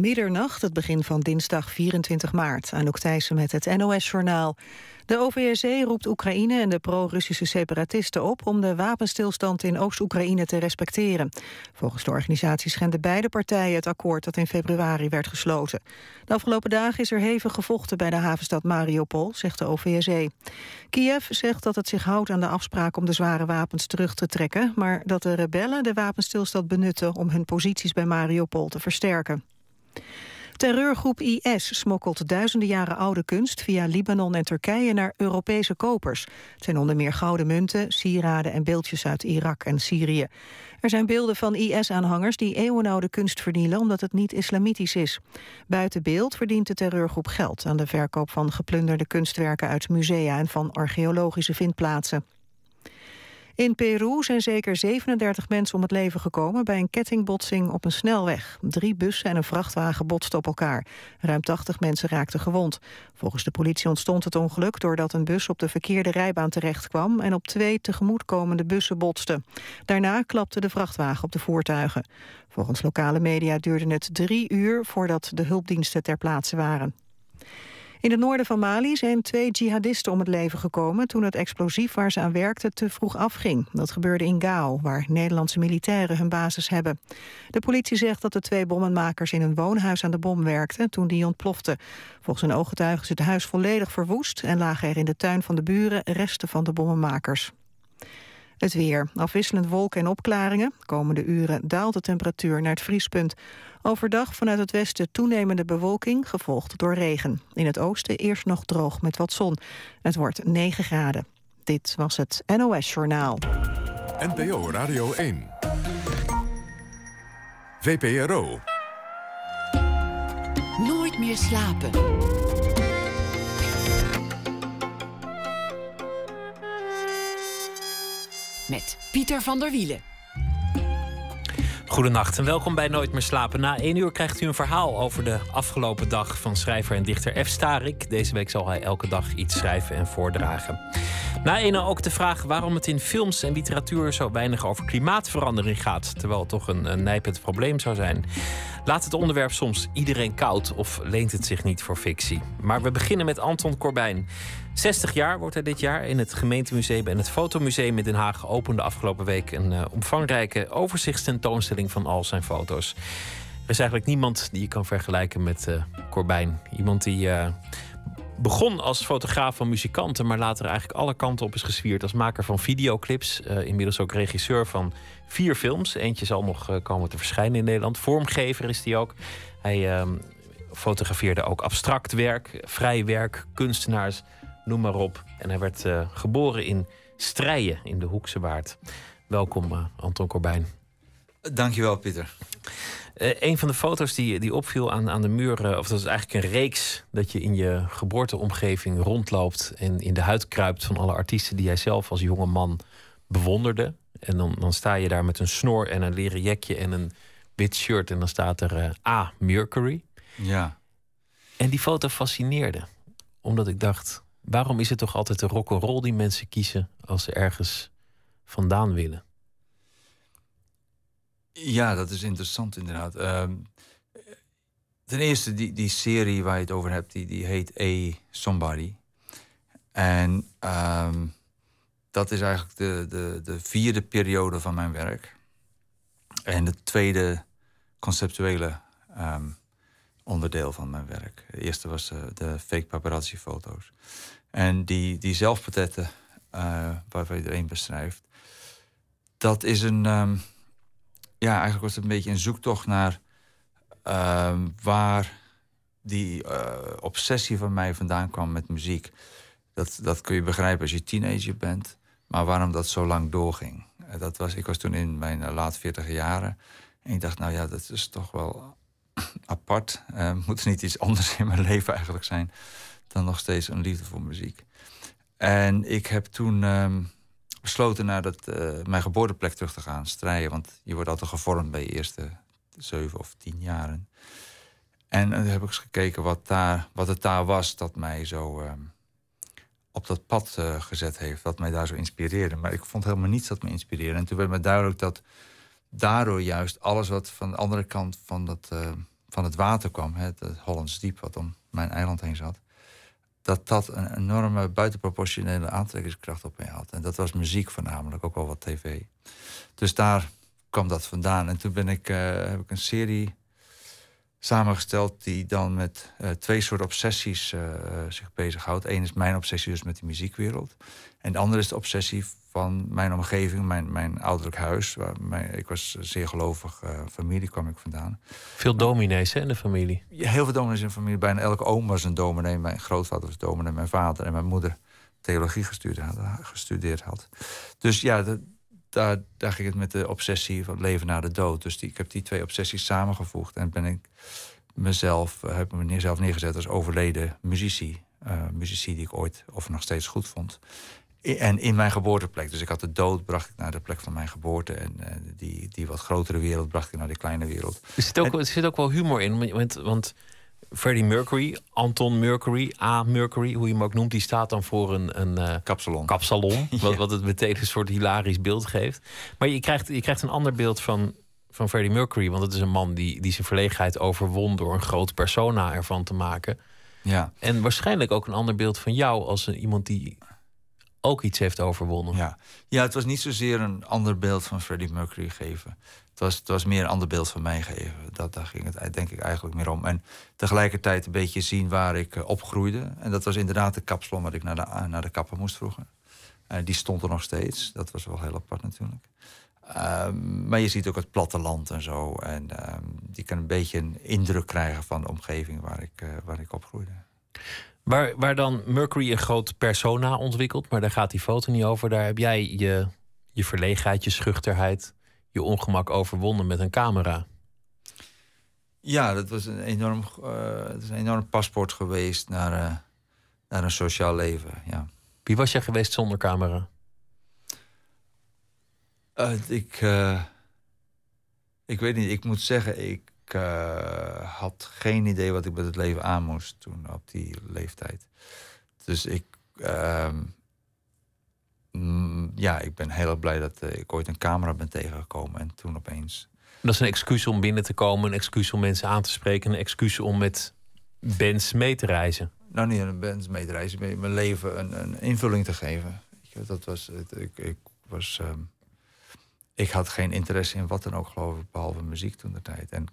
Middernacht, het begin van dinsdag 24 maart. Anouk Thijssen met het NOS-journaal. De OVSE roept Oekraïne en de pro-Russische separatisten op... om de wapenstilstand in Oost-Oekraïne te respecteren. Volgens de organisatie schenden beide partijen het akkoord... dat in februari werd gesloten. De afgelopen dagen is er hevig gevochten bij de havenstad Mariupol, zegt de OVSE. Kiev zegt dat het zich houdt aan de afspraak om de zware wapens terug te trekken... maar dat de rebellen de wapenstilstand benutten om hun posities bij Mariupol te versterken. Terreurgroep IS smokkelt duizenden jaren oude kunst via Libanon en Turkije naar Europese kopers. Het zijn onder meer gouden munten, sieraden en beeldjes uit Irak en Syrië. Er zijn beelden van IS-aanhangers die eeuwenoude kunst vernielen omdat het niet islamitisch is. Buiten beeld verdient de terreurgroep geld aan de verkoop van geplunderde kunstwerken uit musea en van archeologische vindplaatsen. In Peru zijn zeker 37 mensen om het leven gekomen... bij een kettingbotsing op een snelweg. Drie bussen en een vrachtwagen botsten op elkaar. Ruim 80 mensen raakten gewond. Volgens de politie ontstond het ongeluk... doordat een bus op de verkeerde rijbaan terechtkwam... en op twee tegemoetkomende bussen botste. Daarna klapte de vrachtwagen op de voertuigen. Volgens lokale media duurde het drie uur... voordat de hulpdiensten ter plaatse waren. In het noorden van Mali zijn twee jihadisten om het leven gekomen... toen het explosief waar ze aan werkten te vroeg afging. Dat gebeurde in Gao, waar Nederlandse militairen hun basis hebben. De politie zegt dat de twee bommenmakers in een woonhuis aan de bom werkten... toen die ontplofte. Volgens een ooggetuige is het huis volledig verwoest... en lagen er in de tuin van de buren resten van de bommenmakers. Het weer. Afwisselend wolken en opklaringen. Komende uren daalt de temperatuur naar het vriespunt. Overdag vanuit het westen toenemende bewolking, gevolgd door regen. In het oosten eerst nog droog met wat zon. Het wordt 9 graden. Dit was het NOS Journaal. NPO Radio 1. VPRO. Nooit meer slapen. Met Pieter van der Wielen. Goedenacht en welkom bij Nooit meer slapen. Na één uur krijgt u een verhaal over de afgelopen dag van schrijver en dichter F. Starik. Deze week zal hij elke dag iets schrijven en voordragen. Na één ook de vraag waarom het in films en literatuur zo weinig over klimaatverandering gaat, terwijl het toch een, een nijpend probleem zou zijn. Laat het onderwerp soms iedereen koud of leent het zich niet voor fictie? Maar we beginnen met Anton Corbijn. 60 jaar wordt hij dit jaar. In het gemeentemuseum en het fotomuseum in Den Haag opende afgelopen week een uh, omvangrijke overzichtstentoonstelling van al zijn foto's. Er is eigenlijk niemand die je kan vergelijken met uh, Corbijn. Iemand die uh, begon als fotograaf van muzikanten, maar later eigenlijk alle kanten op is geswierd als maker van videoclips. inmiddels ook regisseur van vier films. Eentje zal nog komen te verschijnen in Nederland. Vormgever is hij ook. Hij ehm, fotografeerde ook abstract werk, vrij werk, kunstenaars noem maar op. En hij werd uh, geboren in Strijen in de Hoekse Waard. Welkom, uh, Anton Corbijn. Dankjewel, Pieter. Uh, een van de foto's die, die opviel aan, aan de muur, of dat is eigenlijk een reeks, dat je in je geboorteomgeving rondloopt en in de huid kruipt van alle artiesten die jij zelf als jonge man bewonderde. En dan, dan sta je daar met een snor en een leren jekje en een wit shirt en dan staat er A. Mercury. Ja. En die foto fascineerde, omdat ik dacht, Waarom is het toch altijd de rock'n'roll die mensen kiezen als ze ergens vandaan willen? Ja, dat is interessant inderdaad. Ehm, ten eerste, die, die serie waar je het over hebt, die, die heet A Somebody. En ehm, dat is eigenlijk de, de, de vierde periode van mijn werk. En de tweede conceptuele um, onderdeel van mijn werk. De eerste was uh, de fake paparazzi foto's. En die, die zelfportretten uh, waarvan iedereen beschrijft, dat is een. Um, ja, eigenlijk was het een beetje een zoektocht naar um, waar die uh, obsessie van mij vandaan kwam met muziek. Dat, dat kun je begrijpen als je teenager bent, maar waarom dat zo lang doorging. Uh, dat was, ik was toen in mijn laat 40 jaren en ik dacht, nou ja, dat is toch wel apart. moet er niet iets anders in mijn leven eigenlijk zijn dan nog steeds een liefde voor muziek. En ik heb toen ehm, besloten naar dat, uh, mijn geboorteplek terug te gaan, strijden. Want je wordt altijd gevormd bij je eerste zeven of tien jaren. En dan heb ik eens gekeken wat, daar, wat het daar was dat mij zo ehm, op dat pad uh, gezet heeft. Wat mij daar zo inspireerde. Maar ik vond helemaal niets dat me inspireerde. En toen werd me duidelijk dat daardoor juist alles wat van de andere kant van, dat, van het water kwam, het Hollands Diep, wat om mijn eiland heen zat, dat dat een enorme buitenproportionele aantrekkingskracht op mij had. En dat was muziek voornamelijk, ook wel wat tv. Dus daar kwam dat vandaan. En toen ben ik, uh, heb ik een serie samengesteld die dan met uh, twee soorten obsessies uh, zich bezighoudt. Eén is mijn obsessie dus met de muziekwereld. En de andere is de obsessie van mijn omgeving, mijn, mijn ouderlijk huis. Waar mijn, ik was zeer gelovig, uh, familie kwam ik vandaan. Veel dominees hè, in de familie? Ja, heel veel dominees in de familie. Bijna elke oom was een dominee. Mijn grootvader was dominee, mijn vader en mijn moeder theologie gestudeerd had. Gestudeerd had. Dus ja, de, daar, daar ging het met de obsessie van leven na de dood. Dus die, ik heb die twee obsessies samengevoegd en ben ik mezelf, heb me mezelf neergezet als overleden muzici. Uh, muzici die ik ooit of nog steeds goed vond. En in mijn geboorteplek. Dus ik had de dood, bracht ik naar de plek van mijn geboorte. En uh, die, die wat grotere wereld bracht ik naar die kleine wereld. Er zit ook, en, er zit ook wel humor in. Want, want Freddie Mercury, Anton Mercury, A. Mercury, hoe je hem ook noemt, die staat dan voor een, een uh, kapsalon. kapsalon ja. wat, wat het meteen een soort hilarisch beeld geeft. Maar je krijgt, je krijgt een ander beeld van, van Freddie Mercury. Want het is een man die, die zijn verlegenheid overwon door een groot persona ervan te maken. Ja. En waarschijnlijk ook een ander beeld van jou als een, iemand die ook iets heeft overwonnen. Ja. ja, het was niet zozeer een ander beeld van Freddie Mercury geven. Het was, het was meer een ander beeld van mij geven. Dat, daar ging het denk ik eigenlijk meer om. En tegelijkertijd een beetje zien waar ik uh, opgroeide. En dat was inderdaad de kapsalon waar ik naar de, naar de kapper moest vroeger. Uh, die stond er nog steeds. Dat was wel heel apart natuurlijk. Uh, maar je ziet ook het platteland en zo. En die kan een beetje een indruk krijgen van de omgeving waar ik, waar ik opgroeide. Waar, waar dan Mercury een groot persona ontwikkelt, maar daar gaat die foto niet over. Daar heb jij je, je verlegenheid, je schuchterheid, je ongemak overwonnen met een camera. Ja, dat was een enorm, uh, dat is een enorm paspoort geweest naar, uh, naar een sociaal leven. Ja. Wie was jij geweest zonder camera? Uh, ik, ik weet niet, ik moet zeggen, ik ik uh, had geen idee wat ik met het leven aan moest toen op die leeftijd. Dus ik, uh, mm, ja, ik ben heel blij dat uh, ik ooit een camera ben tegengekomen en toen opeens. Dat is een excuus om binnen te komen, een excuus om mensen aan te spreken, een excuus om met bands mee te reizen. Nou, niet een bands mee te reizen, maar mijn leven een, een invulling te geven. Dat was, het, ik, ik was. Um, ik had geen interesse in wat dan ook, geloof ik, behalve muziek toen de tijd. En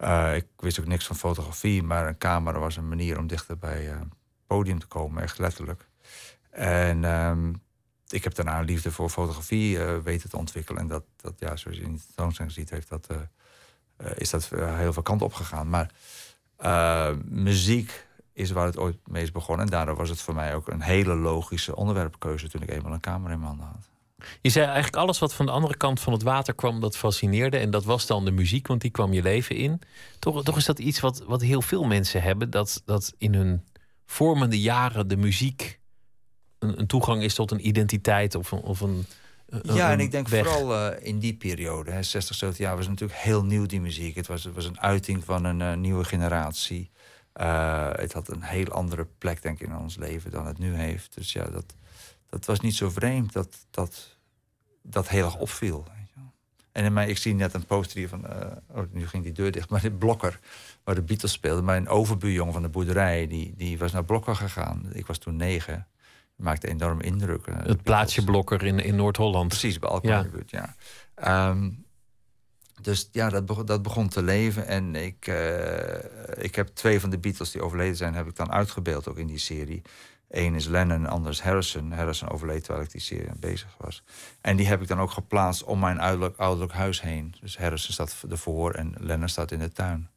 uh, ik wist ook niks van fotografie, maar een camera was een manier om dichter bij uh, het podium te komen, echt letterlijk. En um, ik heb daarna een liefde voor fotografie uh, weten te ontwikkelen. En dat, dat ja, zoals je in de tentoonstelling ziet, heeft dat, is dat heel veel kant op gegaan. Maar muziek is waar het ooit mee is begonnen. En daardoor was het voor mij ook een hele logische onderwerpkeuze toen ik eenmaal een camera in mijn handen had. Je zei eigenlijk alles wat van de andere kant van het water kwam, dat fascineerde. En dat was dan de muziek, want die kwam je leven in. Toch, toch is dat iets wat, wat heel veel mensen hebben. Dat, dat in hun vormende jaren de muziek een, een toegang is tot een identiteit of een. Of een ja, en ik denk weg. vooral uh, in die periode, hè, 60, 70 jaar, was natuurlijk heel nieuw die muziek. Het was, het was een uiting van een uh, nieuwe generatie. Uh, het had een heel andere plek, denk ik, in ons leven dan het nu heeft. Dus ja, dat, dat was niet zo vreemd dat dat, dat heel erg opviel. En in mijn, ik zie net een poster hier van, uh, oh, nu ging die deur dicht, maar dit Blokker, waar de Beatles speelden. Mijn overbuurjongen van de boerderij, die, die was naar Blokker gegaan. Ik was toen negen. Maakte enorm indruk. Uh, het plaatsje Blokker in, in Noord-Holland. Precies, bij Alkmaar ja. ja. Um, dus ja, dat begon, dat begon te leven. En ik, uh, ik heb twee van de Beatles die overleden zijn, heb ik dan uitgebeeld ook in die serie. Eén is Lennon, ander is Harrison. Harrison overleed terwijl ik die serie bezig was. En die heb ik dan ook geplaatst om mijn ouderlijk, ouderlijk huis heen. Dus Harrison staat ervoor en Lennon staat in de tuin.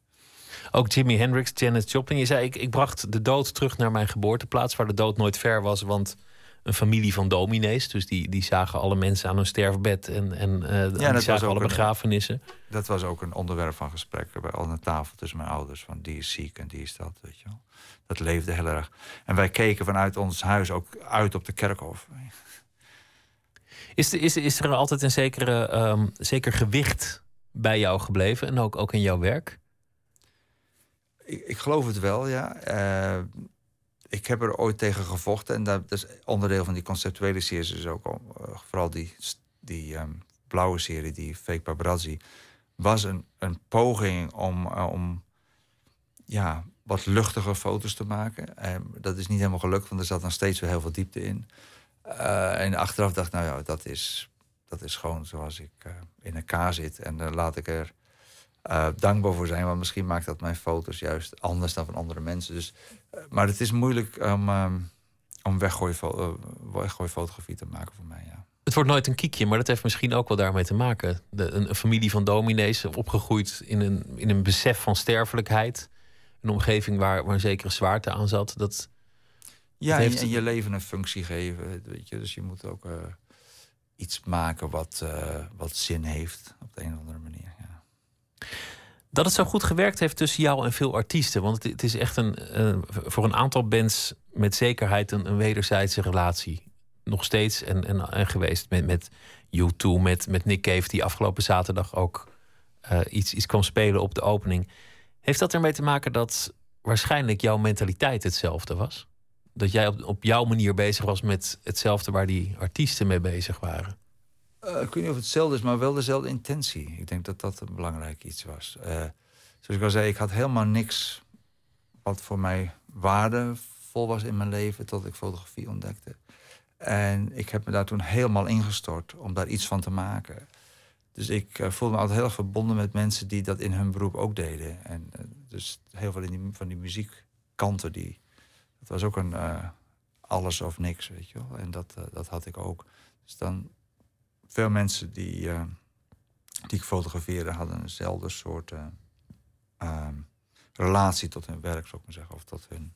Ook Jimi Hendrix, Janis Joplin. Je zei, ik, ik bracht de dood terug naar mijn geboorteplaats... waar de dood nooit ver was, want een familie van dominees. Dus die, die zagen alle mensen aan hun sterfbed en, en uh, ja, die zagen alle begrafenissen. Een, dat was ook een onderwerp van gesprek bij al aan tafel tussen mijn ouders. Van die is ziek en die is dat, weet je wel. Dat leefde heel erg. En wij keken vanuit ons huis ook uit op de kerkhof. Is, er, is, is er altijd een zekere, um, zeker gewicht bij jou gebleven en ook, ook in jouw werk? Ik, ik geloof het wel, ja. Uh, ik heb er ooit tegen gevochten. En dat, is onderdeel van die conceptuele series. Dus ook uh, vooral die, die um, blauwe serie, die Fake Paparazzi. Was een, een poging om, uh, om ja, wat luchtige foto's te maken. En dat is niet helemaal gelukt, want er zat dan steeds weer heel veel diepte in. Uh, en achteraf dacht nou ja, dat is, dat is gewoon zoals ik uh, in elkaar zit. En dan laat ik er uh, dankbaar voor zijn, want misschien maakt dat mijn foto's juist anders dan van andere mensen. Dus, maar het is moeilijk om, um, om weggooifotografie te maken voor mij, ja. Het wordt nooit een kiekje, maar dat heeft misschien ook wel daarmee te maken. Een, een, familie van dominees, opgegroeid in een, in een besef van sterfelijkheid. Een omgeving waar, waar een zekere zwaarte aan zat. Dat, ja, heeft... en je leven een functie geven. Weet je? Dus je moet ook uh, iets maken wat, uh, wat zin heeft op de een of andere manier. Ja. Dat het zo goed gewerkt heeft tussen jou en veel artiesten. Want het, het is echt een, uh, voor een aantal bands met zekerheid een, een wederzijdse relatie nog steeds en, en, en geweest met, met U2, met, met Nick Cave, die afgelopen zaterdag ook iets, iets kwam spelen op de opening. Heeft dat ermee te maken dat waarschijnlijk jouw mentaliteit hetzelfde was? Dat jij op, op jouw manier bezig was met hetzelfde waar die artiesten mee bezig waren? Uh, ik weet niet of het hetzelfde is, maar wel dezelfde intentie. Ik denk dat dat een belangrijk iets was. Uh, zoals ik al zei, ik had helemaal niks wat voor mij waardevol was in mijn leven tot ik fotografie ontdekte. En ik heb me daar toen helemaal ingestort om daar iets van te maken. Dus ik uh, voelde me altijd heel verbonden met mensen die dat in hun beroep ook deden. En uh, dus heel veel in die, van die muziekkanten, die, dat was ook een uh, alles of niks, weet je wel. En dat, dat had ik ook. Dus dan veel mensen die, die ik fotografeerde hadden eenzelfde soort ehm, relatie tot hun werk, zou ik maar zeggen. Of tot hun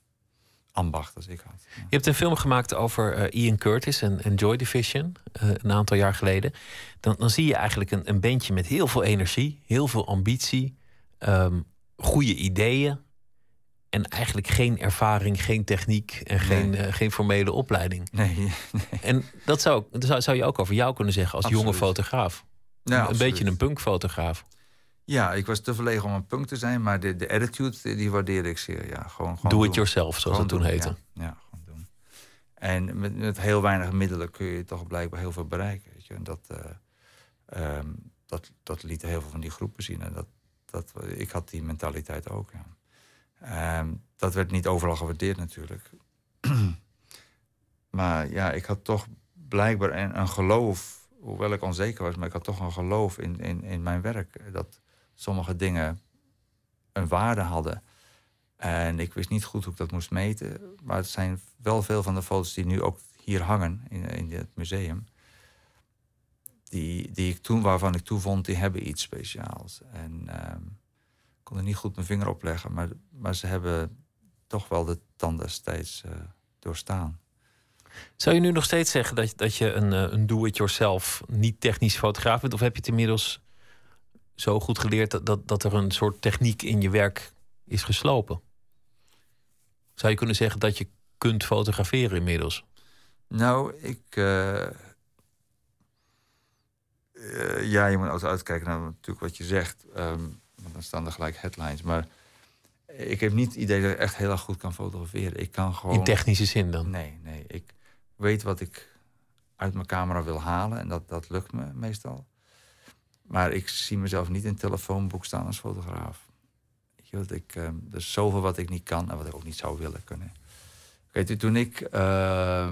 ambacht als ik had. Je hebt een film gemaakt over uh, Ian Curtis en, en Joy Division, uh, een aantal jaar geleden. Dan, dan zie je eigenlijk een, een bandje met heel veel energie, heel veel ambitie, um, goede ideeën. En eigenlijk geen ervaring, geen techniek en geen, uh, geen formele opleiding. Nee, nee. En dat zou, dat zou, zou je ook over jou kunnen zeggen als absoluut. jonge fotograaf. Ja, een, een beetje een punkfotograaf. Ja, ik was te verlegen om een punk te zijn, maar de, de attitude die waardeerde ik zeer. Ja, gewoon, gewoon Do it yourself, zoals het toen heette. Ja, ja, gewoon doen. En met, met heel weinig middelen kun je toch blijkbaar heel veel bereiken. Weet je? En dat, uh, um, dat, dat liet heel veel van die groepen zien. En dat, dat, ik had die mentaliteit ook. Ja. Um, dat werd niet overal gewaardeerd natuurlijk. maar ja, ik had toch blijkbaar een, een geloof, hoewel ik onzeker was, maar ik had toch een geloof in, in, in mijn werk. Dat, sommige dingen een waarde hadden. En ik wist niet goed hoe ik dat moest meten. Maar het zijn wel veel van de foto's die nu ook hier hangen in, in het museum. Die, die ik toen, waarvan ik toen vond, die hebben iets speciaals. En um, ik kon er niet goed mijn vinger op leggen. Maar, maar ze hebben toch wel de tanden steeds uh, doorstaan. Zou je nu nog steeds zeggen dat, dat je een, een do-it-yourself, niet technisch fotograaf bent? Of heb je het inmiddels zo goed geleerd dat, dat, dat er een soort techniek in je werk is geslopen? Zou je kunnen zeggen dat je kunt fotograferen inmiddels? Nou, ik. Uh, uh, ja, je moet altijd uitkijken naar natuurlijk wat je zegt. Um, want dan staan er gelijk headlines. Maar ik heb niet het idee dat ik echt heel erg goed kan fotograferen. Ik kan gewoon. In technische zin dan? Nee, nee. Ik weet wat ik uit mijn camera wil halen. En dat, dat lukt me meestal. Maar ik zie mezelf niet in telefoonboek staan als fotograaf. Weet ik, uh, er is zoveel wat ik niet kan en wat ik ook niet zou willen kunnen. Kijk, toen ik uh,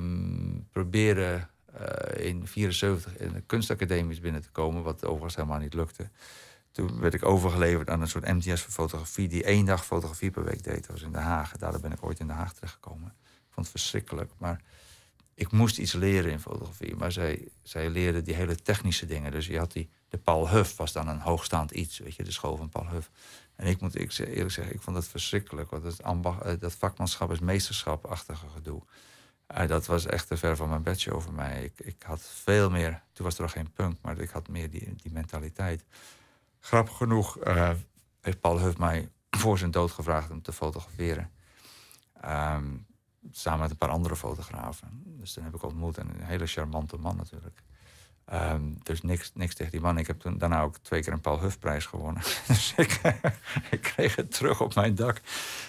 probeerde uh, in 74 in de kunstacademisch binnen te komen, wat overigens helemaal niet lukte. Toen werd ik overgeleverd aan een soort MTS voor fotografie, die één dag fotografie per week deed. Dat was in Den Haag. Daardoor ben ik ooit in Den Haag terechtgekomen. Ik vond het verschrikkelijk. Maar ik moest iets leren in fotografie. Maar zij, zij leerden die hele technische dingen. Dus je had die de Paul Huff was dan een hoogstaand iets, weet je, de school van Paul Huff. En ik moet ik eerlijk zeggen, ik vond dat verschrikkelijk. Want het ambacht, eh, dat vakmanschap is meesterschapachtige gedoe. Uh, dat was echt te ver van mijn bedshow voor mij. Ik, ik had veel meer, toen was er nog geen punk, maar ik had meer die, die mentaliteit. Grappig genoeg uh, heeft Paul Huff mij voor zijn dood gevraagd om te fotograferen. Um, samen met een paar andere fotografen. Dus toen heb ik ontmoet. En een hele charmante man natuurlijk. Um, dus niks, niks tegen die man. Ik heb toen daarna ook twee keer een Paul Huffprijs gewonnen. dus ik, kreeg het terug op mijn dak.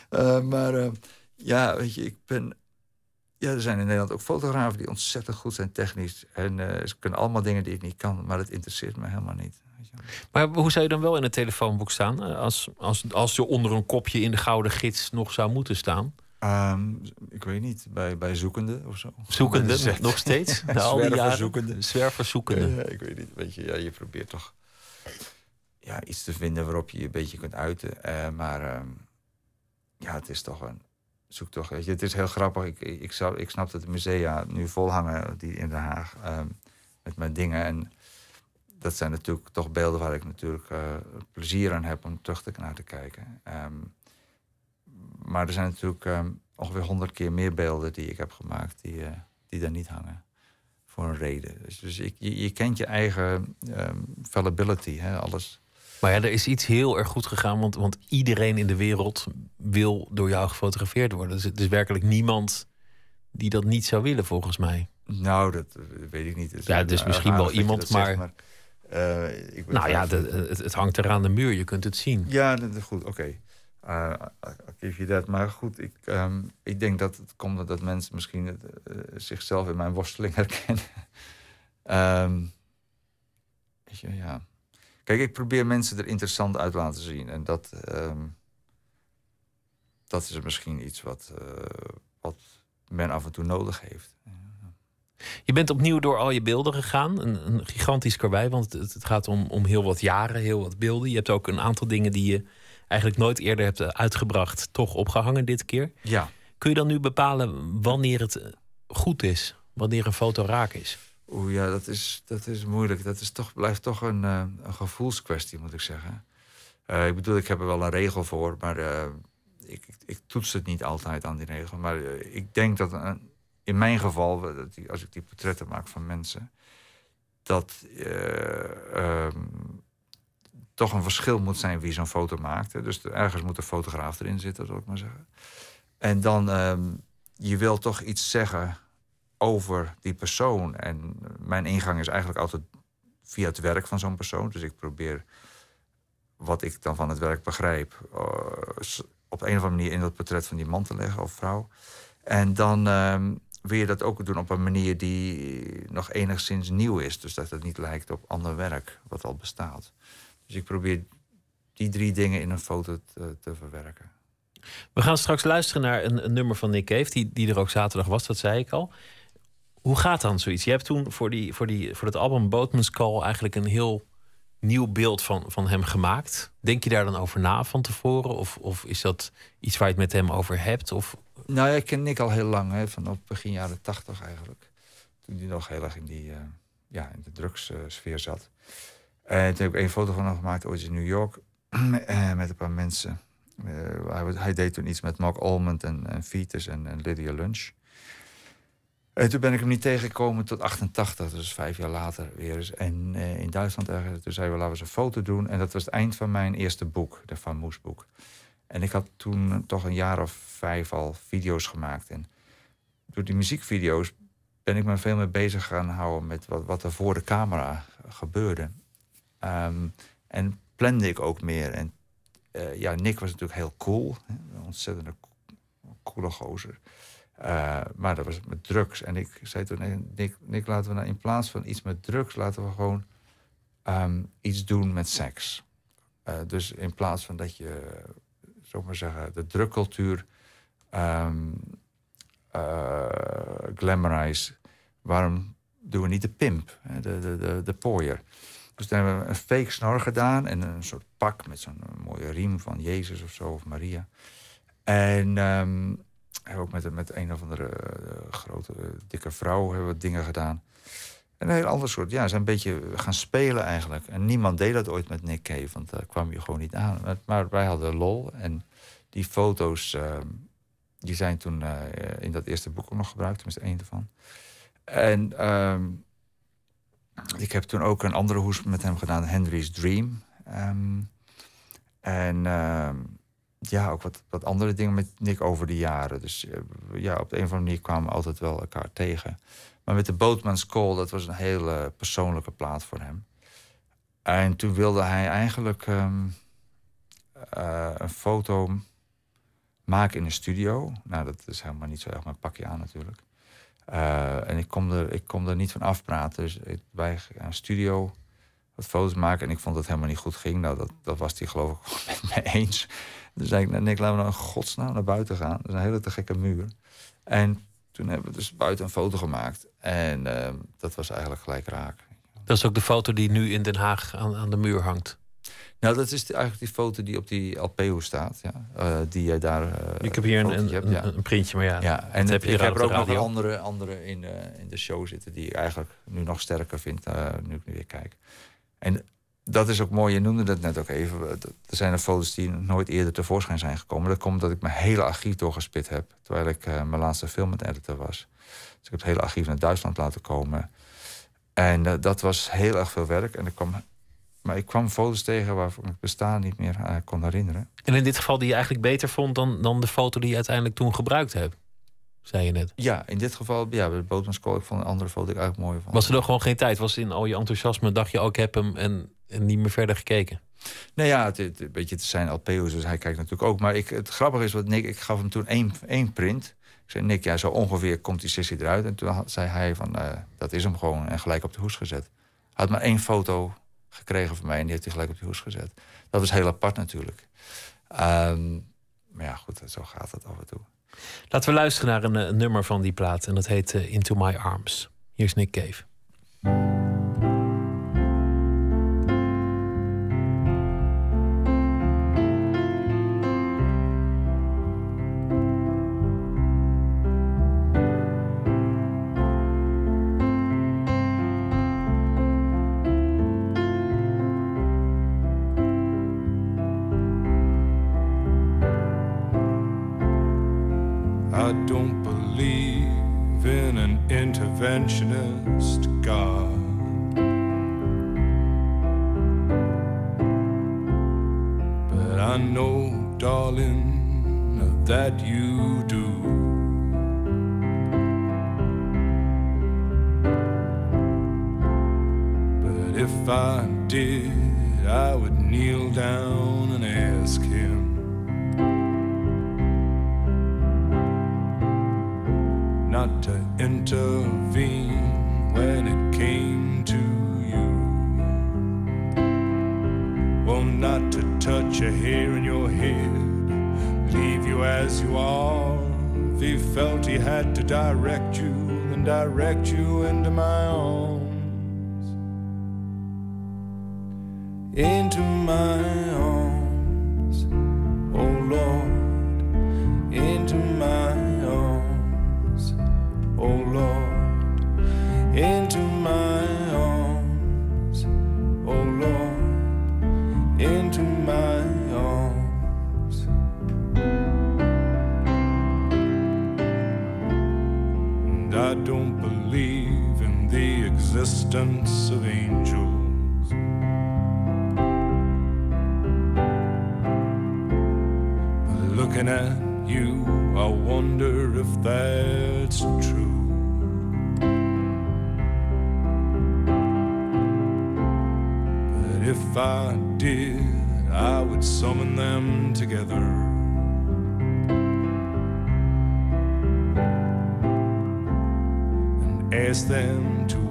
Uh, maar uh, ja, weet je, ik ben. Ja, er zijn in Nederland ook fotografen die ontzettend goed zijn technisch. En uh, ze kunnen allemaal dingen die ik niet kan, maar het interesseert me helemaal niet. Maar hoe zou je dan wel in het telefoonboek staan? eh, Als, als, als je onder een kopje in de gouden gids nog zou moeten staan? Ehm, ik weet niet, bij, bij zoekende of zo. Zoekende, de nog steeds? Na al die jaren? Zwerverzoekende. Zwerverzoekende. Ja, ik weet niet. Weet je, ja, je probeert toch ja, iets te vinden waarop je je een beetje kunt uiten. Eh, maar ehm, ja, het is toch een zoektocht. Weet je, het is heel grappig. Ik, ik, zou, ik snap dat de musea nu vol hangen die in Den Haag ehm, met mijn dingen. En dat zijn natuurlijk toch beelden waar ik natuurlijk eh, plezier aan heb om terug te naar te kijken. Ehm, maar er zijn natuurlijk ehm, ongeveer honderd keer meer beelden die ik heb gemaakt die, eh, die daar niet hangen. Voor een reden. Dus, dus ik, je, je kent je eigen ehm, fallibility, hè, alles. Maar ja, er is iets heel erg goed gegaan, want, want iedereen in de wereld wil door jou gefotografeerd worden. Dus het is werkelijk niemand die dat niet zou willen, volgens mij. Nou, dat eh, weet ik niet. Het Ja, het is uh, misschien wel iemand, zegt, maar- ik Nou ja, de- het, het hangt er aan de muur, je kunt het zien. Ja, dat is goed, oké. I'll give you that. Maar goed, ik, ehm, ik denk dat het komt omdat mensen misschien het, eh, zichzelf in mijn worsteling herkennen. Je, ja. Kijk, ik probeer mensen er interessant uit te laten zien. En dat, ehm, dat is misschien iets wat, eh, wat men af en toe nodig heeft. Je bent opnieuw door al je beelden gegaan. Een, een gigantisch karwei, want het, het gaat om, om heel wat jaren, heel wat beelden. Je hebt ook een aantal dingen die je eigenlijk nooit eerder hebt eh, uitgebracht, toch opgehangen dit keer. Ja. Kun je dan nu bepalen wanneer het eh, goed is? Wanneer een foto raak is? Oeh ja, dat is, dat is moeilijk. Dat is toch, blijft toch een, eh, een gevoelskwestie, moet ik zeggen. Ik bedoel, ik heb er wel een regel voor, maar ik, ik, ik toets het niet altijd aan die regel. Maar ik denk dat in mijn geval, dat die, als ik die portretten maak van mensen, dat eh, ehm, toch een verschil moet zijn wie zo'n foto maakt. Dus er- ergens moet een fotograaf erin zitten, zal ik maar zeggen. En dan, ehm, je wil toch iets zeggen over die persoon. En mijn ingang is eigenlijk altijd via het werk van zo'n persoon. Dus ik probeer wat ik dan van het werk begrijp... eh, op een of andere manier in dat portret van die man te leggen of vrouw. En dan ehm, wil je dat ook doen op een manier die nog enigszins nieuw is. Dus dat het niet lijkt op ander werk wat al bestaat. Dus ik probeer die drie dingen in een foto te, te verwerken. We gaan straks luisteren naar een, een nummer van Nick Cave, die, die er ook zaterdag was, dat zei ik al. Hoe gaat dan zoiets? Je hebt toen voor, die, voor, die, voor dat album Boatman's Call eigenlijk een heel nieuw beeld van, van hem gemaakt. Denk je daar dan over na van tevoren? Of, of is dat iets waar je het met hem over hebt? Of, Nou ja, ik ken Nick al heel lang, hè, vanaf begin jaren tachtig eigenlijk. Toen hij nog heel erg in, die, eh, ja, in de drugssfeer zat. En toen heb ik een foto van hem gemaakt, ooit in New York, eh, met een paar mensen. Eh, hij, deed toen iets met Mark Almond en, en en, en Lydia Lunch. En toen ben ik hem niet tegengekomen tot 88, dus vijf jaar later weer eens. En eh, in Duitsland ergens. Toen zeiden we, laten we eens een foto doen. En dat was het eind van mijn eerste boek, de Van Moes boek. En ik had toen toch een jaar of vijf al video's gemaakt. En door die muziekvideo's ben ik me veel meer bezig gaan houden met wat, wat er voor de camera gebeurde. Ehm, en plande ik ook meer. En eh, ja, Nick was natuurlijk heel cool. Hè? Een ontzettende co- coole gozer. Eh, maar dat was met drugs. En ik zei toen, Nick, Nick, laten we nou in plaats van iets met drugs... laten we gewoon ehm, iets doen met seks. Eh, dus in plaats van dat je, ik maar zeggen, de drugcultuur eh, glamorize... waarom doen we niet de pimp, de, de, de, de pooier? Dus toen hebben we een fake snor gedaan en een soort pak met zo'n mooie riem van Jezus of zo, of Maria. En ehm, ook met, met een of andere eh, grote, eh, dikke vrouw hebben we dingen gedaan. Een heel ander soort, ja, zijn een beetje gaan spelen eigenlijk. En niemand deed dat ooit met Nick Cave, want daar kwam je gewoon niet aan. Maar, maar wij hadden lol en die foto's, ehm, die zijn toen eh, in dat eerste boek ook nog gebruikt, tenminste één ervan. En ehm, ik heb toen ook een andere hoes met hem gedaan, Henry's Dream. Ehm, en ehm, ja, ook wat, wat andere dingen met Nick over de jaren. Dus eh, ja, op de een of andere manier kwamen we altijd wel elkaar tegen. Maar met de Boatman's Call, dat was een hele persoonlijke plaat voor hem. En toen wilde hij eigenlijk ehm, eh, een foto maken in een studio. Nou, dat is helemaal niet zo erg mijn pakje aan natuurlijk. Eh, en ik kom, er, ik kom er niet van afpraten. Dus ik, bij een studio wat foto's maken. En ik vond dat het helemaal niet goed ging. Nou, dat, dat was hij geloof ik met me eens. Dus zei ik, nou, Nick, laten we nou in godsnaam naar buiten gaan. Dat is een hele te gekke muur. En toen hebben we dus buiten een foto gemaakt. En uh, dat was eigenlijk gelijk raak. Dat is ook de foto die nu in Den Haag aan de muur hangt. Nou, dat is eigenlijk die foto die op die Alpeo staat. Ja. Uh, die jij daar. Uh, ik heb hier een, een, hebt, ja. een, printje, maar ja. ja en heb je ik heb er ook nog een andere, andere in, de, in de show zitten. die ik eigenlijk nu nog sterker vind. nu ik nu weer kijk. En dat is ook mooi. Je noemde dat net ook even. Er zijn er foto's die nooit eerder tevoorschijn zijn gekomen. Dat komt omdat ik mijn hele archief doorgespit heb. Terwijl ik mijn laatste film met editor was. Dus ik heb het hele archief naar Duitsland laten komen. En dat was heel erg veel werk. En ik kwam, maar ik kwam foto's tegen waarvan ik bestaan niet meer uh, kon herinneren. En in dit geval die je eigenlijk beter vond dan, dan de foto die je uiteindelijk toen gebruikt hebt? Zei je net. Ja, in dit geval, ja, bij de Bootmanskool, ik vond een andere foto ik eigenlijk mooi van. Was er dan gewoon geen tijd? Was in al je enthousiasme, dacht je, ook oh, ik heb hem en en niet meer verder gekeken? Nee, ja, het, het, beetje, het zijn LPO's, dus hij kijkt natuurlijk ook. Maar ik, het grappige is, wat Nick, ik gaf hem toen één, één print. Ik zei, Nick, ja, zo ongeveer komt die sessie eruit. En toen zei hij van, uh, dat is hem gewoon. En gelijk op de hoes gezet. Hij had maar één foto gekregen van mij en die heeft hij gelijk op de hoes gezet. Dat was heel apart natuurlijk. Um, maar ja, goed, zo gaat het af en toe. Laten we luisteren naar een, een nummer van die plaat. En dat heet uh, Into My Arms. Hier is Nick Cave. as you are. If he felt he had to direct you, then direct you into my arms. Into my arms. existence of angels. But looking at you, I wonder if that's true. But if I did, I would summon them together. ask them to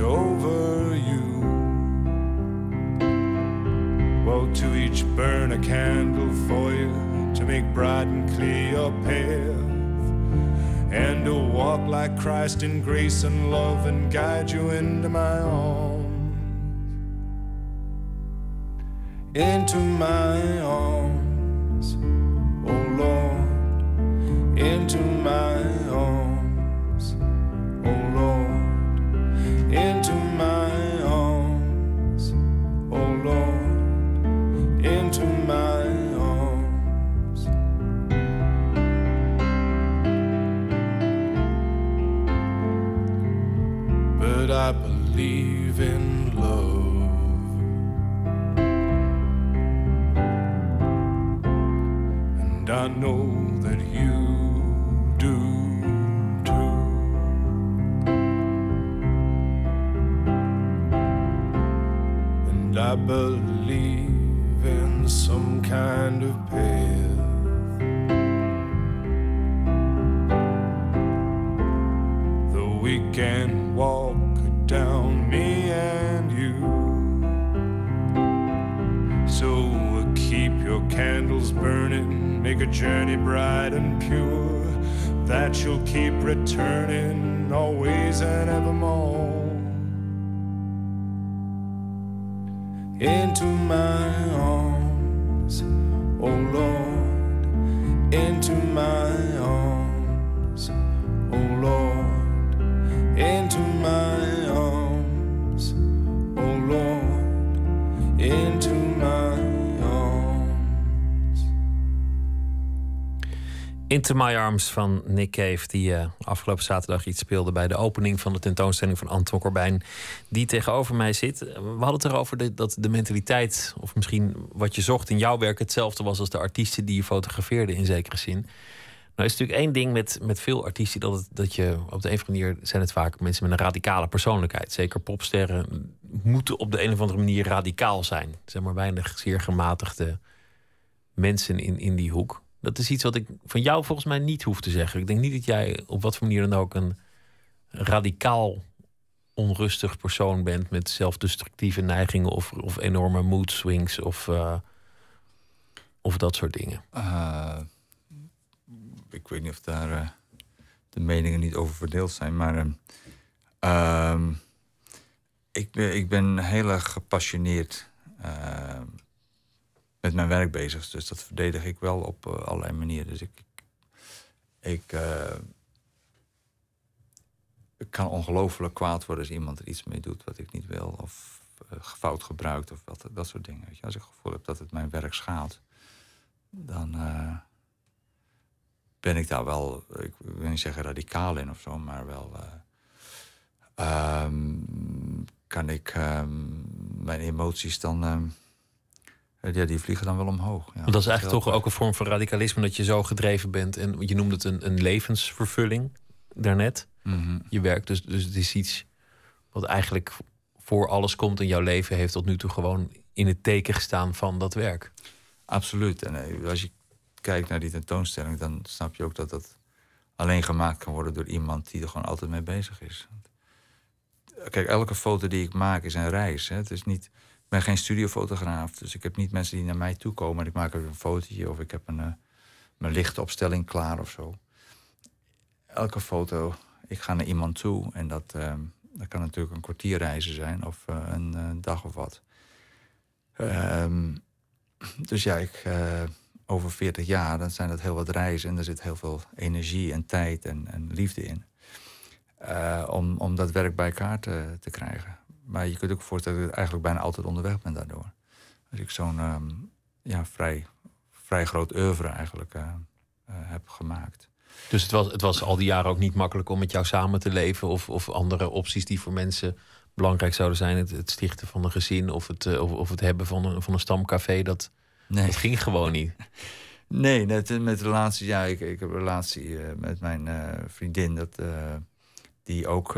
over you. Well, to each burn a candle for you to make bright and clear your path, and to walk like Christ in grace and love and guide you into my arms. Into my arms, oh Lord, into Into My Arms van Nick Cave, die uh, afgelopen zaterdag iets speelde bij de opening van de tentoonstelling van Anton Corbijn, die tegenover mij zit. We hadden het erover dat de mentaliteit, of misschien wat je zocht in jouw werk, hetzelfde was als de artiesten die je fotografeerde in zekere zin. Nou is natuurlijk één ding met, met veel artiesten dat, dat je op de een of andere manier zijn het vaak mensen met een radicale persoonlijkheid. Zeker popsterren moeten op de een of andere manier radicaal zijn. Er zijn maar weinig zeer gematigde mensen in, in die hoek. Dat is iets wat ik van jou volgens mij niet hoef te zeggen. Ik denk niet dat jij op wat voor manier dan ook een radicaal onrustig persoon bent met zelfdestructieve neigingen of, of enorme mood swings of, uh, of dat soort dingen. Uh, ik weet niet of daar uh, de meningen niet over verdeeld zijn, maar ehm, ik, ben, ik ben heel erg gepassioneerd ehm, met mijn werk bezig. Dus dat verdedig ik wel op uh, allerlei manieren. Dus ik, ik, uh, ik kan ongelooflijk kwaad worden als iemand er iets mee doet wat ik niet wil. Of uh, fout gebruikt of wat, dat soort dingen. Weet je. Als ik het gevoel heb dat het mijn werk schaadt, dan ben ik daar wel, ik wil niet zeggen radicaal in of zo, maar wel. Um, kan ik um, mijn emoties dan um, ja, die vliegen dan wel omhoog. Ja. dat is eigenlijk toch ook een vorm van radicalisme dat je zo gedreven bent. En je noemde het een, een levensvervulling daarnet. Mm -hmm. Je werk, dus, dus het is iets wat eigenlijk voor alles komt in jouw leven, heeft tot nu toe gewoon in het teken gestaan van dat werk. Absoluut. En als je kijkt naar die tentoonstelling, dan snap je ook dat dat alleen gemaakt kan worden door iemand die er gewoon altijd mee bezig is. Kijk, elke foto die ik maak is een reis. Hè. Het is niet, ben geen studiofotograaf, dus ik heb niet mensen die naar mij toe komen en ik maak even een fotootje of ik heb een, uh, mijn lichtopstelling klaar of zo. Elke foto, ik ga naar iemand toe en dat, uh, dat kan natuurlijk een kwartier reizen zijn of uh, een, dag of wat. Um, dus ja, ik, over 40 jaar, dan zijn dat heel wat reizen en er zit heel veel energie en tijd en, en liefde in. Om, om dat werk bij elkaar te krijgen. Maar je kunt ook voorstellen dat ik eigenlijk bijna altijd onderweg ben daardoor. Als ik zo'n um, ja, vrij, vrij groot oeuvre eigenlijk uh, uh, heb gemaakt. Dus het was, het was al die jaren ook niet makkelijk om met jou samen te leven... of, of andere opties die voor mensen belangrijk zouden zijn. Het, het stichten van een gezin of het, of, of het hebben van een, van een stamcafé. Dat, nee. dat ging gewoon niet. Nee, net met relaties. Ja, ik, ik heb een relatie met mijn vriendin. Dat die ook,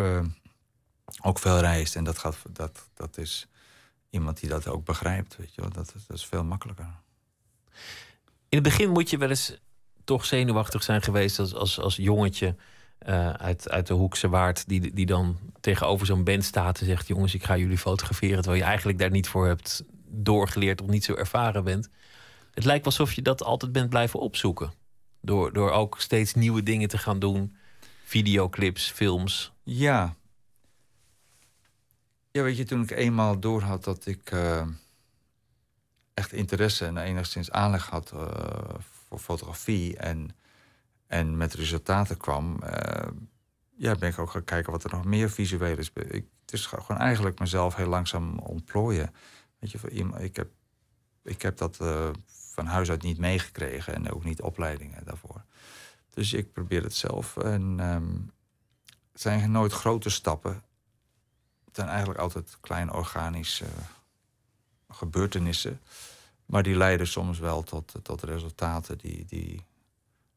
ook veel reist. En dat, gaat, dat, dat is iemand die dat ook begrijpt. Weet je wel. Dat, dat is veel makkelijker. In het begin moet je wel eens toch zenuwachtig zijn geweest als, als, als jongetje uh, uit, uit de Hoekse Waard, die, die dan tegenover zo'n band staat en zegt: Jongens, ik ga jullie fotograferen. Terwijl je eigenlijk daar niet voor hebt doorgeleerd of niet zo ervaren bent. Het lijkt alsof je dat altijd bent blijven opzoeken. Door, door ook steeds nieuwe dingen te gaan doen videoclips, films. Ja. Ja, weet je, toen ik eenmaal doorhad dat ik uh, echt interesse en enigszins aanleg had uh, voor fotografie en, en met resultaten kwam, uh, ja, ben ik ook gaan kijken wat er nog meer visueel is. Ik, het is gewoon eigenlijk mezelf heel langzaam ontplooien. Weet je, ik heb, ik heb dat van huis uit niet meegekregen en ook niet opleidingen daarvoor. Dus ik probeer het zelf. En um, het zijn nooit grote stappen. Het zijn eigenlijk altijd kleine organische gebeurtenissen. Maar die leiden soms wel tot, tot resultaten die, die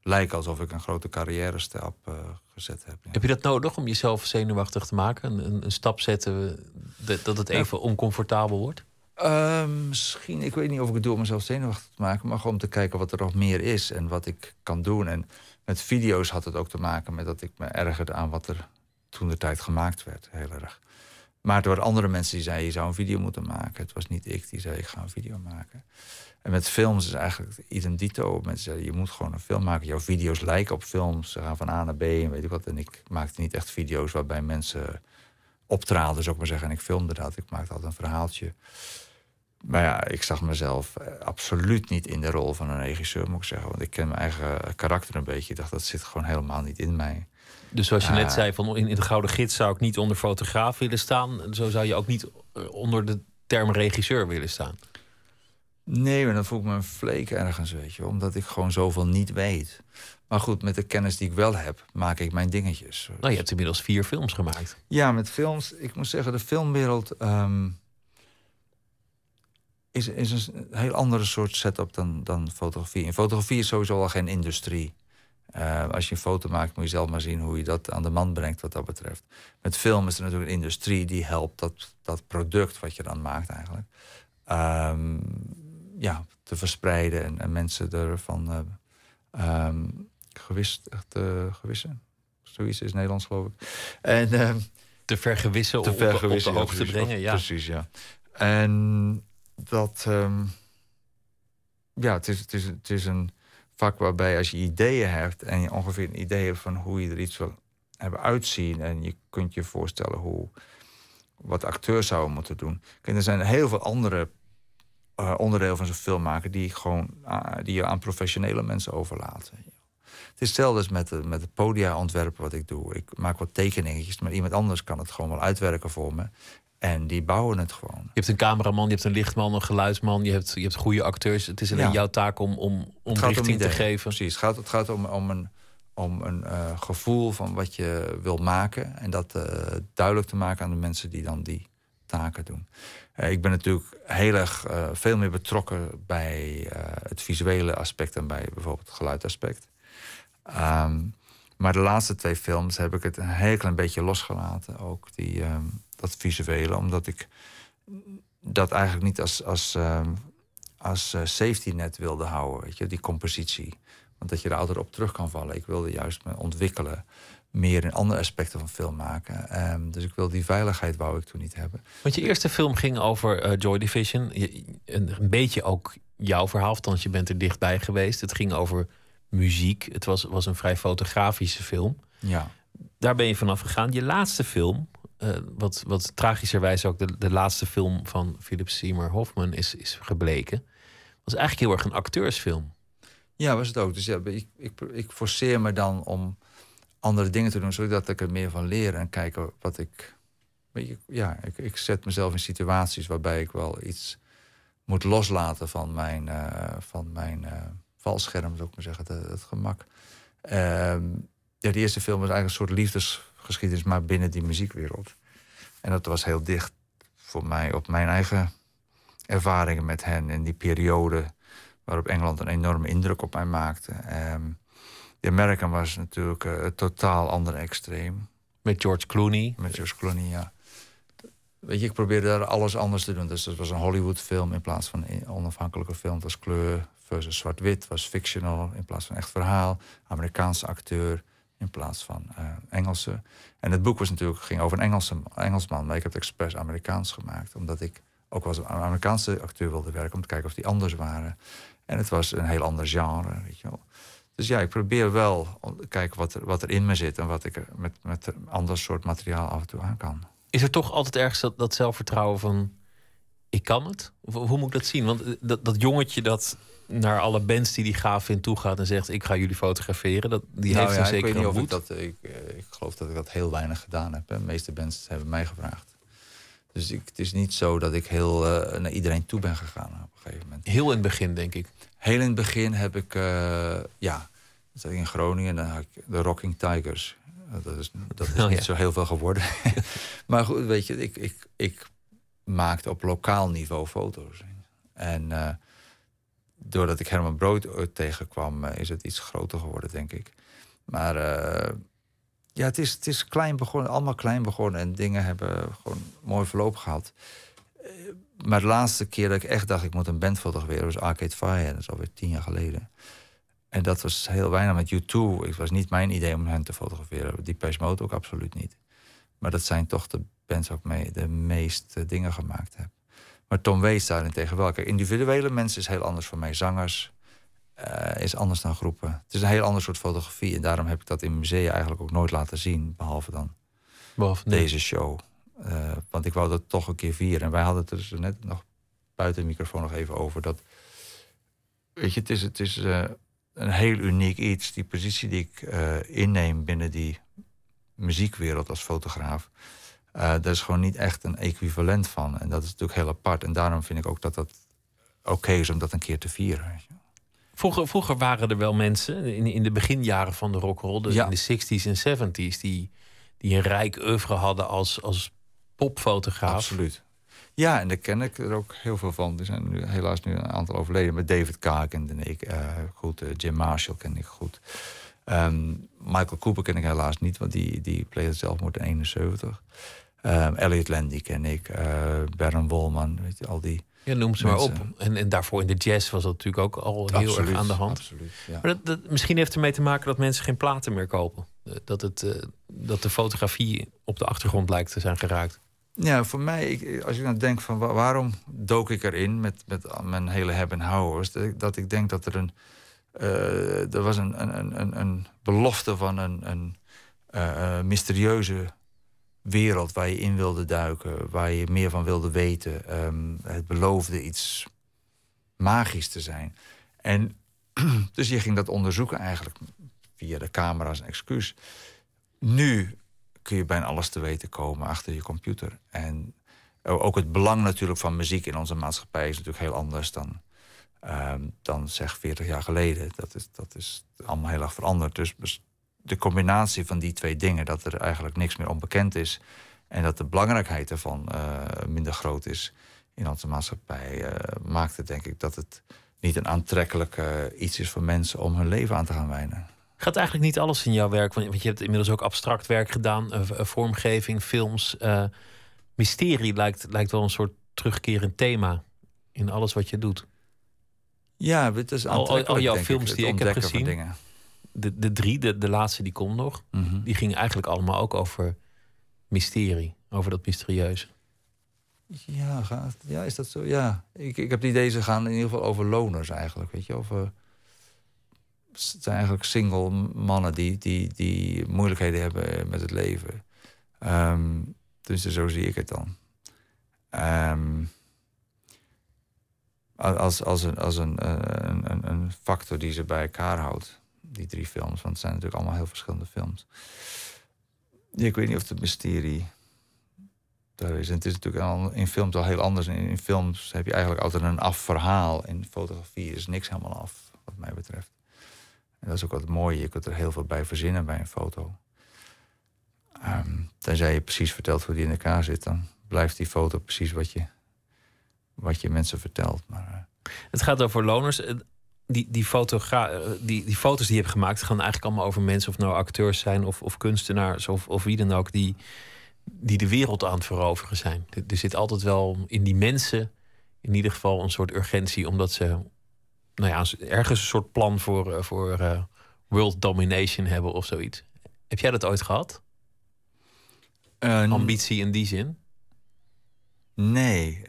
lijken alsof ik een grote carrière stap uh, gezet heb. Ja. Heb je dat nodig om jezelf zenuwachtig te maken? Een, een stap zetten dat het even ja. oncomfortabel wordt? Uh, misschien, ik weet niet of ik het doe om mezelf zenuwachtig te maken, maar gewoon om te kijken wat er nog meer is en wat ik kan doen. En met video's had het ook te maken met dat ik me ergerde aan wat er toen de tijd gemaakt werd, heel erg. Maar waren andere mensen die zeiden, je zou een video moeten maken. Het was niet ik die zei, ik ga een video maken. En met films is eigenlijk idem dito. Mensen zeiden, je moet gewoon een film maken. Jouw video's lijken op films. Ze gaan van A naar B en weet ik wat. En ik maakte niet echt video's waarbij mensen optraden, zou ik maar zeggen. En ik filmde dat. Ik maakte altijd een verhaaltje. Maar ja, ik zag mezelf eh, absoluut niet in de rol van een regisseur, moet ik zeggen. Want ik ken mijn eigen karakter een beetje. Ik dacht, dat zit gewoon helemaal niet in mij. Dus zoals je net Ah. zei, van in, in de Gouden Gids zou ik niet onder fotograaf willen staan. Zo zou je ook niet eh, onder de term regisseur willen staan. Nee, maar dan voel ik me een vleek ergens, weet je. Omdat ik gewoon zoveel niet weet. Maar goed, met de kennis die ik wel heb, maak ik mijn dingetjes. Nou, je hebt inmiddels vier films gemaakt. Ja, met films. Ik moet zeggen, de filmwereld ehm, is, is een heel andere soort setup dan, dan fotografie. In fotografie is sowieso al geen industrie. Eh, als je een foto maakt, moet je zelf maar zien hoe je dat aan de man brengt wat dat betreft. Met film is er natuurlijk een industrie die helpt dat, dat product wat je dan maakt eigenlijk. ehm, ja, te verspreiden en, en mensen ervan eh ehm, gewist, eh, gewissen. Zoiets is Nederlands, geloof ik. En ehm, Te vergewissen, te op, op, op de vergewissen, ja, hoogte brengen. Ja. Precies, ja. En dat... ja, het is, het, is, het is een vak waarbij als je ideeën hebt... en je ongeveer een idee hebt van hoe je er iets wil hebben uitzien... en je kunt je voorstellen hoe wat acteurs zouden moeten doen. Er zijn heel veel andere eh, onderdelen van zo'n film maken... die, gewoon, ah, die je aan professionele mensen overlaten. Het is hetzelfde met, de- met het podia ontwerpen wat ik doe. Ik maak wat tekeningetjes, maar iemand anders kan het gewoon wel uitwerken voor me. En die bouwen het gewoon. Je hebt een cameraman, je hebt een lichtman, een geluidsman, je hebt, je hebt goede acteurs. Het is alleen Ja. jouw taak om, om, om richting te geven. Precies, het gaat, het gaat om, om een, om een eh, gevoel van wat je wil maken. En dat eh, duidelijk te maken aan de mensen die dan die taken doen. Eh, ik ben natuurlijk heel erg veel meer betrokken bij het visuele aspect dan bij bijvoorbeeld het geluidaspect. Ehm, maar de laatste twee films heb ik het een heel klein beetje losgelaten. Ook die, ehm, dat visuele, omdat ik dat eigenlijk niet als, als, ehm, als eh, safety net wilde houden. Weet je, die compositie. Want dat je er altijd op terug kan vallen. Ik wilde juist me ontwikkelen. Meer in andere aspecten van film maken. Ehm, dus ik wil die veiligheid wou ik toen niet hebben. Want je eerste film ging over eh, Joy Division. Je- een, een beetje ook jouw verhaal, althans je bent er dichtbij geweest. Het ging over muziek. Het was, was een vrij fotografische film. Ja. Daar ben je vanaf gegaan. Je laatste film, eh, wat, wat tragischerwijs ook de, de laatste film van Philip Seymour Hoffman is, is gebleken, was eigenlijk heel erg een acteursfilm. Ja, was het ook. Dus ja, ik, ik, ik forceer me dan om andere dingen te doen, zodat ik er meer van leer en kijken wat ik. Ja, ik, ik zet mezelf in situaties waarbij ik wel iets moet loslaten van mijn, eh, van mijn eh, valscherm, zou ik maar zeggen, het, gemak. Ehm, ja, de eerste film was eigenlijk een soort liefdesgeschiedenis, maar binnen die muziekwereld. En dat was heel dicht voor mij op mijn eigen ervaringen met hen in die periode waarop Engeland een enorme indruk op mij maakte. Ehm The American was natuurlijk eh, een totaal ander extreem. Met George Clooney. Met George Clooney, ja. Weet je, ik probeerde daar alles anders te doen. Dus dat was een Hollywood-film in plaats van een onafhankelijke film. Het was kleur versus zwart-wit, was fictional in plaats van echt verhaal. Amerikaanse acteur in plaats van eh, Engelse. En het boek was natuurlijk, ging over een Engelse, Engelsman, maar ik heb het expres Amerikaans gemaakt. Omdat ik ook als Amerikaanse acteur wilde werken, om te kijken of die anders waren. En het was een heel ander genre, weet je wel. Dus ja, ik probeer wel te kijken wat er, wat er in me zit en wat ik met, met een ander soort materiaal af en toe aan kan. Is er toch altijd ergens dat, dat zelfvertrouwen van ik kan het? Of, hoe moet ik dat zien? Want eh, dat jongetje dat naar alle bands die die gaaf vindt toe gaat en zegt ik ga jullie fotograferen, dat, die Nou heeft ja, een ik weet niet of ik dat. Ik, eh, ik geloof dat ik dat heel weinig gedaan heb. Hè. De meeste bands hebben mij gevraagd. Dus ik, het is niet zo dat ik heel eh, naar iedereen toe ben gegaan op een gegeven moment. Heel in het begin, denk ik. Heel in het begin heb ik, eh, ja, zat ik in Groningen en dan had ik de Rocking Tigers. Dat is, dat is Oh, niet ja. zo heel veel geworden. maar goed, weet je, ik, ik, ik maakte op lokaal niveau foto's. En doordat ik Herman Brood tegenkwam, eh, is het iets groter geworden, denk ik. Maar eh, ja, het is, het is klein begonnen, allemaal klein begonnen. En dingen hebben gewoon mooi verloop gehad. Eh, Maar de laatste keer dat ik echt dacht, ik moet een band fotograferen, was Arcade Fire. Dat is alweer tien jaar geleden. En dat was heel weinig met U2. Het was niet mijn idee om hen te fotograferen. Depeche Mode ook absoluut niet. Maar dat zijn toch de bands ook mee de meeste dingen gemaakt heb. Maar Tom Waits daarentegen wel. Kijk, individuele mensen is heel anders van mij. Zangers uh, is anders dan groepen. Het is een heel ander soort fotografie. En daarom heb ik dat in musea eigenlijk ook nooit laten zien. Behalve dan behalve deze show. Uh, want ik wou dat toch een keer vieren. En wij hadden het er dus net nog buiten de microfoon nog even over. Dat, weet je, het is, het is uh, een heel uniek iets. Die positie die ik inneem binnen die muziekwereld als fotograaf. Uh, daar is gewoon niet echt een equivalent van. En dat is natuurlijk heel apart. En daarom vind ik ook dat dat oké is om dat een keer te vieren. Vroeger, vroeger waren er wel mensen in, in de beginjaren van de rock'n'roll, in de 60s en 70s, die, die een rijk oeuvre hadden als, als popfotograaf. Absoluut. Ja, en daar ken ik er ook heel veel van. Er zijn nu, helaas nu een aantal overleden. Met David K. kende ik uh, goed. Uh, Jim Marshall ken ik goed. Um, Michael Cooper ken ik helaas niet, want die, die pleegde zelfmoord in 71. Um, Elliot Landy ken ik. Uh, Baron Wolman, weet je, al die ja, noem ze maar op. En, en daarvoor in de jazz was dat natuurlijk ook al heel erg aan de hand. Absoluut, ja. Maar dat, dat, misschien heeft ermee te maken dat mensen geen platen meer kopen. Eh, dat, het, uh, dat de fotografie op de achtergrond lijkt te zijn geraakt. Ja, voor mij, ik, als ik dan denk van waarom dook ik erin met, met mijn hele hebben en houders, dat, dat ik denk dat er een. Uh, er was een, een, een, een belofte van een, een mysterieuze wereld waar je in wilde duiken, waar je meer van wilde weten. Ehm, het beloofde iets magisch te zijn. En dus je ging dat onderzoeken eigenlijk via de camera's en excuus. Nu kun je bijna alles te weten komen achter je computer. En ook het belang natuurlijk van muziek in onze maatschappij is natuurlijk heel anders dan, um, dan zeg 40 jaar geleden. Dat is, dat is allemaal heel erg veranderd. Dus de combinatie van die twee dingen, dat er eigenlijk niks meer onbekend is en dat de belangrijkheid ervan uh, minder groot is in onze maatschappij, uh, maakt het denk ik dat het niet een aantrekkelijk uh, iets is voor mensen om hun leven aan te gaan wijnen. Gaat eigenlijk niet alles in jouw werk? Want je hebt inmiddels ook abstract werk gedaan, vormgeving, films. mysterie lijkt, lijkt wel een soort terugkerend thema in alles wat je doet. Ja, het is al, al jouw films die ik heb gezien de, de drie, de, de laatste die komt nog, mhm. die gingen eigenlijk allemaal ook over mysterie, over dat mysterieuze. Ja, gaat, ja, is dat zo? Ja, ik, ik heb die deze gaan in ieder geval over loners eigenlijk, weet je, over het zijn eigenlijk single mannen die, die, die moeilijkheden hebben met het leven. Um, dus zo zie ik het dan. Um, als, als, een, als eh, een, een, een factor die ze bij elkaar houdt die drie films. Want het zijn natuurlijk allemaal heel verschillende films. ik weet niet of het mysterie daar is. En het is natuurlijk al, in films al heel anders. In, films heb je eigenlijk altijd een afverhaal. In fotografie is niks helemaal af, wat mij betreft. Dat is ook wat mooie. Je kunt er heel veel bij verzinnen bij een foto. Um, tenzij je precies vertelt hoe die in elkaar zit, dan blijft die foto precies wat je, wat je mensen vertelt. Maar, uh... Het gaat over loners die, die, eh, die, die foto's die je hebt gemaakt gaan eigenlijk allemaal over mensen, of nou acteurs zijn of, of kunstenaars of, of wie dan ook, die, die de wereld aan het veroveren zijn. Er, zit altijd wel in die mensen in ieder geval een soort urgentie, omdat ze nou ja, ergens een soort plan voor, eh, voor uh, world domination hebben of zoiets. Heb jij dat ooit gehad? Ambitie in die zin? Nee.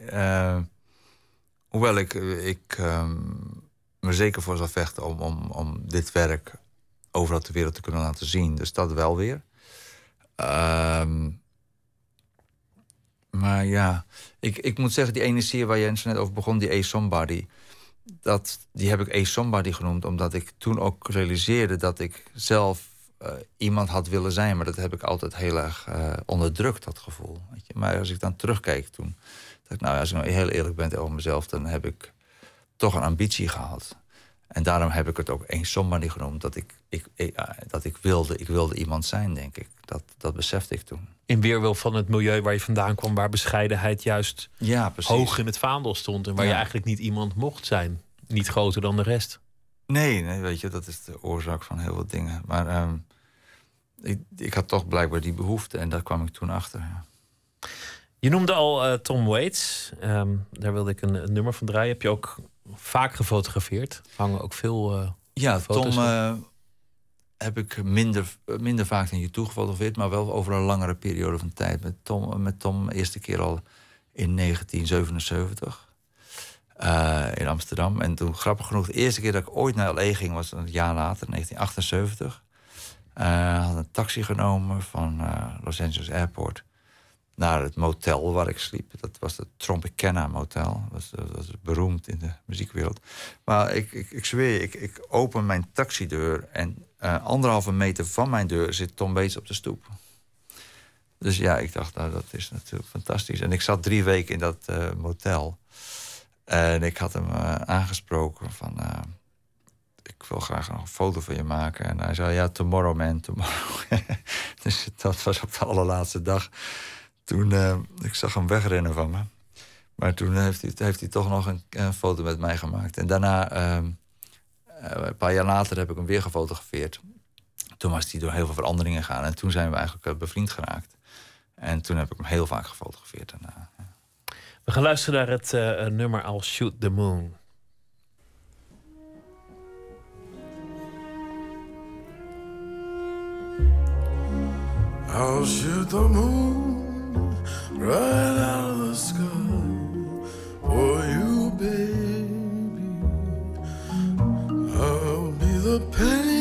hoewel ik, ik ehm, me zeker voor zal vechten om, om, om dit werk overal ter wereld te kunnen laten zien. Dus dat wel weer. Ehm, maar ja, ik, ik moet zeggen, die ene serie waar je net over begon, die A Somebody... Dat, die heb ik A Somebody genoemd, omdat ik toen ook realiseerde... dat ik zelf uh, iemand had willen zijn. Maar dat heb ik altijd heel erg uh, onderdrukt, dat gevoel. Weet je? Maar als ik dan terugkijk toen... dacht ik, nou, als ik nou heel eerlijk ben over mezelf... dan heb ik toch een ambitie gehad. En daarom heb ik het ook één somebody genoemd. Dat ik, ik, dat ik, wilde, ik wilde iemand zijn, denk ik. Dat, dat besefte ik toen. In weerwil van het milieu waar je vandaan kwam... waar bescheidenheid juist ja, hoog in het vaandel stond... en waar je eigenlijk niet iemand mocht zijn. Niet groter dan de rest. Nee, nee, weet je, dat is de oorzaak van heel veel dingen. Maar ehm, ik, ik had toch blijkbaar die behoefte... en daar kwam ik toen achter, ja. Je noemde al uh, Tom Waits. Ehm, daar wilde ik een, een, nummer van draaien. Heb je ook vaak gefotografeerd? Hangen ook veel uh, ja, foto's Tom, uh, heb ik minder, minder vaak naar YouTube gefotografeerd, maar wel over een langere periode van tijd. Met Tom, met Tom eerste keer al in 1977 uh, in Amsterdam. En toen, grappig genoeg, de eerste keer dat ik ooit naar LA ging was een jaar later, 1978. Uh, had een taxi genomen van uh, Los Angeles Airport naar het motel waar ik sliep. Dat was het Tropicana Motel. Dat was, dat was beroemd in de muziekwereld. Maar ik, ik, ik zweer, ik, ik open mijn taxideur... en uh, anderhalve meter van mijn deur zit Tom Waits op de stoep. Dus ja, ik dacht, nou, dat is natuurlijk fantastisch. En ik zat drie weken in dat uh, motel. En ik had hem uh, aangesproken van... ik wil graag nog een foto van je maken. En hij zei, ja, tomorrow man, tomorrow. dus dat was op de allerlaatste dag. Toen, uh, ik zag hem wegrennen van me. Maar toen heeft hij, heeft hij toch nog een, een, foto met mij gemaakt. En daarna, uh, een paar jaar later, heb ik hem weer gefotografeerd. Toen was hij door heel veel veranderingen gegaan. En toen zijn we eigenlijk bevriend geraakt. En toen heb ik hem heel vaak gefotografeerd daarna. We gaan luisteren naar het uh, nummer I'll Shoot the Moon. I'll shoot the moon right out of the sky for you, baby. I'll be the pennies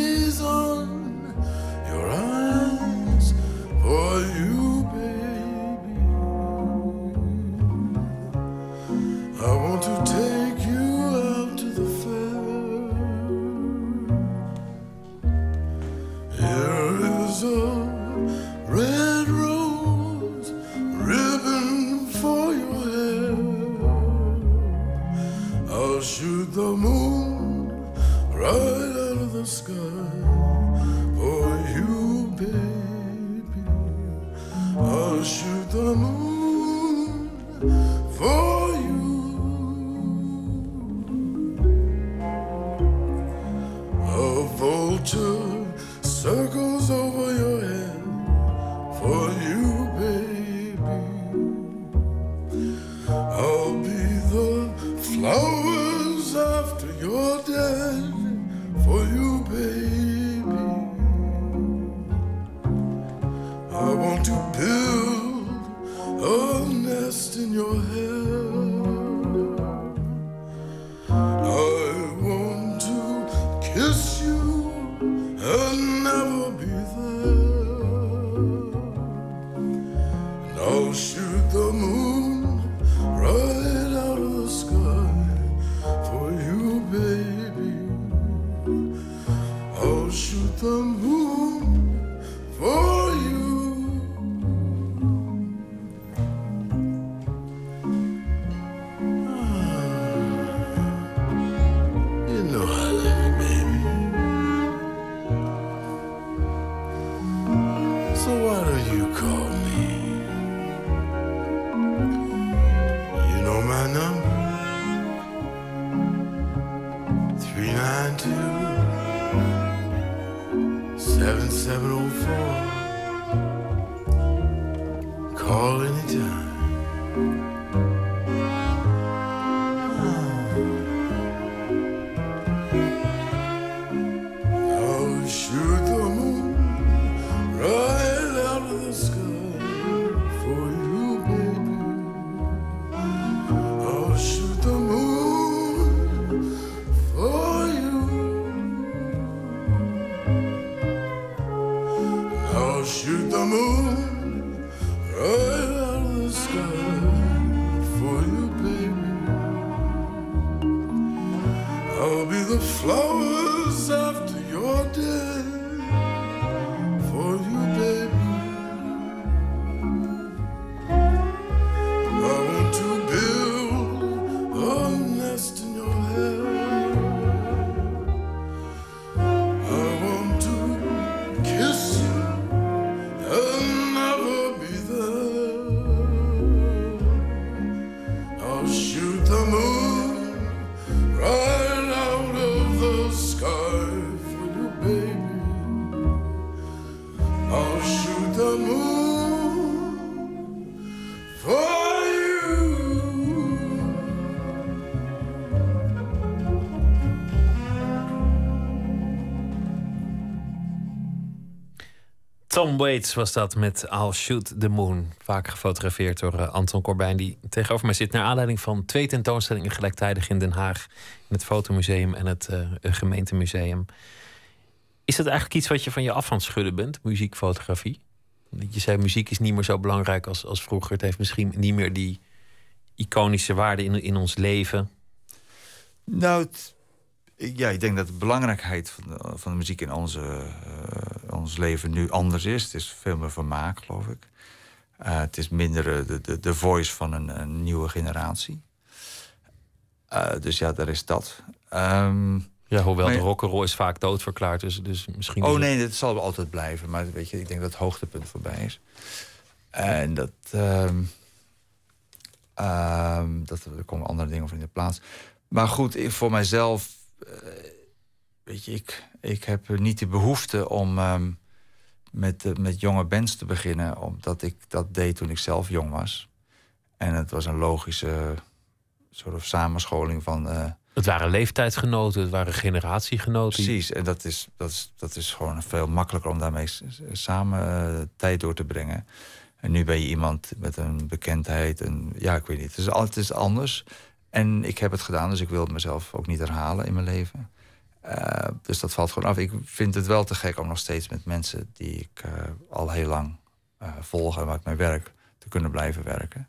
Tom Waits was dat met I'll Shoot the Moon. Vaak gefotografeerd door uh, Anton Corbijn, die tegenover mij zit. Naar aanleiding van twee tentoonstellingen gelijktijdig in Den Haag. In het Fotomuseum en het uh, Gemeentemuseum. Is dat eigenlijk iets wat je van je af aan schudden bent, muziekfotografie? Je zei muziek is niet meer zo belangrijk als, als vroeger. Het heeft misschien niet meer die iconische waarde in, in ons leven. Nou, ja, ik denk dat de belangrijkheid van de, van de muziek in onze, uh, ons leven nu anders is. Het is veel meer vermaak, geloof ik. Uh, het is minder de, de, de voice van een, een nieuwe generatie. Uh, dus ja, daar is dat. Um, ja, hoewel de rock'n'roll is vaak doodverklaard. Dus, dus misschien. Oh nee, dat zal altijd blijven. Maar weet je, ik denk dat het hoogtepunt voorbij is. En dat. Um, um, dat er komen andere dingen voor in de plaats. Maar goed, voor mijzelf. Uh, weet je, ik, ik heb niet de behoefte om um, met, uh, met jonge bands te beginnen. Omdat ik dat deed toen ik zelf jong was. En het was een logische soort of samenscholing van. Uh, het waren leeftijdsgenoten, het waren generatiegenoten. Precies, en dat is, dat is, dat is gewoon veel makkelijker om daarmee samen uh, tijd door te brengen. En nu ben je iemand met een bekendheid. En, ja, ik weet niet. Het is altijd anders. En ik heb het gedaan, dus ik wil het mezelf ook niet herhalen in mijn leven. Uh, dus dat valt gewoon af. Ik vind het wel te gek om nog steeds met mensen die ik uh, al heel lang uh, volg en waar ik mee werk, te kunnen blijven werken.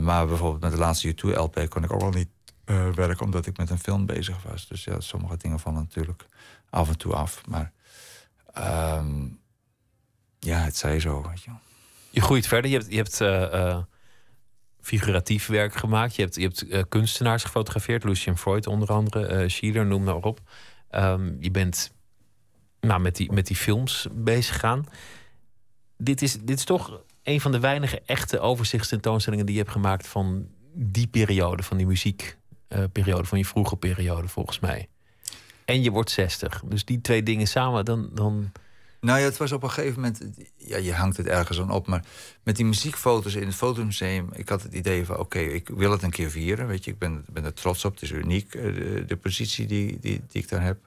maar bijvoorbeeld met de laatste U2-LP kon ik ook al niet werken omdat ik met een film bezig was. Dus ja, sommige dingen vallen natuurlijk af en toe af. Maar um, ja, het zij zo. Weet je. je groeit verder. Je hebt, je hebt figuratief werk gemaakt. Je hebt, je hebt uh, kunstenaars gefotografeerd, Lucien Freud onder andere, uh, Schiller, noem maar op. Um, je bent nou, met, die, met die films bezig gegaan. Dit is, dit is toch een van de weinige echte overzichtstentoonstellingen die je hebt gemaakt van die periode, van die muziekperiode, uh, van je vroege periode volgens mij. En je wordt 60. Dus die twee dingen samen, dan, dan nou ja, het was op een gegeven moment... Ja, je hangt het ergens aan op, maar met die muziekfoto's in het fotomuseum... ik had het idee van, oké, ik wil het een keer vieren. Weet je, ik ben, ben er trots op. Het is uniek, eh, de, positie die, die, ik daar heb.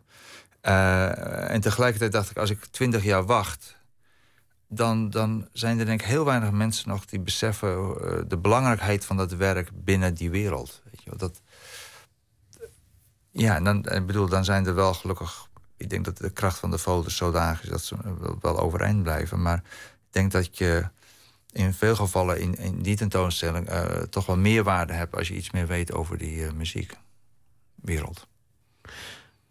Uh, en tegelijkertijd dacht ik, als ik twintig jaar wacht... Dan, dan zijn er denk ik heel weinig mensen nog die beseffen... Uh, de belangrijkheid van dat werk binnen die wereld. Weet je, dat, ja, dan, ik bedoel, dan zijn er wel gelukkig ik denk dat de kracht van de foto's zodanig is dat ze wel overeind blijven. Maar ik denk dat je in veel gevallen in, in die tentoonstelling uh, toch wel meer waarde hebt als je iets meer weet over die uh, muziekwereld.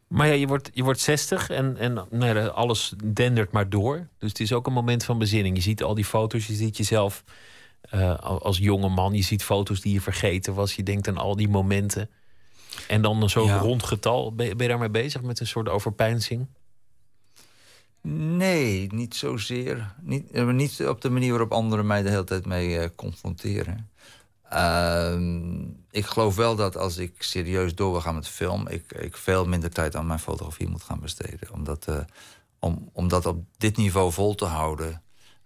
Maar ja, je wordt, je wordt 60 en, en nee, alles dendert maar door. Dus het is ook een moment van bezinning. Je ziet al die foto's, je ziet jezelf als jonge man. Je ziet foto's die je vergeten was. Je denkt aan al die momenten. En dan zo'n ja. rond getal. Ben je, ben je daarmee bezig met een soort overpeinzing? Nee, niet zozeer. Niet, niet op de manier waarop anderen mij de hele tijd mee uh, confronteren. Uh, ik geloof wel dat als ik serieus door wil gaan met film... Ik, ik veel minder tijd aan mijn fotografie moet gaan besteden. Omdat, uh, om, om dat op dit niveau vol te houden...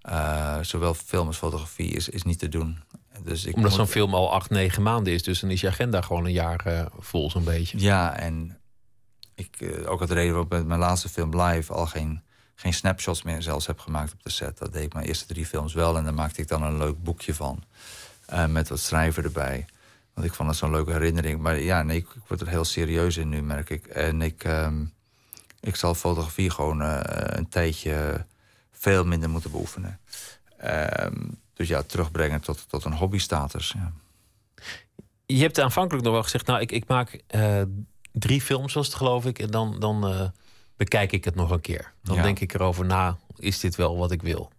Uh, zowel film als fotografie is, is niet te doen. Dus ik Omdat zo'n film al acht, negen maanden is. Dus dan is je agenda gewoon een jaar uh, vol zo'n beetje. Ja, en ik, uh, ook het reden waarom ik met mijn laatste film live... al geen, geen snapshots meer zelfs heb gemaakt op de set. Dat deed ik mijn eerste drie films wel. En daar maakte ik dan een leuk boekje van. Uh, met wat schrijven erbij. Want ik vond het zo'n leuke herinnering. Maar ja, nee, ik, ik, word er heel serieus in nu, merk ik. En ik, um, ik zal fotografie gewoon een tijdje veel minder moeten beoefenen. Um, dus ja, terugbrengen tot, tot een hobbystatus. Ja. Je hebt aanvankelijk nog wel gezegd, nou, ik, ik maak uh, drie films, was het geloof ik, en dan, dan uh, bekijk ik het nog een keer. Dan ja. denk ik erover na, is dit wel wat ik wil?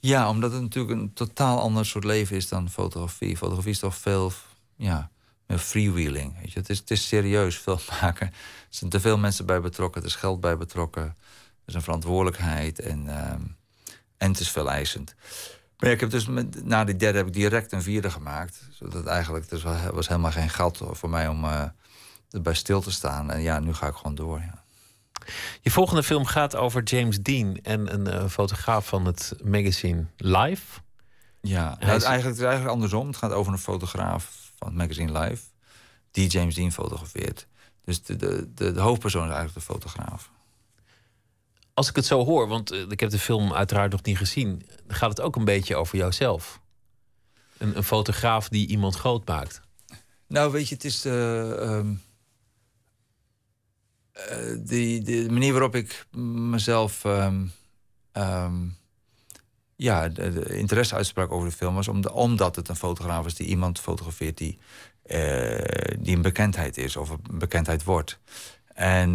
Ja, omdat het natuurlijk een totaal ander soort leven is dan fotografie. Fotografie is toch veel ja, meer freewheeling. Weet je? Het, is, het is serieus film maken. Er zijn te veel mensen bij betrokken, er is geld bij betrokken. Er is een verantwoordelijkheid en, uh, en het is veel eisend. Maar ik heb dus met, na die derde heb ik direct een vierde gemaakt. Zodat eigenlijk, er was, was helemaal geen gat voor mij om uh, erbij stil te staan. En ja, nu ga ik gewoon door. Ja. Je volgende film gaat over James Dean en een uh, fotograaf van het magazine Life. Ja, nou, het, is... eigenlijk, het is eigenlijk andersom. Het gaat over een fotograaf van het magazine Life die James Dean fotografeert. Dus de, de, de, de hoofdpersoon is eigenlijk de fotograaf. Als ik het zo hoor, want eh, ik heb de film uiteraard nog niet gezien, gaat het ook een beetje over jouzelf. Een, een fotograaf die iemand groot maakt. Nou, weet je, het is de, ehm, eh, de manier waarop ik mezelf ehm, ehm, ja, de, interesse uitsprak over de film was om omdat het een fotograaf is die iemand fotografeert die, eh, die een bekendheid is of een bekendheid wordt. En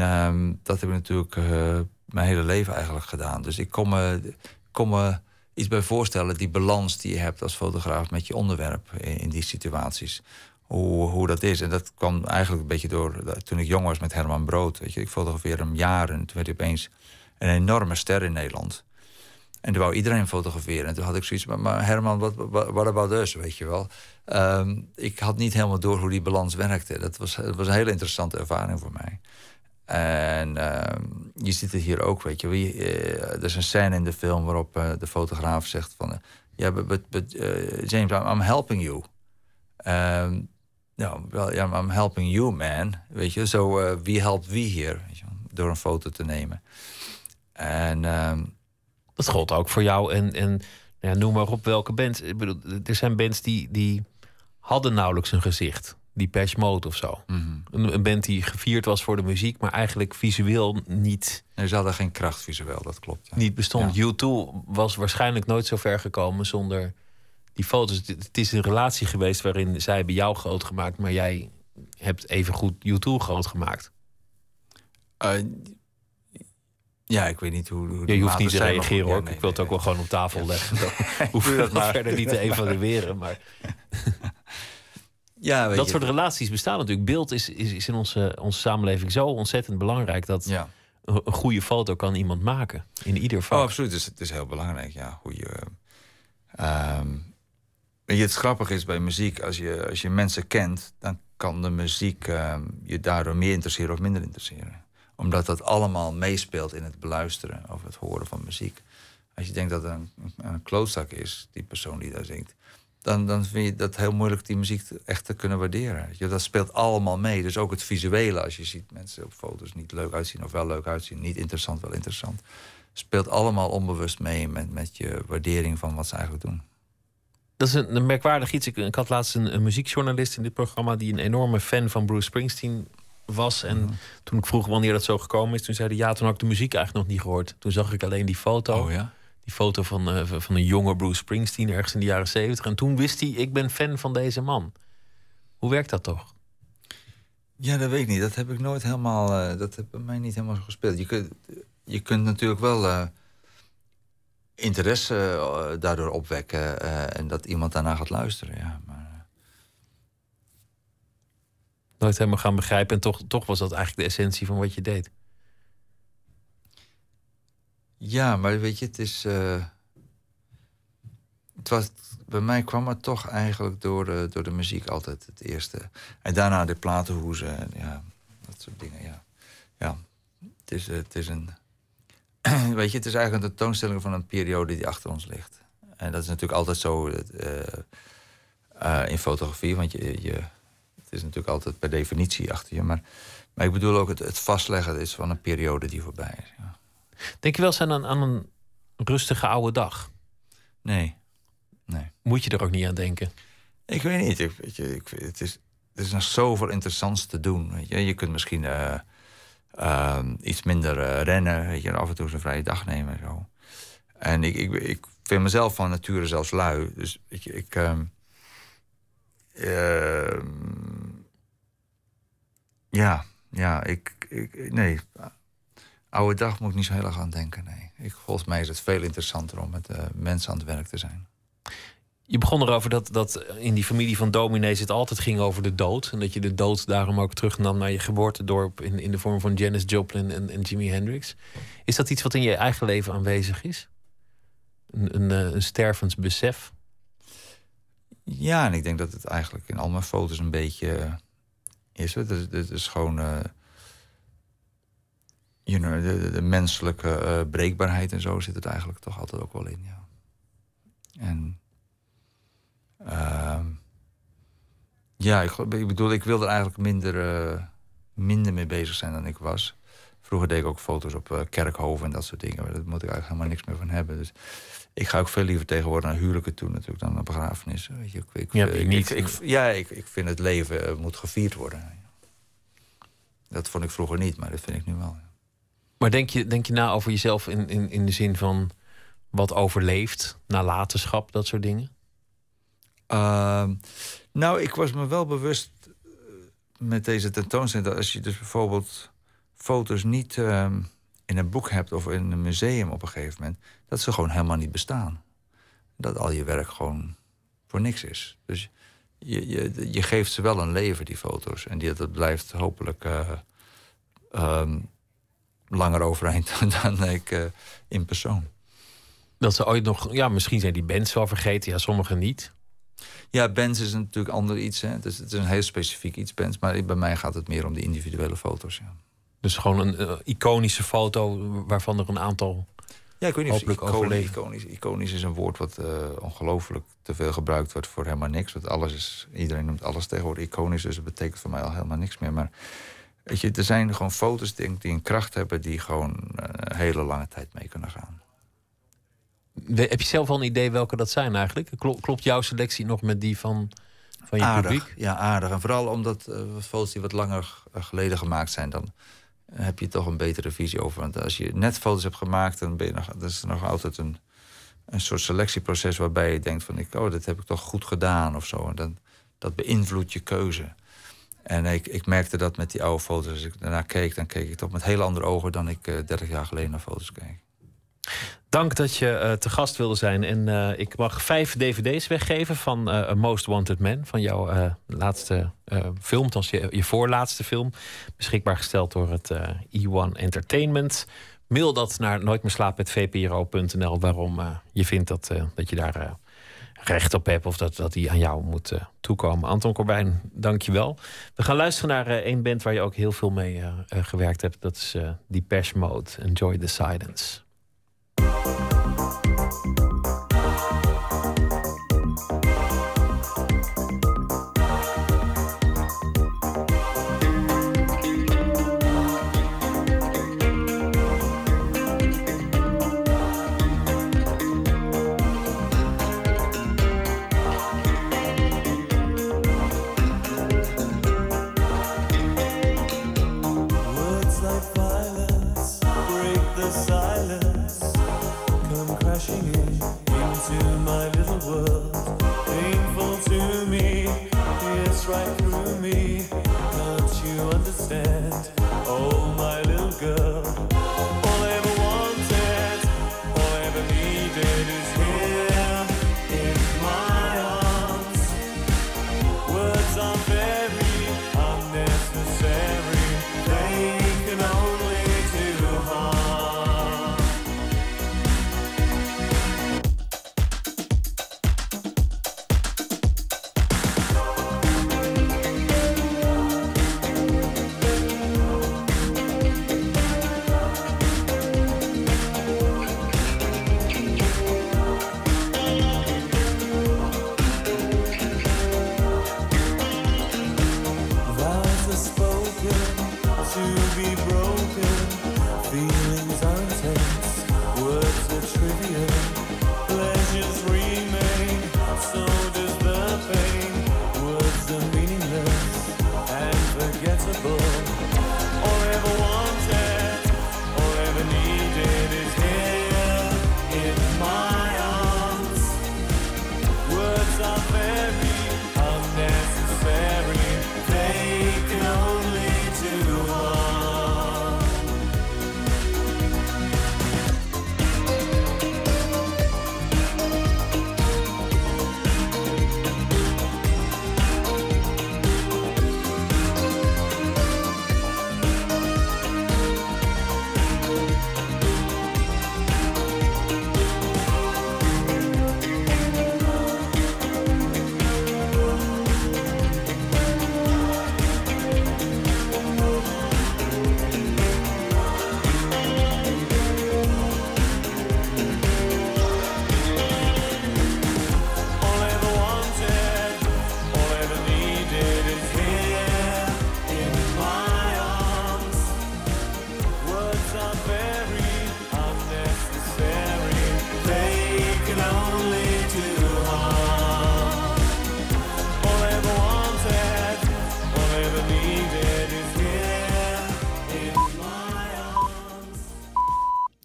dat heb ik natuurlijk mijn hele leven eigenlijk gedaan. Dus ik kon me, iets bij voorstellen, die balans die je hebt als fotograaf met je onderwerp in, in die situaties. Hoe, hoe dat is. En dat kwam eigenlijk een beetje door toen ik jong was met Herman Brood. Weet je, ik fotografeerde hem jaren en toen werd hij opeens een enorme ster in Nederland. En toen wou iedereen fotograferen. En toen had ik zoiets van, maar Herman, wat what about us, weet je wel. Ehm, ik had niet helemaal door hoe die balans werkte. Dat was, dat was een hele interessante ervaring voor mij. En ehm, je ziet het hier ook, weet je. Wie, eh, er is een scène in de film waarop eh, de fotograaf zegt van... Ja, but, eh, James, I'm, helping you. Ehm, nou, wel, ja, I'm helping you, man. Weet je, zo eh, wie helpt wie hier? Door een foto te nemen. En... ehm, Dat gold ook voor jou en, en ja, noem maar op welke band. Ik bedoel, er zijn bands die, die hadden nauwelijks een gezicht. Die Mode of zo. mhm. Een, een band die gevierd was voor de muziek, maar eigenlijk visueel niet, Nee, ze hadden geen kracht visueel, dat klopt. ja. niet bestond. Ja. U2 was waarschijnlijk nooit zo ver gekomen zonder die foto's. Het, is een relatie geweest waarin zij hebben jou groot gemaakt, maar jij hebt evengoed U2 groot gemaakt. Eh, ja, ik weet niet hoe. hoe Ja, je hoeft niet te reageren goed, hoor. ja, nee, ik wil het nee, ook wel gewoon op tafel leggen. Hoef je dat maar. verder niet te evalueren. Maar Ja, weet dat je, soort relaties bestaan natuurlijk. Beeld is, is, is in onze, onze samenleving zo ontzettend belangrijk dat Ja. een, goede foto kan iemand maken. In ieder Oh, vak. absoluut. Het is, het is heel belangrijk, ja. Hoe je. ehm, weet je, het grappige is bij muziek, als je, als je mensen kent, dan kan de muziek ehm, je daardoor meer interesseren of minder interesseren. Omdat dat allemaal meespeelt in het beluisteren of het horen van muziek. Als je denkt dat het een, een klootzak is, die persoon die daar zingt, dan, dan vind je dat heel moeilijk die muziek echt te kunnen waarderen. Je, dat speelt allemaal mee. Dus ook het visuele, als je ziet mensen op foto's niet leuk uitzien of wel leuk uitzien, niet interessant, wel interessant speelt allemaal onbewust mee met, met je waardering van wat ze eigenlijk doen. Dat is een, een merkwaardig iets. Ik, ik had laatst een, een muziekjournalist in dit programma die een enorme fan van Bruce Springsteen was. En Mhm. toen ik vroeg wanneer dat zo gekomen is, toen zei hij ja, toen had ik de muziek eigenlijk nog niet gehoord. Toen zag ik alleen die foto. Oh, ja? Die foto van, eh, van een jonge Bruce Springsteen ergens in de jaren zeventig. En toen wist hij, ik ben fan van deze man. Hoe werkt dat toch? Ja, dat weet ik niet. Dat heb ik nooit helemaal. eh, dat heb bij mij niet helemaal zo gespeeld. Je kunt, je kunt natuurlijk wel eh, interesse daardoor opwekken en dat iemand daarna gaat luisteren. Ja, maar, Nooit helemaal gaan begrijpen. En toch, toch was dat eigenlijk de essentie van wat je deed. Ja, maar weet je, het is. eh, het was, bij mij kwam het toch eigenlijk door door de muziek altijd het eerste. En daarna de platenhoezen en ja, dat soort dingen. Ja, ja het, is, het is een. weet je, het is eigenlijk een tentoonstelling van een periode die achter ons ligt. En dat is natuurlijk altijd zo eh, eh, in fotografie, want je, je, het is natuurlijk altijd per definitie achter je. Maar, maar ik bedoel ook het, het vastleggen is van een periode die voorbij is. Ja. Denk je wel eens aan een, aan een rustige oude dag? Nee, nee. Moet je er ook niet aan denken? Ik weet niet. Ik, weet je, ik, het, is, er is nog zoveel interessants te doen. Weet je, je kunt misschien eh, ehm, iets minder eh, rennen. Weet je, af en toe eens een vrije dag nemen. En, zo. en ik, ik, ik vind mezelf van nature zelfs lui. Dus weet je, ik. ehm, ehm, ja, ja, ik, ik. Nee. Oude dag moet ik niet zo heel erg aan denken. Nee. Ik, volgens mij is het veel interessanter om met eh, mensen aan het werk te zijn. Je begon erover dat, dat in die familie van dominees het altijd ging over de dood. En dat je de dood daarom ook terugnam naar je geboortedorp in, in de vorm van Janis Joplin en, en Jimi Hendrix. Is dat iets wat in je eigen leven aanwezig is? Een, een, eh, een stervensbesef? Ja, en ik denk dat het eigenlijk in al mijn foto's een beetje is. Het is, het is gewoon eh, you know, de, de- menselijke eh, breekbaarheid en zo zit het eigenlijk toch altijd ook wel in. Ja. En ehm, ja, ik, bedoel, ik wil er eigenlijk minder, eh, minder mee bezig zijn dan ik was. Vroeger deed ik ook foto's op uh, kerkhoven en dat soort dingen. Maar daar moet ik eigenlijk helemaal niks meer van hebben. Dus ik ga ook veel liever tegenwoordig naar huwelijken toe natuurlijk dan naar begrafenissen. Weet je, ik, ik, ja, ik, niet. Ik, ja, ik, ik vind het leven moet gevierd worden. Dat vond ik vroeger niet, maar dat vind ik nu wel. Ja. Maar denk je, denk je na over jezelf in, in, in de zin van wat overleeft, nalatenschap, dat soort dingen? Uh, nou, ik was me wel bewust met deze tentoonstelling dat als je dus bijvoorbeeld foto's niet uh, in een boek hebt of in een museum op een gegeven moment, dat ze gewoon helemaal niet bestaan. Dat al je werk gewoon voor niks is. Dus je, je, je geeft ze wel een leven, die foto's. En die, dat blijft hopelijk uh, langer overeind dan ik uh, in persoon. Dat ze ooit nog, ja, misschien zijn die bands wel vergeten, ja, sommigen niet. Ja, bands is natuurlijk ander iets. Hè. Het, is, het is een heel specifiek iets, bands. Maar bij mij gaat het meer om de individuele foto's. Ja. Dus gewoon een uh, iconische foto waarvan er een aantal. Ja, ik weet niet of iconisch, iconisch, iconisch is een woord wat uh, ongelooflijk te veel gebruikt wordt voor helemaal niks. Want alles is, iedereen noemt alles tegenwoordig iconisch, dus dat betekent voor mij al helemaal niks meer. Maar weet je, er zijn gewoon foto's die, die een kracht hebben die gewoon een hele lange tijd mee kunnen gaan. Heb je zelf al een idee welke dat zijn eigenlijk? Klopt jouw selectie nog met die van, van je aardig, publiek? Ja, aardig. En vooral omdat uh, foto's die wat langer geleden gemaakt zijn... dan heb je toch een betere visie over. Want als je net foto's hebt gemaakt... dan ben je nog, dat is nog altijd een, een soort selectieproces... waarbij je denkt van, oh, dat heb ik toch goed gedaan of zo. En dan, dat beïnvloedt je keuze. En ik, ik merkte dat met die oude foto's. Als ik daarna keek, dan keek ik toch met hele andere ogen... dan ik uh, 30 jaar geleden naar foto's keek. Dank dat je uh, te gast wilde zijn. En uh, ik mag vijf dvd's weggeven van A Most Wanted Man. Van jouw laatste film, althans je, je voorlaatste film. Beschikbaar gesteld door het E1 Entertainment. Mail dat naar nooitmeerslaap.vpro.nl waarom je vindt dat, dat je daar recht op hebt... of dat, dat die aan jou moet toekomen. Anton Corbijn, dank je wel. We gaan luisteren naar één band waar je ook heel veel mee gewerkt hebt. Dat is Depeche Mode, Enjoy the Silence.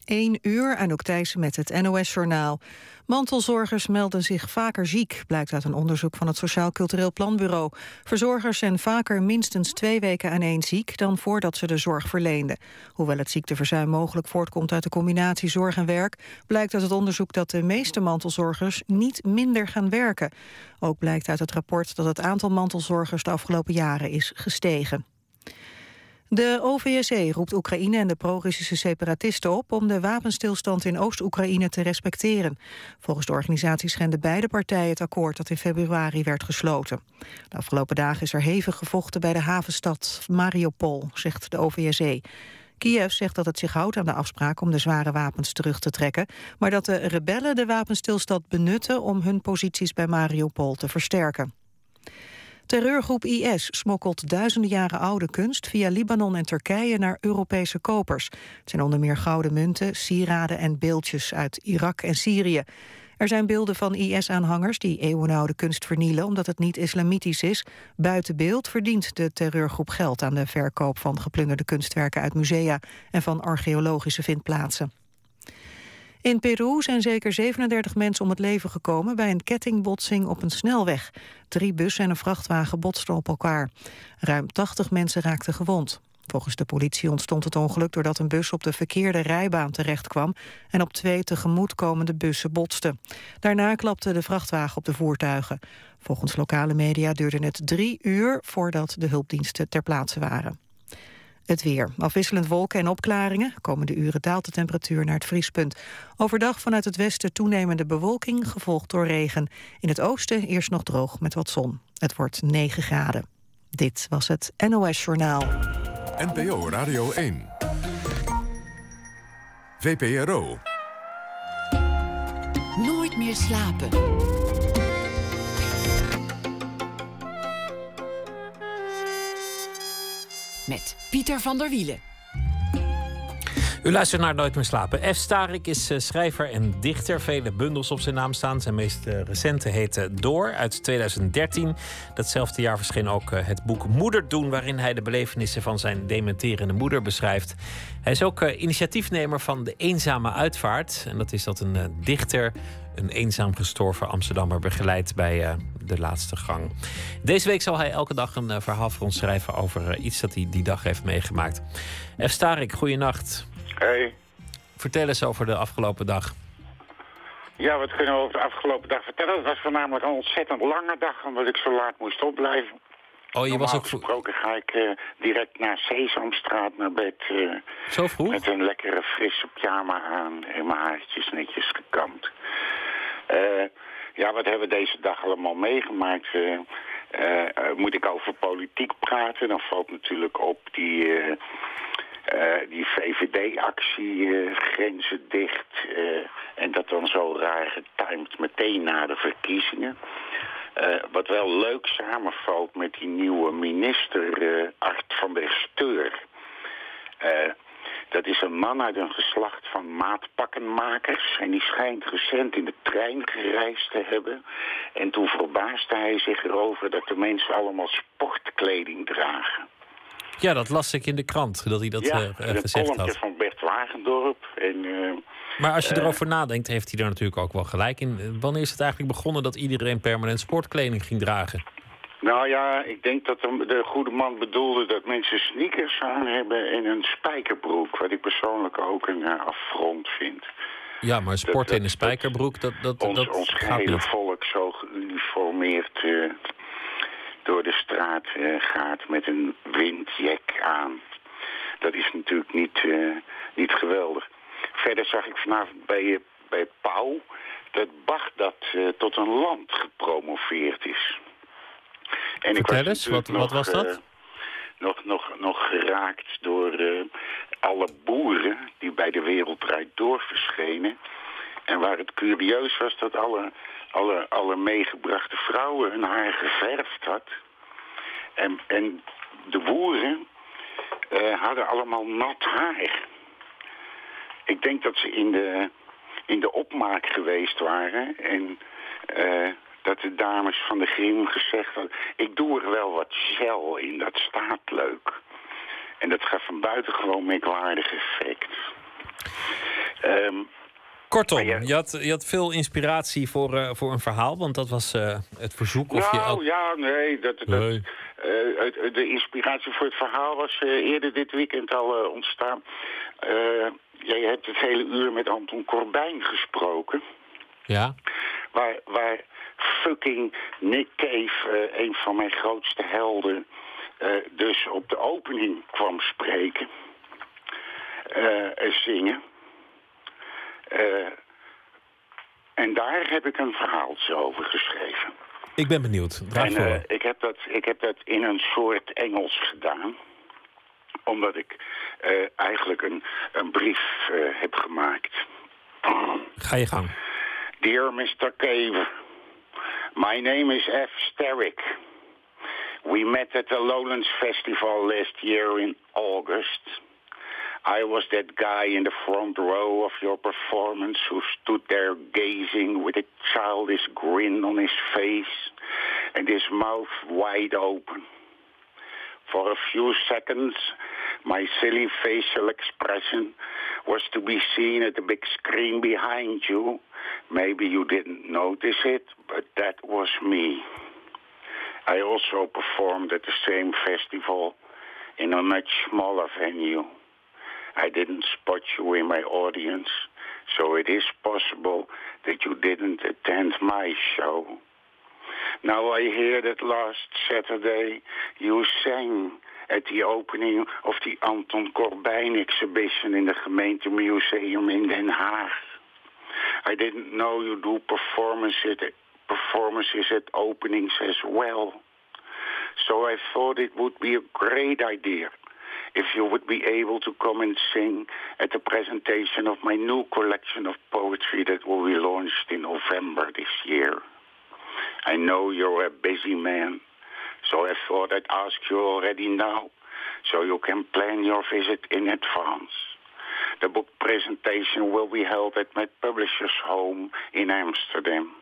1 uur, Anouk Thijssen met het NOS-journaal. Mantelzorgers melden zich vaker ziek, blijkt uit een onderzoek van het Sociaal Cultureel Planbureau. Verzorgers zijn vaker minstens twee weken aan één ziek dan voordat ze de zorg verleenden. Hoewel het ziekteverzuim mogelijk voortkomt uit de combinatie zorg en werk, blijkt uit het onderzoek dat de meeste mantelzorgers niet minder gaan werken. Ook blijkt uit het rapport dat het aantal mantelzorgers de afgelopen jaren is gestegen. De OVSE roept Oekraïne en de pro-Russische separatisten op om de wapenstilstand in Oost-Oekraïne te respecteren. Volgens de organisatie schenden beide partijen het akkoord dat in februari werd gesloten. De afgelopen dagen is er hevig gevochten bij de havenstad Mariupol, zegt de OVSE. Kiev zegt dat het zich houdt aan de afspraak om de zware wapens terug te trekken, maar dat de rebellen de wapenstilstand benutten om hun posities bij Mariupol te versterken. Terreurgroep IS smokkelt duizenden jaren oude kunst via Libanon en Turkije naar Europese kopers. Het zijn onder meer gouden munten, sieraden en beeldjes uit Irak en Syrië. Er zijn beelden van IS-aanhangers die eeuwenoude kunst vernielen omdat het niet islamitisch is. Buiten beeld verdient de terreurgroep geld aan de verkoop van geplunderde kunstwerken uit musea en van archeologische vindplaatsen. In Peru zijn zeker 37 mensen om het leven gekomen bij een kettingbotsing op een snelweg. Drie bussen en een vrachtwagen botsten op elkaar. Ruim 80 mensen raakten gewond. Volgens de politie ontstond het ongeluk doordat een bus op de verkeerde rijbaan terechtkwam en op twee tegemoetkomende bussen botste. Daarna klapte de vrachtwagen op de voertuigen. Volgens lokale media duurde het drie uur voordat de hulpdiensten ter plaatse waren. Het weer. Afwisselend wolken en opklaringen. Komende uren daalt de temperatuur naar het vriespunt. Overdag vanuit het westen toenemende bewolking, gevolgd door regen. In het oosten eerst nog droog met wat zon. Het wordt 9 graden. Dit was het NOS Journaal. NPO Radio 1. VPRO. Nooit meer slapen. Met Pieter van der Wielen. U luistert naar Nooit meer slapen. F. Starik is eh, schrijver en dichter. Vele bundels op zijn naam staan. Zijn meest eh, recente heet eh, Door uit 2013. Datzelfde jaar verscheen ook het boek Moeder doen... waarin hij de belevenissen van zijn dementerende moeder beschrijft. Hij is ook initiatiefnemer van de Eenzame Uitvaart. En dat is dat een dichter een eenzaam gestorven Amsterdammer begeleidt bij eh, de laatste gang. Deze week zal hij elke dag een eh, verhaal voor ons schrijven over eh, iets dat hij die dag heeft meegemaakt. F. Starik, goeienacht. Hey. Vertel eens over de afgelopen dag. Ja, wat kunnen we over de afgelopen dag vertellen? Het was voornamelijk een ontzettend lange dag, omdat ik zo laat moest opblijven. Oh, je was ook gesproken ga ik direct naar Sesamstraat naar bed. zo vroeg? met een lekkere frisse pyjama aan en mijn haartjes netjes gekamd. Eh, ja, wat hebben we deze dag allemaal meegemaakt? Eh, eh, moet ik over politiek praten? Dan valt natuurlijk op die, die VVD-actie, grenzen dicht. en dat dan zo raar getimed meteen na de verkiezingen. Wat wel leuk samenvalt met die nieuwe minister Art van der Steur. Dat is een man uit een geslacht van maatpakkenmakers. En die schijnt recent in de trein gereisd te hebben. En toen verbaasde hij zich erover dat de mensen allemaal sportkleding dragen. Ja, dat las ik in de krant, dat hij dat ja, een gezegd had. van Bert Wagendorp. En, eh, Maar als je eh, erover nadenkt, heeft hij daar natuurlijk ook wel gelijk in. Wanneer is het eigenlijk begonnen dat iedereen permanent sportkleding ging dragen? Nou ja, ik denk dat de, de goede man bedoelde dat mensen sneakers aan hebben en een spijkerbroek. Wat ik persoonlijk ook een eh, affront vind. Ja, maar sport dat- in een spijkerbroek, dat, dat, ons, dat ons hele volk zo geuniformeerd eh, door de straat eh, gaat met een windjack aan. Dat is natuurlijk niet, niet geweldig. Verder zag ik vanavond bij, bij Pauw dat Bagdad tot een land gepromoveerd is. En Vertel was eens, wat- wat was dat? eh, nog, nog, nog geraakt door eh, alle boeren die bij de Wereldrijd Door verschenen. En waar het curieus was dat alle, alle, alle meegebrachte vrouwen hun haar geverfd had. En, en de boeren eh, hadden allemaal nat haar. ik denk dat ze in de, in de opmaak geweest waren. En dat de dames van de Grim gezegd hadden... ik doe er wel wat gel in, dat staat leuk. En dat gaf een buitengewoon merkwaardig effect. Ehm, Kortom, je- had, je had veel inspiratie voor, eh, voor een verhaal, want dat was eh, het verzoek. Of je nou ja, nee. Dat, dat, Nee. eh, de inspiratie voor het verhaal was eerder dit weekend al ontstaan. Jij hebt het hele uur met Anton Corbijn gesproken. Ja, Waar, waar fucking Nick Cave, eh, een van mijn grootste helden, eh, dus op de opening kwam spreken. eh, en zingen. En daar heb ik een verhaaltje over geschreven. ik ben benieuwd. Draag En voor. eh, ik, heb dat, ik heb dat in een soort Engels gedaan. Omdat ik eigenlijk een, een brief heb gemaakt. Ga je gang. Dear Mr. Cave, my name is F. Sterrick. We met at the Lowlands Festival last year in August. I was that guy in the front row of your performance who stood there gazing with a childish grin on his face and his mouth wide open. For a few seconds, my silly facial expression was to be seen at the big screen behind you. Maybe you didn't notice it, but that was me. I also performed at the same festival in a much smaller venue. I didn't spot you in my audience, so it is possible that you didn't attend my show. Now I hear that last Saturday you sang at the opening of the Anton Corbijn exhibition in the gemeentemuseum in Den Haag. I didn't know you do performances performances at openings as well. So I thought it would be a great idea if you would be able to come and sing at the presentation of my new collection of poetry that will be launched in November this year. I know you're a busy man, so I thought I'd ask you already now so you can plan your visit in advance. The book presentation will be held at my publisher's home in Amsterdam.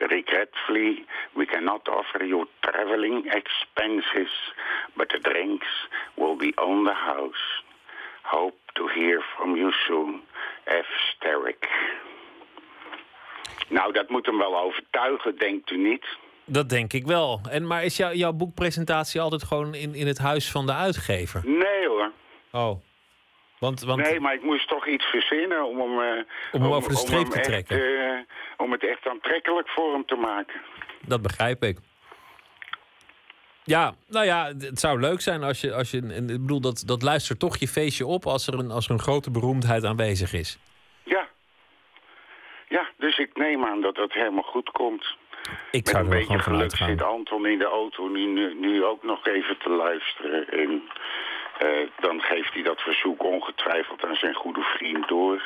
Regretfully, we cannot offer you traveling expenses, but the drinks will be on the house. Hope to hear from you soon. F. Sterrick. Nou, dat moet hem wel overtuigen, denkt u niet? Dat denk ik wel. En, maar is jou, jouw boekpresentatie altijd gewoon in, in het huis van de uitgever? Nee hoor. Oh. Want, want Nee, maar ik moest toch iets verzinnen om hem, eh, Om hem over de streep te echt, trekken. eh, om het echt aantrekkelijk voor hem te maken. dat begrijp ik. Ja, nou ja, het zou leuk zijn als je. Als je ik bedoel, dat, dat luistert toch je feestje op als er, een, als er een grote beroemdheid aanwezig is. Ja. Dus ik neem aan dat dat helemaal goed komt. Ik Met zou een er wel beetje geluk zit Anton in de auto nu, nu, ook nog even te luisteren. En eh, dan geeft hij dat verzoek ongetwijfeld aan zijn goede vriend door.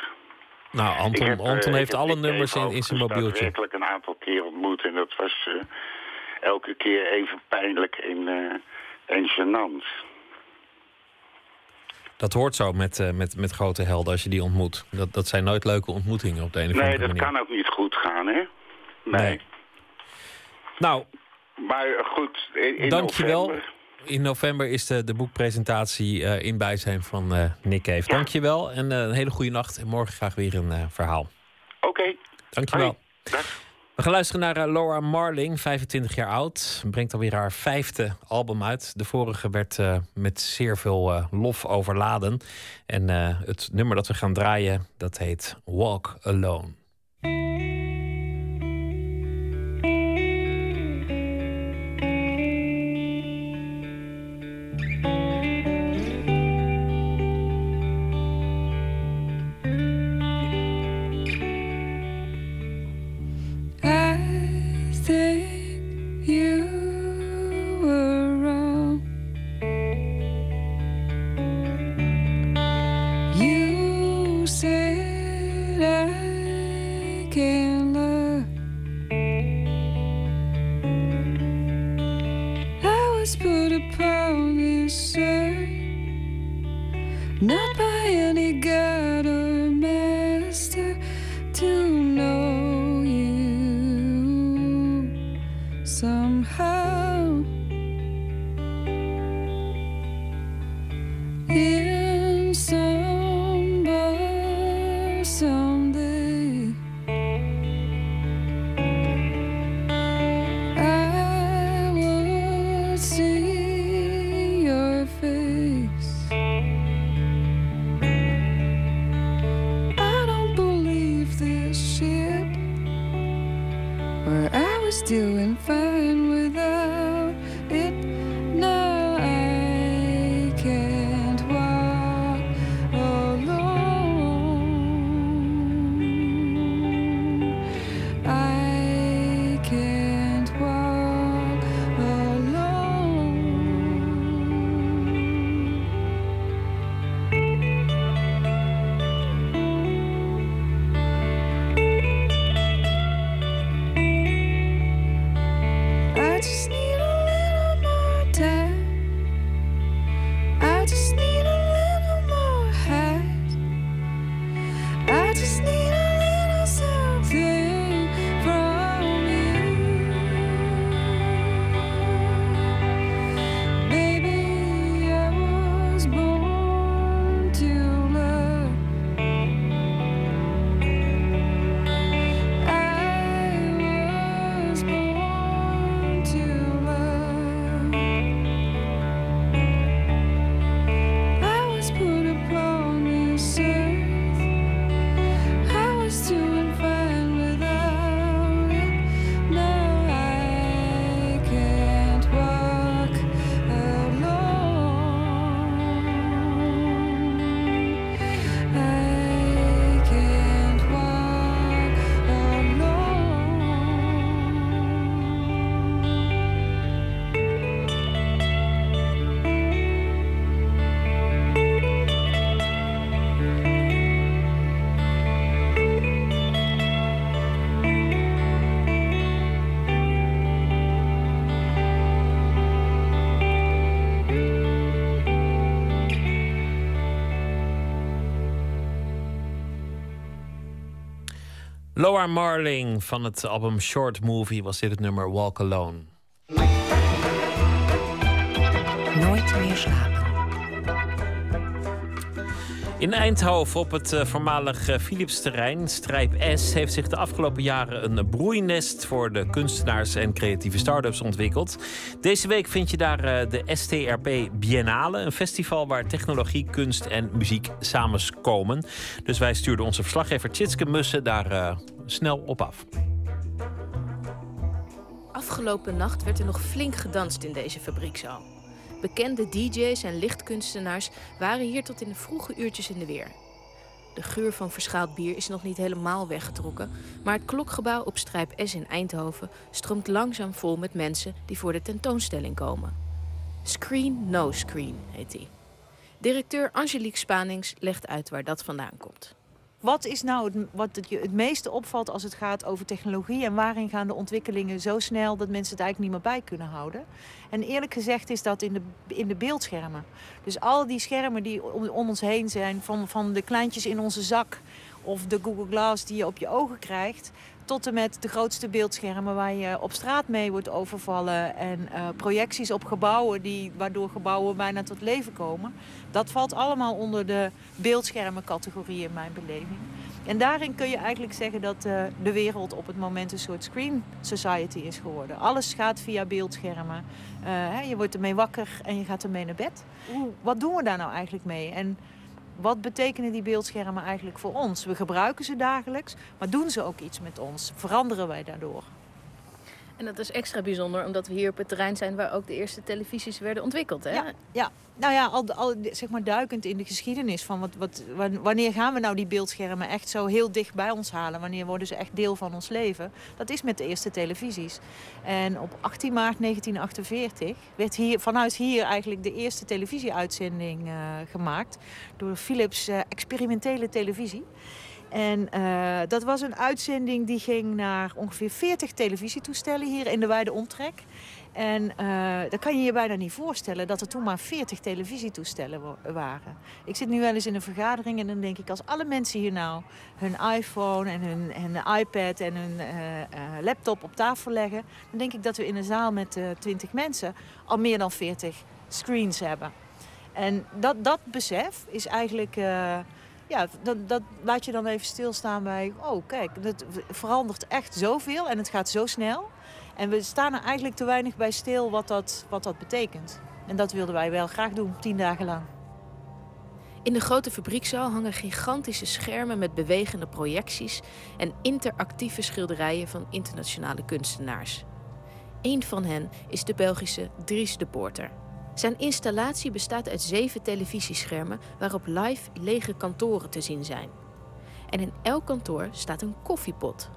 Nou, Ik Anton, heb, eh, Anton ik heeft heb alle nummers in, in zijn mobieltje. daadwerkelijk een aantal keer ontmoet. En dat was eh, elke keer even pijnlijk en, eh en gênant. Dat hoort zo met, eh, met, met grote helden als je die ontmoet. Dat, dat zijn nooit leuke ontmoetingen op de een of Nee, andere dat manier. kan ook niet goed gaan, hè? Nee. Nee. Nou, Maar goed, in, in dankjewel. november- In november is de, de boekpresentatie eh, in bijzijn van eh Nick Cave. Ja. Dankjewel en een hele goede nacht. En morgen graag weer een verhaal. Oké. Dankjewel. Hoi. Dag. We gaan luisteren naar eh, Laura Marling, 25 jaar oud. Brengt alweer haar vijfde album uit. De vorige werd eh, met zeer veel eh, lof overladen. En het nummer dat we gaan draaien, dat heet Walk Alone. Loa Marling van het album Short Movie was dit het nummer Walk Alone. In Eindhoven op het eh, voormalig eh, Philipsterrein, Strijp S, heeft zich de afgelopen jaren een broeinest voor de kunstenaars en creatieve start-ups ontwikkeld. Deze week vind je daar eh, de STRP Biennale, een festival waar technologie, kunst en muziek samenkomen. Dus wij stuurden onze verslaggever Tjitske Mussen daar snel op af. Afgelopen nacht werd er nog flink gedanst in deze fabriekzaal. Bekende DJ's en lichtkunstenaars waren hier tot in de vroege uurtjes in de weer. De geur van verschaald bier is nog niet helemaal weggetrokken, maar het klokgebouw op Strijp S in Eindhoven stroomt langzaam vol met mensen die voor de tentoonstelling komen. Screen No Screen heet die. Directeur Angelique Spanings legt uit waar dat vandaan komt. Wat is nou wat het je het meeste opvalt als het gaat over technologie en waarin gaan de ontwikkelingen zo snel dat mensen het eigenlijk niet meer bij kunnen houden? En eerlijk gezegd is dat in de, in de beeldschermen. Dus al die schermen die om, ons heen zijn, van, van de kleintjes in onze zak of de Google Glass die je op je ogen krijgt, tot en met de grootste beeldschermen waar je op straat mee wordt overvallen en eh, projecties op gebouwen die, waardoor gebouwen bijna tot leven komen. Dat valt allemaal onder de beeldschermencategorie in mijn beleving. En daarin kun je eigenlijk zeggen dat eh, de wereld op het moment een soort screen society is geworden. Alles gaat via beeldschermen. Eh, hè, je wordt ermee wakker en je gaat ermee naar bed. Wat doen we daar nou eigenlijk mee? En wat betekenen die beeldschermen eigenlijk voor ons? We gebruiken ze dagelijks, maar doen ze ook iets met ons? Veranderen wij daardoor? En dat is extra bijzonder omdat we hier op het terrein zijn waar ook de eerste televisies werden ontwikkeld. Hè? Ja, nou ja, al, al zeg maar duikend in de geschiedenis van wat, wat, wan- wanneer gaan we nou die beeldschermen echt zo heel dicht bij ons halen? Wanneer worden ze echt deel van ons leven? Dat is met de eerste televisies. En op 18 maart 1948 werd hier, vanuit hier eigenlijk de eerste televisieuitzending eh, gemaakt door Philips eh, experimentele televisie. En eh, dat was een uitzending die ging naar ongeveer 40 televisietoestellen hier in de wijde omtrek. En eh dat kan je je bijna niet voorstellen dat er toen maar 40 televisietoestellen wa- waren. Ik zit nu wel eens in een vergadering en dan denk ik, als alle mensen hier nou hun iPhone en hun, iPad en hun eh, laptop op tafel leggen, dan denk ik dat we in een zaal met eh 20 mensen al meer dan 40 screens hebben. En dat, dat besef is eigenlijk ja, dat, dat laat je dan even stilstaan bij... oh, kijk, het verandert echt zoveel en het gaat zo snel. En we staan er eigenlijk te weinig bij stil wat dat, wat dat betekent. En dat wilden wij wel graag doen, tien dagen lang. In de grote fabriekszaal hangen gigantische schermen met bewegende projecties en interactieve schilderijen van internationale kunstenaars. Eén van hen is de Belgische Dries de Poorter. Zijn installatie bestaat uit zeven televisieschermen waarop live lege kantoren te zien zijn. En in elk kantoor staat een koffiepot.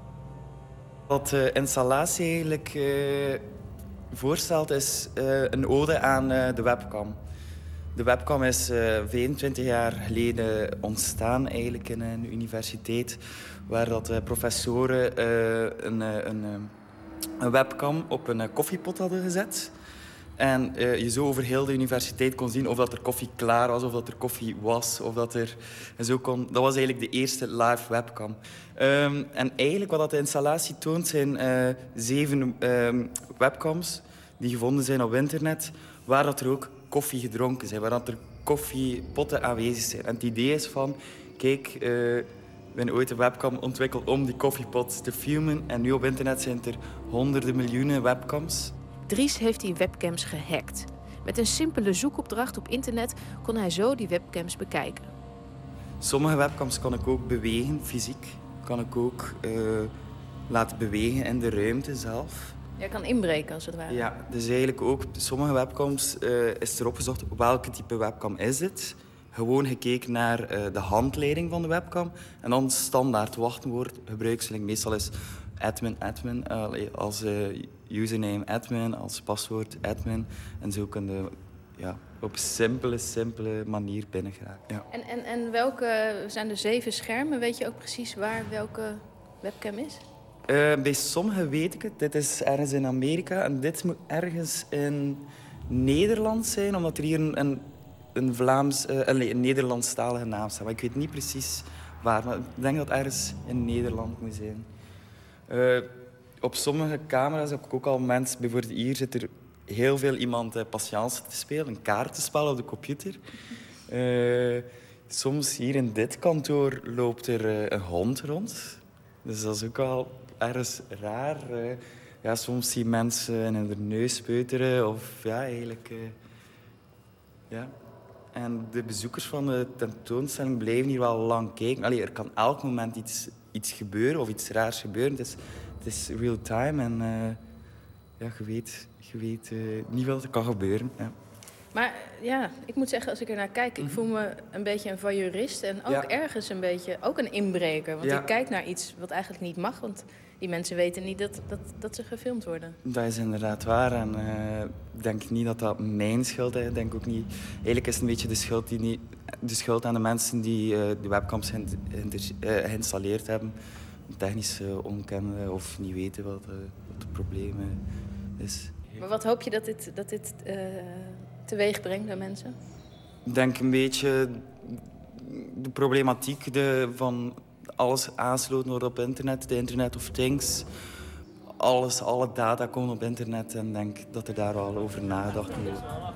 Wat de installatie eigenlijk eh, voorstelt is eh, een ode aan eh, de webcam. De webcam is eh 25 jaar geleden ontstaan eigenlijk in een universiteit waar dat, professoren een, een, een webcam op een koffiepot hadden gezet. En eh, je zo over heel de universiteit kon zien of dat er koffie klaar was, of dat er koffie was, of dat er... En zo kon, dat was eigenlijk de eerste live webcam. Ehm, en eigenlijk wat dat de installatie toont zijn eh, zeven ehm, webcams die gevonden zijn op internet, waar dat er ook koffie gedronken zijn, waar dat er koffiepotten aanwezig zijn. En het idee is van, kijk, eh, we hebben ooit een webcam ontwikkeld om die koffiepot te filmen. En nu op internet zijn er honderden miljoenen webcams. Dries heeft die webcams gehackt. Met een simpele zoekopdracht op internet kon hij zo die webcams bekijken. Sommige webcams kan ik ook bewegen, fysiek. Kan ik ook eh, laten bewegen in de ruimte zelf. Jij kan inbreken als het ware. Ja, dus eigenlijk ook sommige webcams eh, is erop gezocht welke type webcam is het. Gewoon gekeken naar eh, de handleiding van de webcam. En dan standaard wachtwoord gebruikselijk. Meestal is admin, admin als username admin, als paswoord admin. En zo kun je ja, op simpele, simpele manier binnengeraken. Ja. En, en, en welke zijn er zeven schermen? Weet je ook precies waar welke webcam is? Eh, bij sommigen weet ik het. Dit is ergens in Amerika en dit moet ergens in Nederland zijn, omdat er hier een, een, een Vlaams, eh, nee, een Nederlandstalige naam staat. Maar ik weet niet precies waar, maar ik denk dat het ergens in Nederland moet zijn. Eh, op sommige camera's heb ik ook al mensen, bijvoorbeeld hier zit er heel veel iemand uh, patience te spelen, een kaartenspel op de computer. Eh, soms hier in dit kantoor loopt er eh, een hond rond. Dus dat is ook wel ergens raar. eh. ja, soms zie je mensen in hun neus peuteren of ja, eigenlijk... eh, ja. En de bezoekers van de tentoonstelling blijven hier wel lang kijken. Allee, er kan elk moment iets, iets gebeuren of iets raars gebeuren. Het is real time en eh, ja, je weet, je weet eh, niet wat er kan gebeuren. Ja. Maar ja, ik moet zeggen, als ik er naar kijk, ik voel me een beetje een voyeurist. En ook Mhm. Ja. ergens een beetje, ook een inbreker. Want Ja. ik kijk naar iets wat eigenlijk niet mag. Want die mensen weten niet dat, dat, dat ze gefilmd worden. Dat is inderdaad waar. En eh, ik denk niet dat dat mijn schuld is. Ik denk ook niet... Eigenlijk is het een beetje de schuld, die niet, de schuld aan de mensen die de webcams geïnstalleerd hebben. Technisch eh, onkennen of niet weten wat, eh, wat het probleem eh, is. Maar wat hoop je dat dit, dat dit eh, teweeg brengt bij mensen? Ik denk een beetje de problematiek de, van alles aansloten wordt op internet, de Internet of Things. Alles, alle data komen op internet en denk dat er daar wel over nagedacht moet worden.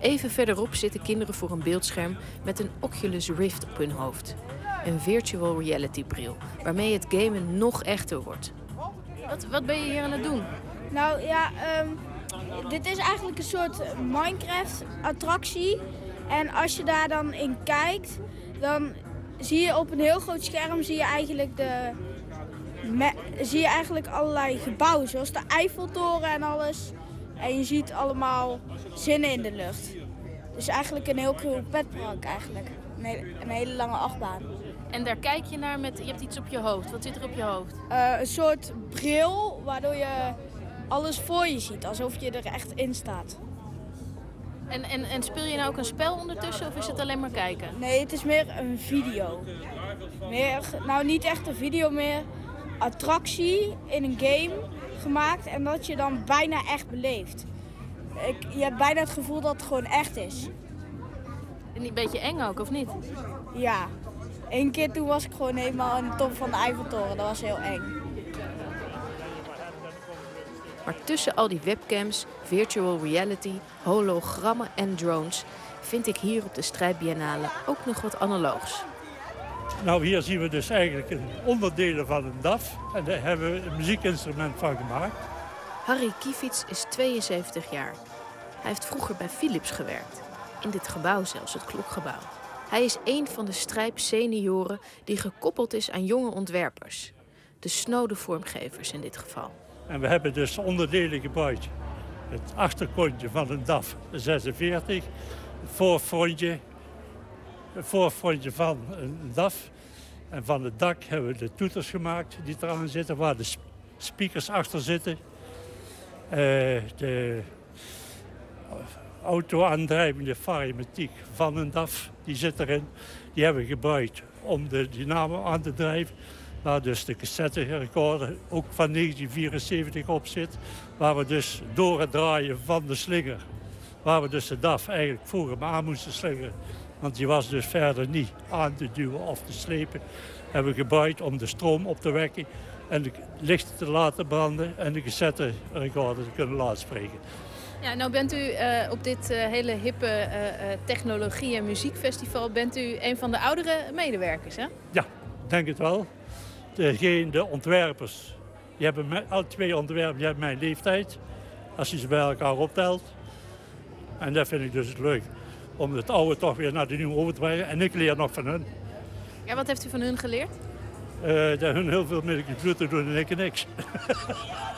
Even verderop zitten kinderen voor een beeldscherm met een Oculus Rift op hun hoofd. Een virtual reality bril, waarmee het gamen nog echter wordt. Wat, wat ben je hier aan het doen? Nou ja, ehm, dit is eigenlijk een soort Minecraft-attractie. En als je daar dan in kijkt, dan zie je op een heel groot scherm zie je eigenlijk, de, me- zie je eigenlijk allerlei gebouwen, zoals de Eiffeltoren en alles. En je ziet allemaal zinnen in de lucht. Dus eigenlijk een heel cool petpark eigenlijk. Een hele, een hele lange achtbaan. En daar kijk je naar met, je hebt iets op je hoofd. Wat zit er op je hoofd? Eh, een soort bril waardoor je alles voor je ziet, alsof je er echt in staat. En, en, en speel je nou ook een spel ondertussen of is het alleen maar kijken? Nee, het is meer een video. Meer, nou, niet echt een video meer. Attractie in een game gemaakt en dat je dan bijna echt beleeft. Ik, je hebt bijna het gevoel dat het gewoon echt is. En een beetje eng ook, of niet? Ja. Eén keer toen was ik gewoon helemaal aan de top van de Eiffeltoren. Dat was heel eng. Maar tussen al die webcams, virtual reality, hologrammen en drones... vind ik hier op de Strijdbiennale ook nog wat analoogs. Nou, hier zien we dus eigenlijk een onderdelen van een DAF. En daar hebben we een muziekinstrument van gemaakt. Harry Kievits is 72 jaar. Hij heeft vroeger bij Philips gewerkt. In dit gebouw zelfs, het klokgebouw. Hij is een van de strijp senioren die gekoppeld is aan jonge ontwerpers. De snode vormgevers in dit geval. En we hebben dus onderdelen gebruikt. Het achterkontje van een DAF 46. Het voorfrontje. Het voorfrontje van een DAF. En van het dak hebben we de toeters gemaakt die eraan zitten. Waar de sp- speakers achter zitten. Eh, de auto-aandrijvende variamatiek van een DAF, die zit erin. Die hebben we gebruikt om de dynamo aan te drijven. Waar dus de cassette recorder ook van 1974 op zit. Waar we dus door het draaien van de slinger, waar we dus de DAF eigenlijk vroeger maar aan moesten slingeren. Want die was dus verder niet aan te duwen of te slepen. Hebben we gebruikt om de stroom op te wekken en de lichten te laten branden en de cassette recorder te kunnen laten spreken. Ja, nou bent u eh, op dit eh, hele hippe eh, technologie- en muziekfestival... bent u een van de oudere medewerkers, hè? Ja, denk het wel. Degene, de ontwerpers, die hebben me- alle twee ontwerpers die hebben mijn leeftijd. Als je ze bij elkaar optelt. En dat vind ik dus leuk. Om het oude toch weer naar de nieuwe over te brengen. En ik leer nog van hun. Ja, wat heeft u van hun geleerd? Dat hun heel veel computer doen en ik niks.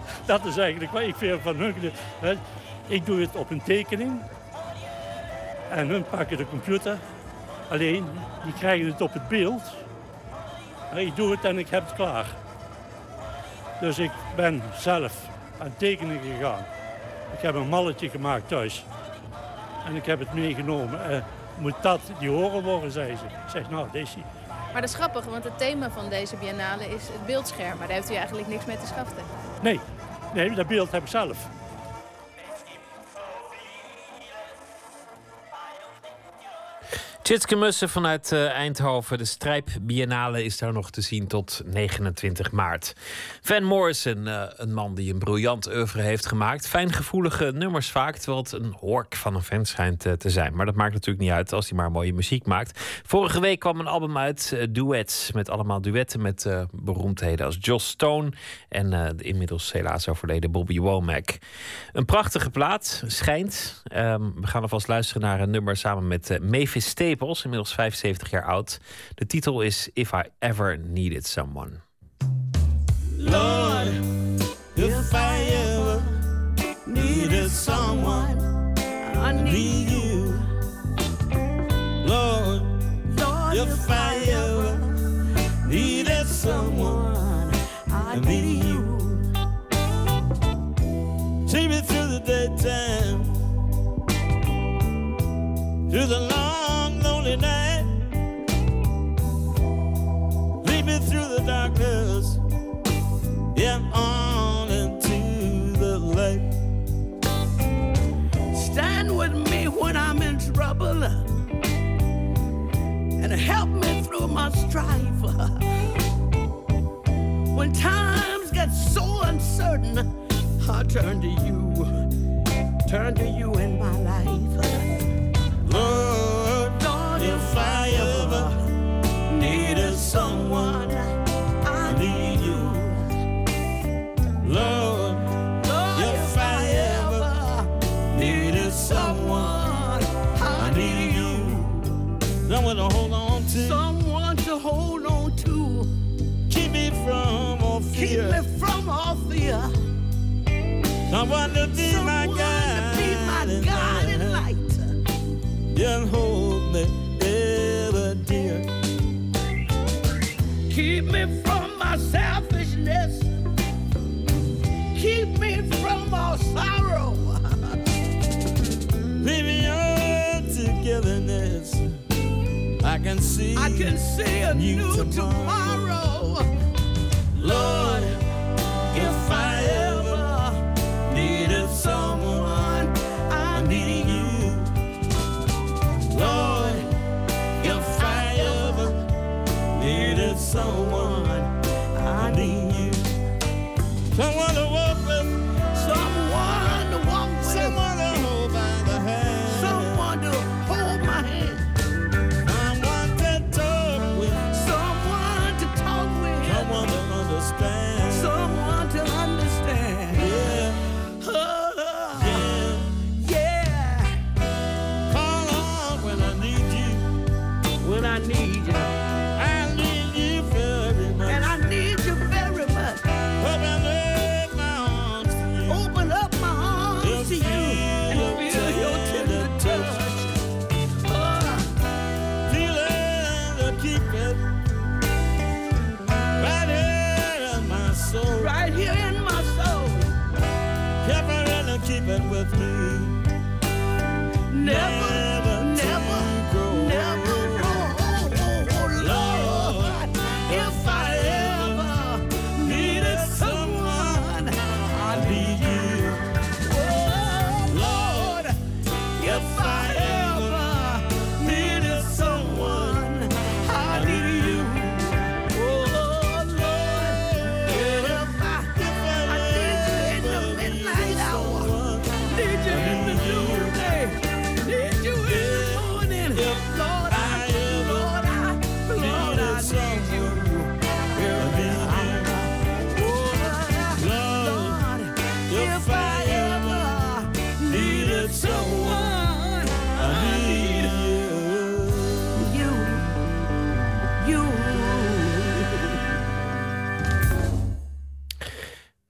dat is eigenlijk wat ik vind van hun. Ik doe het op een tekening. En hun pakken de computer. Alleen, die krijgen het op het beeld. Ik doe het en ik heb het klaar. Dus ik ben zelf aan tekenen gegaan. Ik heb een malletje gemaakt thuis. En ik heb het meegenomen. Eh, moet dat die horen worden, zei ze. Ik zeg, nou, deze. Maar dat is grappig, want het thema van deze biennale is het beeldscherm. Maar daar heeft u eigenlijk niks mee te schaften. Nee, nee, dat beeld heb ik zelf. Tjitske Mussen vanuit eh, Eindhoven. De Strijp Biennale is daar nog te zien tot 29 maart. Van Morrison, eh, een man die een briljant oeuvre heeft gemaakt. Fijngevoelige nummers vaak, terwijl het een hork van een fan schijnt eh, te zijn. Maar dat maakt natuurlijk niet uit als hij maar mooie muziek maakt. Vorige week kwam een album uit, Duets. Met allemaal duetten met beroemdheden als Joss Stone... en de inmiddels helaas overleden Bobby Womack. Een prachtige plaat, schijnt. Ehm, we gaan alvast luisteren naar een nummer samen met Mavis Staples, inmiddels 75 jaar oud. De titel is If I Ever Needed Someone. Lord, if I ever needed someone, I need you. Lord, if I ever needed someone, I need you. See me through the daytime, through the long, through the darkness. Yeah, on into the light. Stand with me when I'm in trouble and help me through my strife. When times get so uncertain, I turn to you, turn to you in my life. Lord, Lord, if I ever needed someone, Someone to hold on to. Someone to hold on to. Keep me from all fear. Keep me from all fear. Someone to be my guide. To be my guide and light. And hold me ever dear. Keep me from my selfishness. Keep me from all sorrow. Baby, your togetherness. I can see. I can see a new, tomorrow. Lord, if I ever needed someone, I need you. Lord, if I ever needed someone, I need you. Someone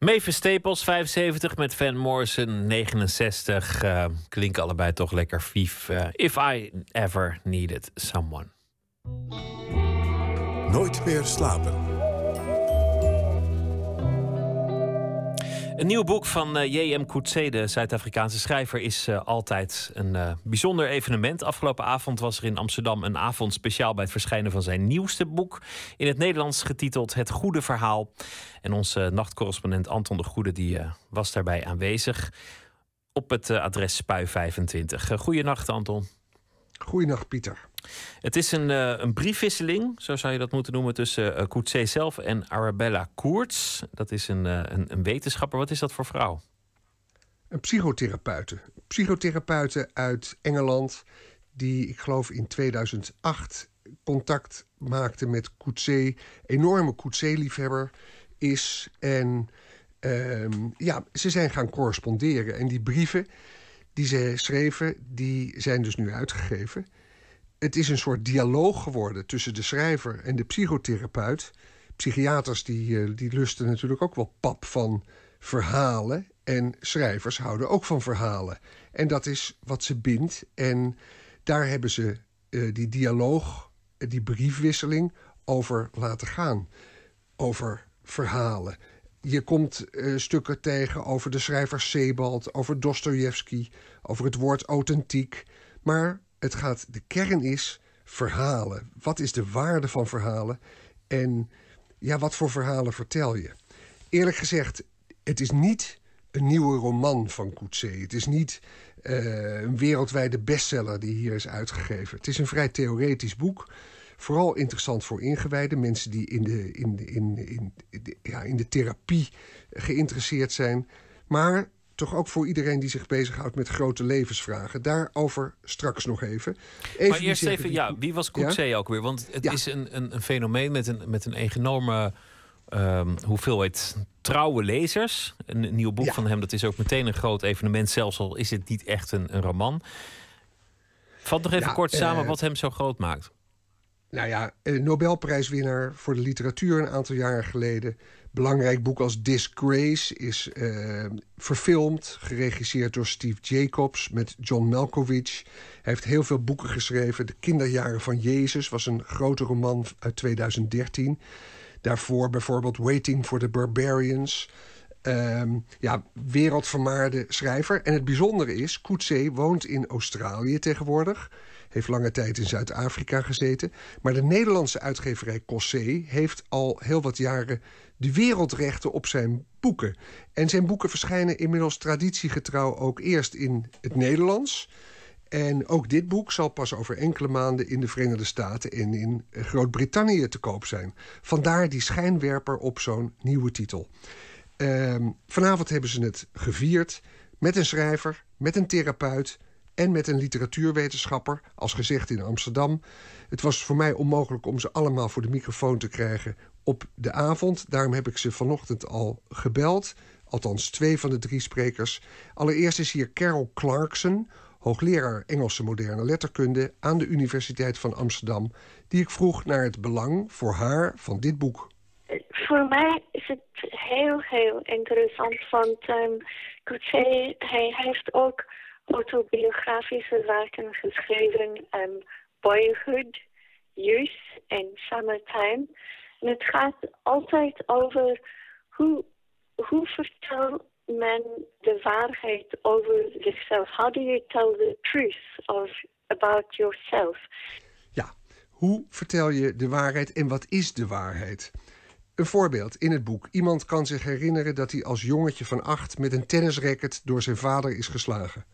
Mavis Staples, 75, met Van Morrison, 69. eh, klinken allebei toch lekker vief. Eh, if I ever needed someone. Nooit meer slapen. Een nieuw boek van eh, J.M. Coetzee, de Zuid-Afrikaanse schrijver, is eh, altijd een eh, bijzonder evenement. Afgelopen avond was er in Amsterdam een avond speciaal bij het verschijnen van zijn nieuwste boek. In het Nederlands getiteld Het Goede Verhaal. En onze nachtcorrespondent Anton de Goede die, was daarbij aanwezig op het adres Spui 25. Uh, goeienacht, Anton. Goeienacht, Pieter. Het is een, eh, een briefwisseling, zo zou je dat moeten noemen, tussen uh, zelf en Arabella Koerts. Dat is een, eh, een, een wetenschapper. Wat is dat voor vrouw? Een psychotherapeute. Psychotherapeute uit Engeland, die ik geloof in 2008 contact maakte met Coetzee. Enorme Coetzee-liefhebber is. En ehm, ja, ze zijn gaan corresponderen. En die brieven die ze schreven, die zijn dus nu uitgegeven. Het is een soort dialoog geworden tussen de schrijver en de psychotherapeut. Psychiaters die, eh, die lusten natuurlijk ook wel pap van verhalen. En schrijvers houden ook van verhalen. En dat is wat ze bindt. En daar hebben ze eh, die dialoog, eh, die briefwisseling over laten gaan. Over verhalen. Je komt stukken tegen over de schrijver Sebald, over Dostoevsky, over het woord authentiek. Maar het gaat, de kern is verhalen. Wat is de waarde van verhalen? En ja, wat voor verhalen vertel je? Eerlijk gezegd, het is niet een nieuwe roman van Coetzee. Het is niet eh, een wereldwijde bestseller die hier is uitgegeven. Het is een vrij theoretisch boek. Vooral interessant voor ingewijden, mensen die in de, in, in, in, ja, in de therapie geïnteresseerd zijn. Maar toch ook voor iedereen die zich bezighoudt met grote levensvragen. Daarover straks nog even. even maar eerst even, die- ja, wie was Coetzee ook weer? Want het is een, een, een fenomeen met een, met een enorme ehm, hoeveelheid trouwe lezers. Een, een nieuw boek van hem, dat is ook meteen een groot evenement. Zelfs al is het niet echt een, een roman. Vat nog even kort samen eh, wat hem zo groot maakt. Nou ja, Nobelprijswinnaar voor de literatuur een aantal jaren geleden. Belangrijk boek als Disgrace is eh, verfilmd, geregisseerd door Steve Jacobs met John Malkovich. Hij heeft heel veel boeken geschreven. De kinderjaren van Jezus was een grote roman uit 2013. Daarvoor bijvoorbeeld Waiting for the Barbarians. Ehm, ja, wereldvermaarde schrijver. En het bijzondere is, Coetzee woont in Australië tegenwoordig. Heeft lange tijd in Zuid-Afrika gezeten. Maar de Nederlandse uitgeverij Cossé heeft al heel wat jaren de wereldrechten op zijn boeken. En zijn boeken verschijnen inmiddels traditiegetrouw ook eerst in het Nederlands. En ook dit boek zal pas over enkele maanden in de Verenigde Staten en in Groot-Brittannië te koop zijn. Vandaar die schijnwerper op zo'n nieuwe titel. Ehm, vanavond hebben ze het gevierd met een schrijver, met een therapeut en met een literatuurwetenschapper, als gezegd in Amsterdam. Het was voor mij onmogelijk om ze allemaal voor de microfoon te krijgen op de avond. Daarom heb ik ze vanochtend al gebeld. Althans, twee van de drie sprekers. Allereerst is hier Carol Clarkson, hoogleraar Engelse moderne letterkunde aan de Universiteit van Amsterdam, die ik vroeg naar het belang voor haar van dit boek. Voor mij is het heel, heel interessant, want um, Coetzee, hij heeft ook autobiografische werken geschreven, um, Boyhood, Youth en Summertime. Het gaat altijd over hoe, hoe vertelt men de waarheid over zichzelf. How do you tell the truth of, about yourself? Hoe vertel je de waarheid en wat is de waarheid? Een voorbeeld in het boek. Iemand kan zich herinneren dat hij als jongetje van acht met een tennisracket door zijn vader is geslagen.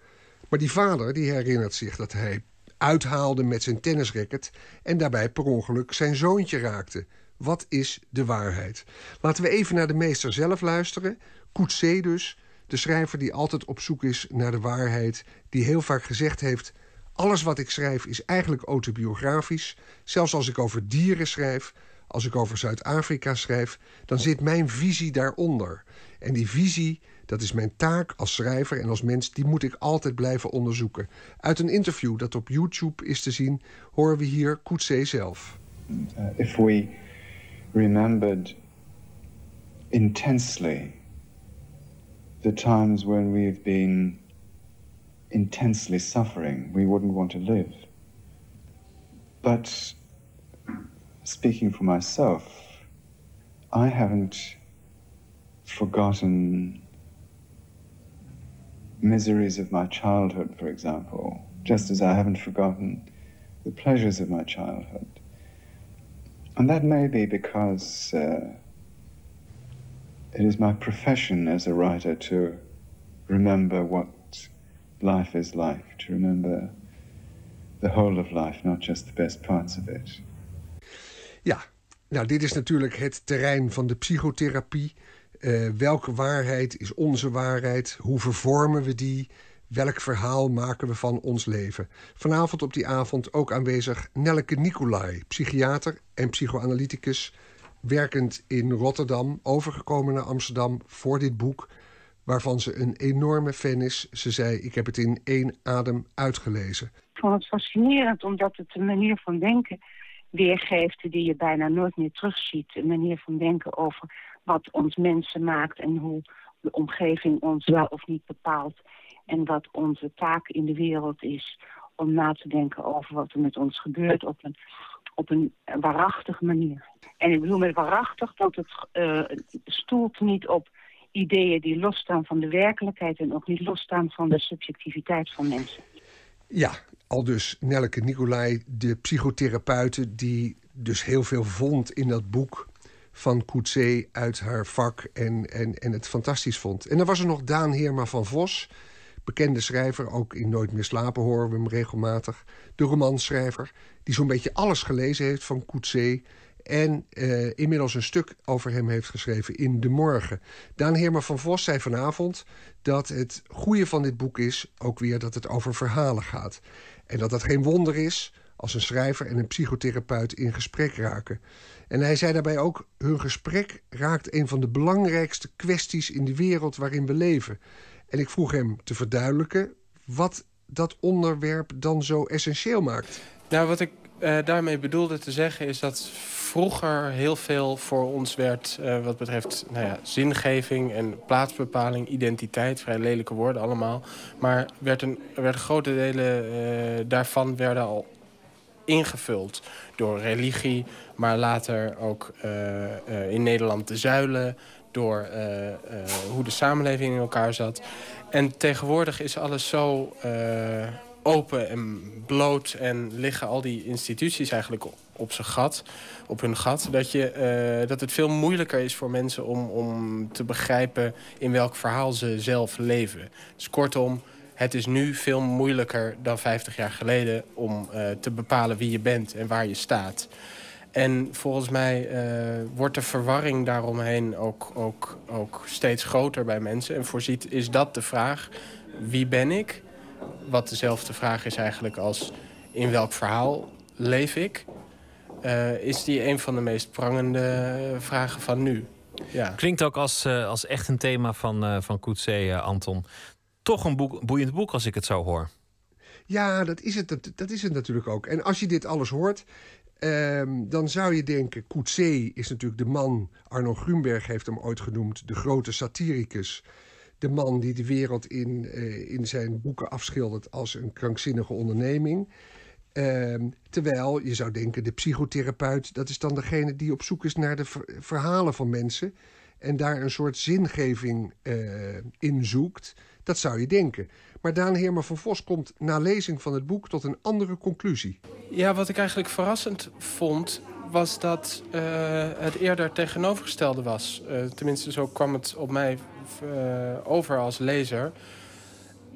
Maar die vader die herinnert zich dat hij uithaalde met zijn tennisracket en daarbij per ongeluk zijn zoontje raakte. Wat is de waarheid? Laten we even naar de meester zelf luisteren. Coetzee dus, de schrijver die altijd op zoek is naar de waarheid, die heel vaak gezegd heeft: alles wat ik schrijf is eigenlijk autobiografisch. Zelfs als ik over dieren schrijf, als ik over Zuid-Afrika schrijf, dan zit mijn visie daaronder. En die visie, dat is mijn taak als schrijver en als mens, die moet ik altijd blijven onderzoeken. Uit een interview dat op YouTube is te zien, horen we hier Coetzee zelf. Uh, if we remembered intensely the times when we've been intensely suffering, we wouldn't want to live. But speaking for myself, I haven't forgotten miseries of my childhood, for example, just as I haven't forgotten the pleasures of my childhood. And that may be because uh, it is my profession as a writer to remember what life is like, to remember the whole of life, not just the best parts of it. Ja, nou dit is natuurlijk het terrein van de psychotherapie. Uh, welke waarheid is onze waarheid? Hoe vervormen we die? Welk verhaal maken we van ons leven? Vanavond op die avond ook aanwezig Nelleke Nicolai, psychiater en psychoanalyticus, werkend in Rotterdam, overgekomen naar Amsterdam voor dit boek, waarvan ze een enorme fan is. Ze zei: Ik heb het in één adem uitgelezen. Ik vond het fascinerend omdat het een manier van denken weergeeft die je bijna nooit meer terugziet. Een manier van denken over wat ons mensen maakt en hoe de omgeving ons wel of niet bepaalt. En wat onze taak in de wereld is om na te denken over wat er met ons gebeurt op een, op een waarachtige manier. En ik bedoel met waarachtig dat het uh, stoelt niet op ideeën die losstaan van de werkelijkheid... en ook niet losstaan van de subjectiviteit van mensen. Ja, al dus Nelleke Nicolai, de psychotherapeute... die dus heel veel vond in dat boek van Coetzee uit haar vak en, en, en het fantastisch vond. En dan was er nog Daan Heerma van Vos, bekende schrijver... ook in Nooit meer slapen horen we hem regelmatig. De romanschrijver, die zo'n beetje alles gelezen heeft van Coetzee... En uh, inmiddels een stuk over hem heeft geschreven in De Morgen. Daan Heerma van Vos zei vanavond dat het goede van dit boek is... ook weer dat het over verhalen gaat. En dat dat geen wonder is als een schrijver en een psychotherapeut in gesprek raken. En hij zei daarbij ook... hun gesprek raakt een van de belangrijkste kwesties in de wereld waarin we leven. En ik vroeg hem te verduidelijken wat dat onderwerp dan zo essentieel maakt. Nou, wat ik uh, daarmee bedoelde te zeggen is dat vroeger heel veel voor ons werd... Uh, wat betreft nou ja, zingeving en plaatsbepaling, identiteit... vrij lelijke woorden allemaal. Maar werd een, werden grote delen uh, daarvan werden al ingevuld door religie... maar later ook in Nederland de zuilen... door hoe de samenleving in elkaar zat. En tegenwoordig is alles zo open en bloot en liggen al die instituties eigenlijk op zijn gat, op hun gat, dat, je, dat het veel moeilijker is voor mensen om, om te begrijpen in welk verhaal ze zelf leven. Dus kortom, het is nu veel moeilijker dan 50 jaar geleden om te bepalen wie je bent en waar je staat. En volgens mij uh, wordt de verwarring daaromheen ook, ook, ook steeds groter bij mensen. En voorziet is dat de vraag, wie ben ik? wat dezelfde vraag is eigenlijk als in welk verhaal leef ik... Uh, is die een van de meest prangende vragen van nu. Ja. Klinkt ook als, uh, als echt een thema van, uh, van Coetzee, Anton. Toch een boek, boeiend boek als ik het zo hoor. Ja, dat is het, dat, dat is het natuurlijk ook. En als je dit alles hoort, ehm, dan zou je denken... Coetzee is natuurlijk de man, Arno Grunberg heeft hem ooit genoemd... de grote satiricus. De man die de wereld in, eh, in zijn boeken afschildert als een krankzinnige onderneming. Ehm, terwijl je zou denken, de psychotherapeut... dat is dan degene die op zoek is naar de ver- verhalen van mensen... en daar een soort zingeving eh, in zoekt. Dat zou je denken. Maar Daan Heerma van Vos komt na lezing van het boek tot een andere conclusie. Ja, wat ik eigenlijk verrassend vond, was dat eh, het eerder tegenovergestelde was. Eh, tenminste, zo kwam het op mij eh, over als lezer.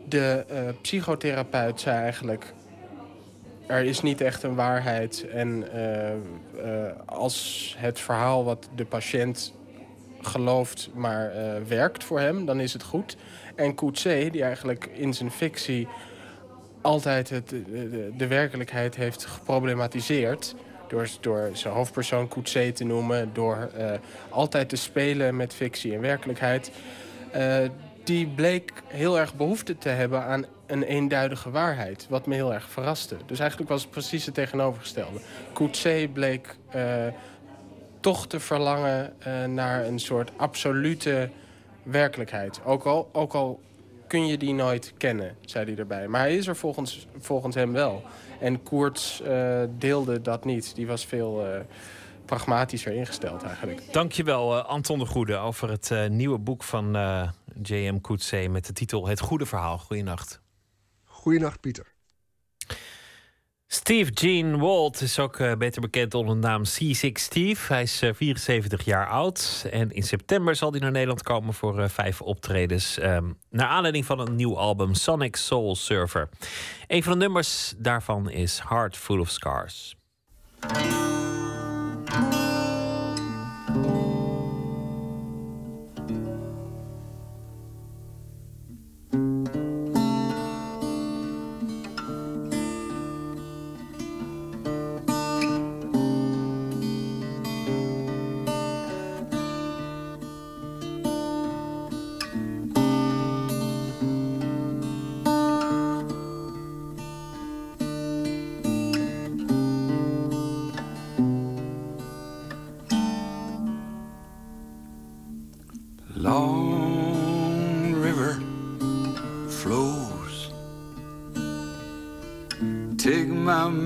De psychotherapeut zei eigenlijk... er is niet echt een waarheid. En als het verhaal wat de patiënt gelooft maar werkt voor hem, dan is het goed. En Coetzee, die eigenlijk in zijn fictie altijd het, de, werkelijkheid heeft geproblematiseerd... door, door zijn hoofdpersoon Coetzee te noemen... door eh, altijd te spelen met fictie en werkelijkheid... eh, die bleek heel erg behoefte te hebben aan een eenduidige waarheid. Wat me heel erg verraste. Dus eigenlijk was het precies het tegenovergestelde. Coetzee bleek eh, toch te verlangen naar een soort absolute werkelijkheid. Ook al, ook al kun je die nooit kennen, zei hij erbij. Maar hij is er volgens, volgens hem wel. En Koerts eh, deelde dat niet. Die was veel eh, pragmatischer ingesteld eigenlijk. Dankjewel, eh Anton de Goede, over het eh, nieuwe boek van eh, J.M. Coetzee met de titel Het Goede Verhaal. Goeienacht. Goeienacht, Pieter. Steve Gene Walt is ook eh, beter bekend onder de naam C6 Steve. Hij is eh, 74 jaar oud en in september zal hij naar Nederland komen voor eh, vijf optredens. ehm, naar aanleiding van een nieuw album Sonic Soul Surfer. Een van de nummers daarvan is Heart Full of Scars.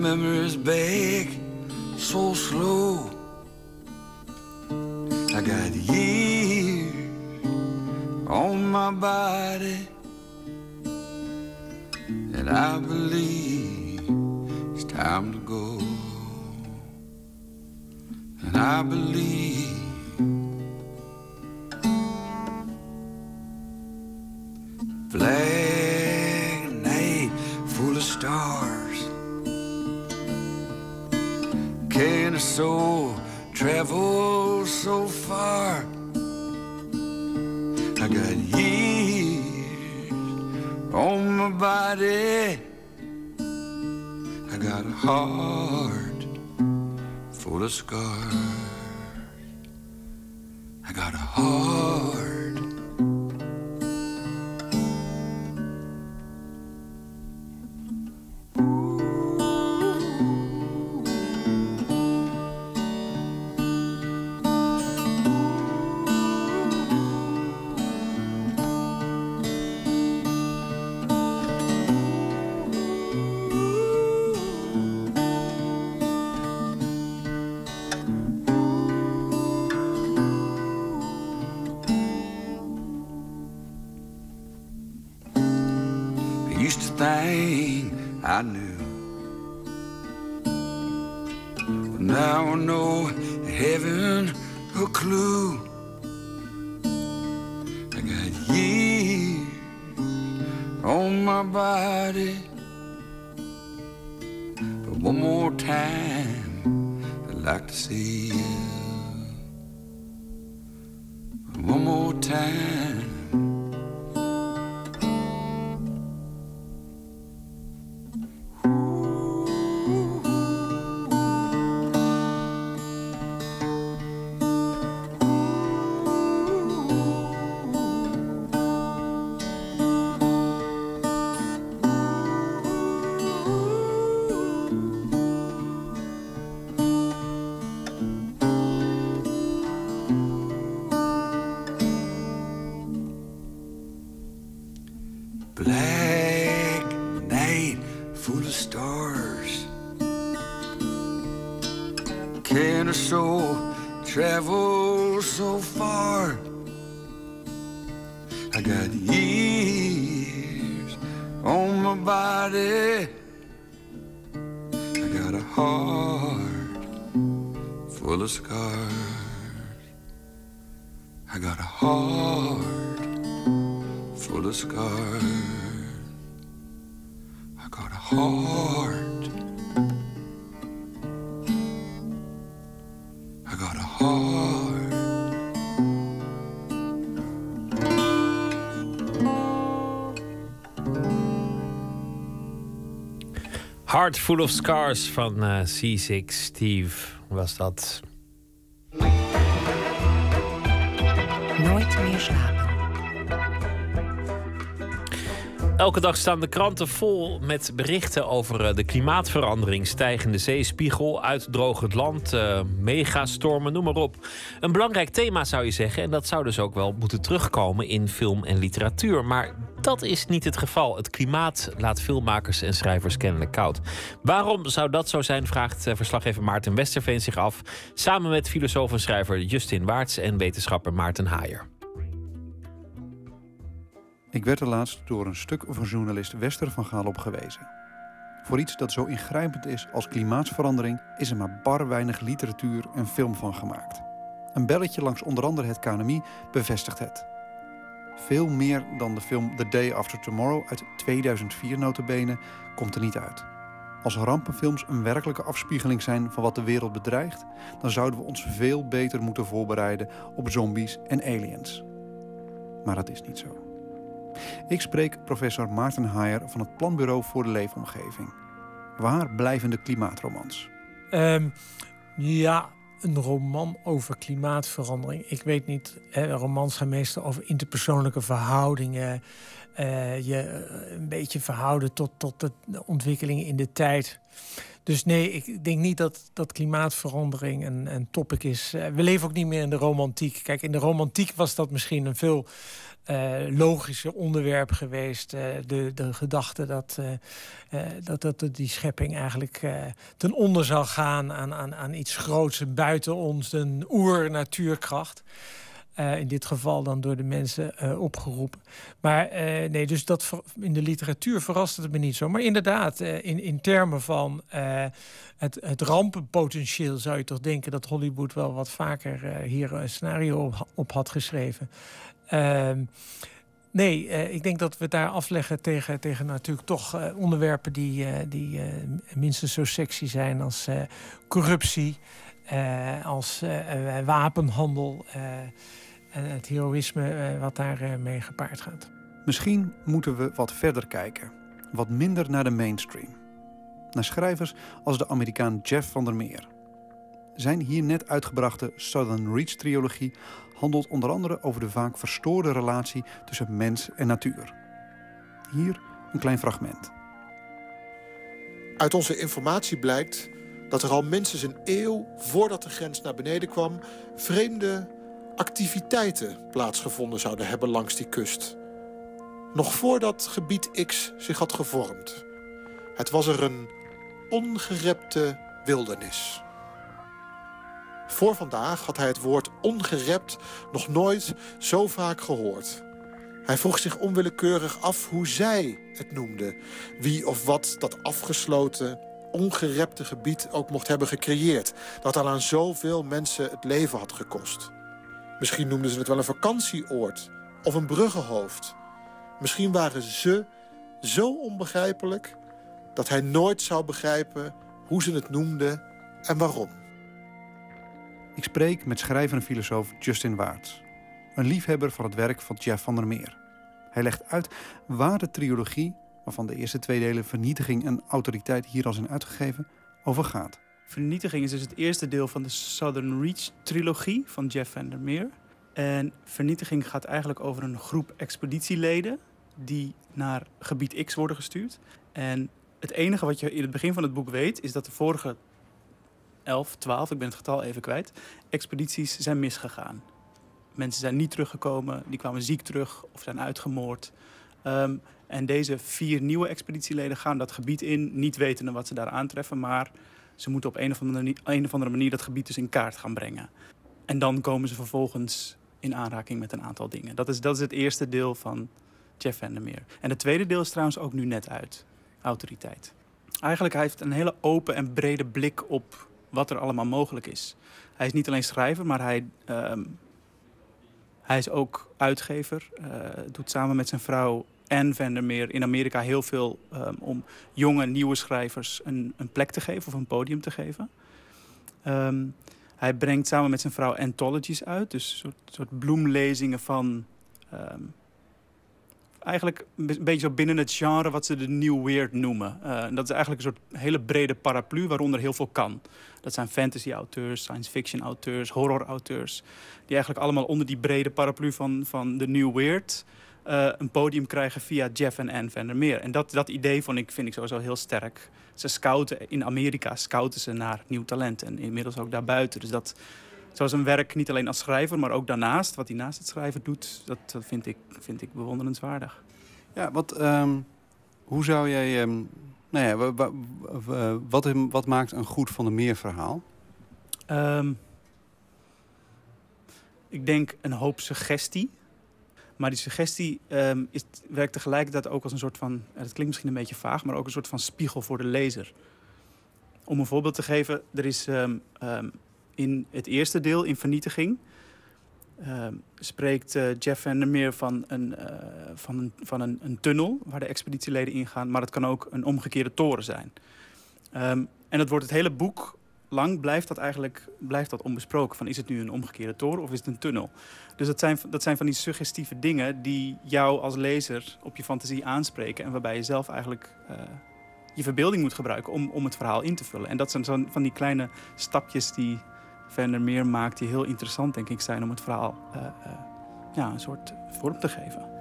memories, babe. Soul travels Heart Full of Scars van eh, C6 Steve was dat. Nooit meer slapen. Elke dag staan de kranten vol met berichten over eh, de klimaatverandering, stijgende zeespiegel, uitdrogend land, eh, megastormen, noem maar op. Een belangrijk thema zou je zeggen, en dat zou dus ook wel moeten terugkomen in film en literatuur. Maar dat is niet het geval. Het klimaat laat filmmakers en schrijvers kennelijk koud. Waarom zou dat zo zijn, vraagt eh, verslaggever Maarten Westerveen zich af, samen met filosoof en schrijver Justin Waarts en wetenschapper Maarten Haaier. Ik werd er laatst door een stuk van journalist Wester van Gaal op gewezen. Voor iets dat zo ingrijpend is als klimaatsverandering is er maar bar weinig literatuur en film van gemaakt. Een belletje langs onder andere het KNMI bevestigt het. Veel meer dan de film The Day After Tomorrow uit 2004 notabene komt er niet uit. Als rampenfilms een werkelijke afspiegeling zijn van wat de wereld bedreigt, dan zouden we ons veel beter moeten voorbereiden op zombies en aliens. Maar dat is niet zo. Ik spreek professor Maarten Haaier van het Planbureau voor de Leefomgeving. Waar blijven de klimaatromans? Ehm, ja, een roman over klimaatverandering. Ik weet niet, hè, romans gaan meestal over interpersoonlijke verhoudingen. eh, je eh, een beetje verhouden tot, tot de ontwikkelingen in de tijd. Dus nee, ik denk niet dat, dat klimaatverandering een, een topic is. Eh, we leven ook niet meer in de romantiek. Kijk, in de romantiek was dat misschien een veel eh, logischer onderwerp geweest. eh, de, de gedachte dat, eh, eh, dat, dat die schepping eigenlijk ten onder zou gaan aan, aan, aan iets groots buiten ons, een oer-natuurkracht. In dit geval dan door de mensen opgeroepen. Maar nee, dus dat in de literatuur verrast het me niet zo. Maar inderdaad, in, in termen van het, het rampenpotentieel zou je toch denken dat Hollywood wel wat vaker hier een scenario op had geschreven. Ehm, nee, eh, ik denk dat we daar afleggen tegen, tegen natuurlijk toch eh, onderwerpen die, eh, die minstens zo sexy zijn als corruptie, als wapenhandel en het heroïsme wat daarmee mee gepaard gaat. Misschien moeten we wat verder kijken. Wat minder naar de mainstream. Naar schrijvers als de Amerikaan Jeff van der Meer. Zijn hier net uitgebrachte Southern Reach-trilogie handelt onder andere over de vaak verstoorde relatie tussen mens en natuur. Hier een klein fragment. Uit onze informatie blijkt dat er al minstens een eeuw voordat de grens naar beneden kwam... vreemde activiteiten plaatsgevonden zouden hebben langs die kust. Nog voordat gebied X zich had gevormd. Het was er een ongerepte wildernis. Voor vandaag had hij het woord ongerept nog nooit zo vaak gehoord. Hij vroeg zich onwillekeurig af hoe zij het noemde. Wie of wat dat afgesloten, ongerepte gebied ook mocht hebben gecreëerd. Dat al aan zoveel mensen het leven had gekost. Misschien noemden ze het wel een vakantieoord of een bruggenhoofd. Misschien waren ze zo onbegrijpelijk dat hij nooit zou begrijpen hoe ze het noemden en waarom. Ik spreek met schrijver en filosoof Justin Waarts. Een liefhebber van het werk van Jeff van der Meer. Hij legt uit waar de trilogie, waarvan de eerste twee delen Vernietiging en Autoriteit hier al zijn uitgegeven, over gaat. Vernietiging is dus het eerste deel van de Southern Reach trilogie van Jeff van der Meer. En Vernietiging gaat eigenlijk over een groep expeditieleden die naar gebied X worden gestuurd. En het enige wat je in het begin van het boek weet is dat de vorige 11, 12, ik ben het getal even kwijt, expedities zijn misgegaan. Mensen zijn niet teruggekomen, die kwamen ziek terug of zijn uitgemoord. Ehm, en deze vier nieuwe expeditieleden gaan dat gebied in, niet wetende wat ze daar aantreffen, maar Ze moeten op een of, andere, manier- dat gebied dus in kaart gaan brengen. En dan komen ze vervolgens in aanraking met een aantal dingen. Dat is, dat is het eerste deel van Jeff Vandermeer. En het tweede deel is trouwens ook nu net uit. Autoriteit. Eigenlijk hij heeft een hele open en brede blik op wat er allemaal mogelijk is. Hij is niet alleen schrijver, maar hij, ehm, hij is ook uitgever. Eh, doet samen met zijn vrouw Anne Vandermeer in Amerika heel veel ehm, om jonge, nieuwe schrijvers een, een plek te geven of een podium te geven. Ehm, hij brengt samen met zijn vrouw anthologies uit, dus een soort, soort bloemlezingen van. eigenlijk een be- beetje zo binnen het genre wat ze de New Weird noemen. Eh, en dat is eigenlijk een soort hele brede paraplu waaronder heel veel kan. Dat zijn fantasy-auteurs, science-fiction-auteurs, horror-auteurs. Die eigenlijk allemaal onder die brede paraplu van, van de New Weird eh, een podium krijgen via Jeff en Anne Vandermeer. En dat, dat idee vond ik, vind ik sowieso heel sterk. Ze scouten in Amerika, scouten ze naar nieuw talent. En inmiddels ook daarbuiten. Dus dat, zo zijn werk niet alleen als schrijver, maar ook daarnaast, wat hij naast het schrijven doet, dat, dat vind, ik, vind ik bewonderenswaardig. Ja, wat, ehm, hoe zou jij... ehm, nou ja, wa- wat, wat maakt een goed Van der Meer verhaal? Ehm, ik denk een hoop suggestie. Maar die suggestie ehm, is, werkt tegelijkertijd ook als een soort van... eh, Dat klinkt misschien een beetje vaag, maar ook een soort van spiegel voor de lezer. Om een voorbeeld te geven, er is ehm, in het eerste deel, in Vernietiging... ehm, spreekt eh, Jeff Vandermeer van, een, eh, van, een, van een, een tunnel waar de expeditieleden ingaan. Maar het kan ook een omgekeerde toren zijn. Ehm, en dat wordt het hele boek lang blijft dat eigenlijk blijft dat onbesproken. Van is het nu een omgekeerde toren of is het een tunnel? Dus dat zijn, dat zijn van die suggestieve dingen die jou als lezer op je fantasie aanspreken. En waarbij je zelf eigenlijk eh, je verbeelding moet gebruiken om, om het verhaal in te vullen. En dat zijn zo van die kleine stapjes die Vandermeer maakt, die heel interessant denk ik zijn om het verhaal eh, eh, ja, een soort vorm te geven.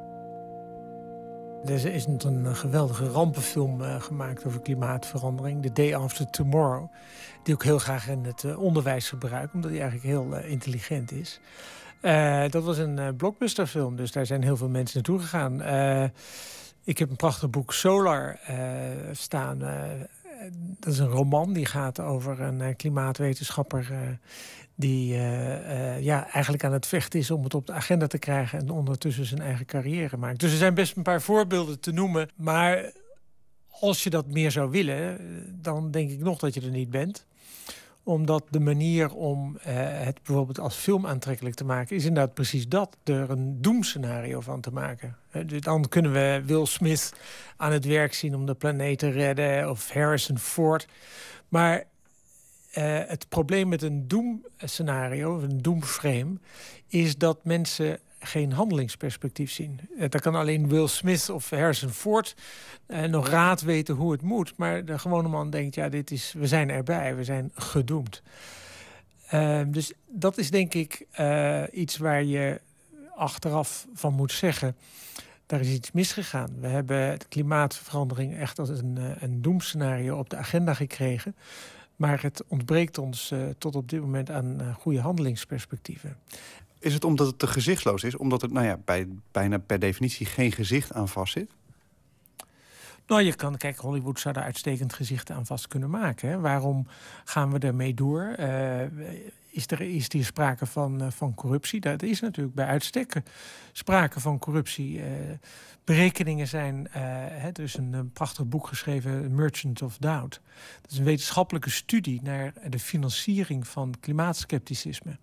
Er is een, geweldige rampenfilm eh, gemaakt over klimaatverandering, The Day After Tomorrow. Die ook heel graag in het onderwijs gebruikt, omdat hij eigenlijk heel intelligent is. Dat was een blockbusterfilm, dus daar zijn heel veel mensen naartoe gegaan. Ik heb een prachtig boek Solar staan. Dat is een roman die gaat over een eh, klimaatwetenschapper eh, die eh, ja, eigenlijk aan het vechten is om het op de agenda te krijgen en ondertussen zijn eigen carrière maakt. Dus er zijn best een paar voorbeelden te noemen. Maar als je dat meer zou willen, dan denk ik nog dat je er niet bent omdat de manier om eh, het bijvoorbeeld als film aantrekkelijk te maken... is inderdaad precies dat, er een doemscenario van te maken. Eh, dan kunnen we Will Smith aan het werk zien om de planeet te redden... of Harrison Ford. Maar eh, het probleem met een doemscenario, een doemframe... is dat mensen geen handelingsperspectief zien. Eh, Dan kan alleen Will Smith of Harrison Ford eh, nog raad weten hoe het moet. Maar de gewone man denkt, ja, dit is, we zijn erbij, we zijn gedoemd. Eh, dus dat is denk ik eh, iets waar je achteraf van moet zeggen... daar is iets misgegaan. We hebben de klimaatverandering echt als een, een doemscenario op de agenda gekregen... Maar het ontbreekt ons tot op dit moment aan eh, goede handelingsperspectieven. Is het omdat het te gezichtsloos is? Omdat er nou ja, bij, bijna per definitie geen gezicht aan vastzit? Nou, je kan, kijk, Hollywood zou daar uitstekend gezichten aan vast kunnen maken. Hè. Waarom gaan we ermee door? Eh, is, er, is hier sprake van, eh, van corruptie? Dat is natuurlijk bij uitstek sprake van corruptie. Eh, berekeningen zijn, eh, hè, er is een, een prachtig boek geschreven, Merchant of Doubt. Dat is een wetenschappelijke studie naar de financiering van klimaatskepticisme.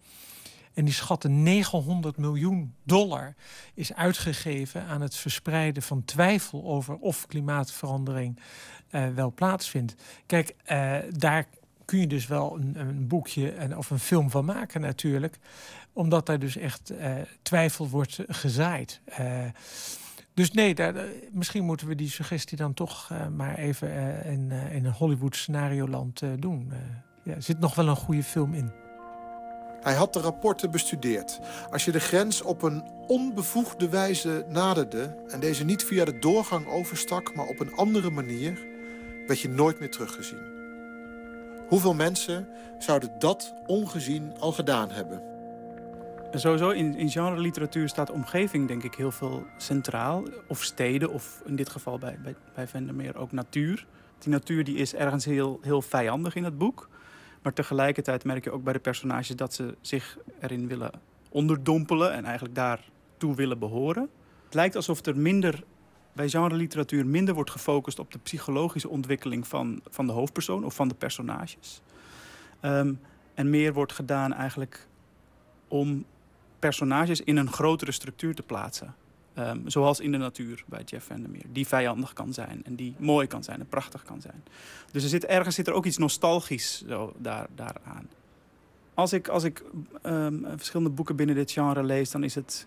En die schatten 900 miljoen dollar is uitgegeven aan het verspreiden van twijfel over of klimaatverandering eh, wel plaatsvindt. Kijk, eh, daar kun je dus wel een, een boekje en, of een film van maken natuurlijk. Omdat daar dus echt eh, twijfel wordt gezaaid. Dus nee, daar, misschien moeten we die suggestie dan toch maar even in, in een Hollywood scenarioland eh, doen. Ja, er zit nog wel een goede film in. Hij had de rapporten bestudeerd. Als je de grens op een onbevoegde wijze naderde... en deze niet via de doorgang overstak, maar op een andere manier... werd je nooit meer teruggezien. Hoeveel mensen zouden dat ongezien al gedaan hebben? En sowieso in, in genre-literatuur staat omgeving denk ik heel veel centraal. Of steden, of in dit geval bij, bij, bij Vandermeer ook natuur. Die natuur die is ergens heel, heel vijandig in het boek. Maar tegelijkertijd merk je ook bij de personages dat ze zich erin willen onderdompelen en eigenlijk daartoe willen behoren. Het lijkt alsof er minder bij genre-literatuur minder wordt gefocust op de psychologische ontwikkeling van, van de hoofdpersoon of van de personages. Ehm, en meer wordt gedaan eigenlijk om personages in een grotere structuur te plaatsen. Ehm, zoals in de natuur bij Jeff Vandermeer. Die vijandig kan zijn en die mooi kan zijn en prachtig kan zijn. Dus er zit, ergens zit er ook iets nostalgisch zo daar, daaraan. Als ik, als ik ehm, verschillende boeken binnen dit genre lees, dan is het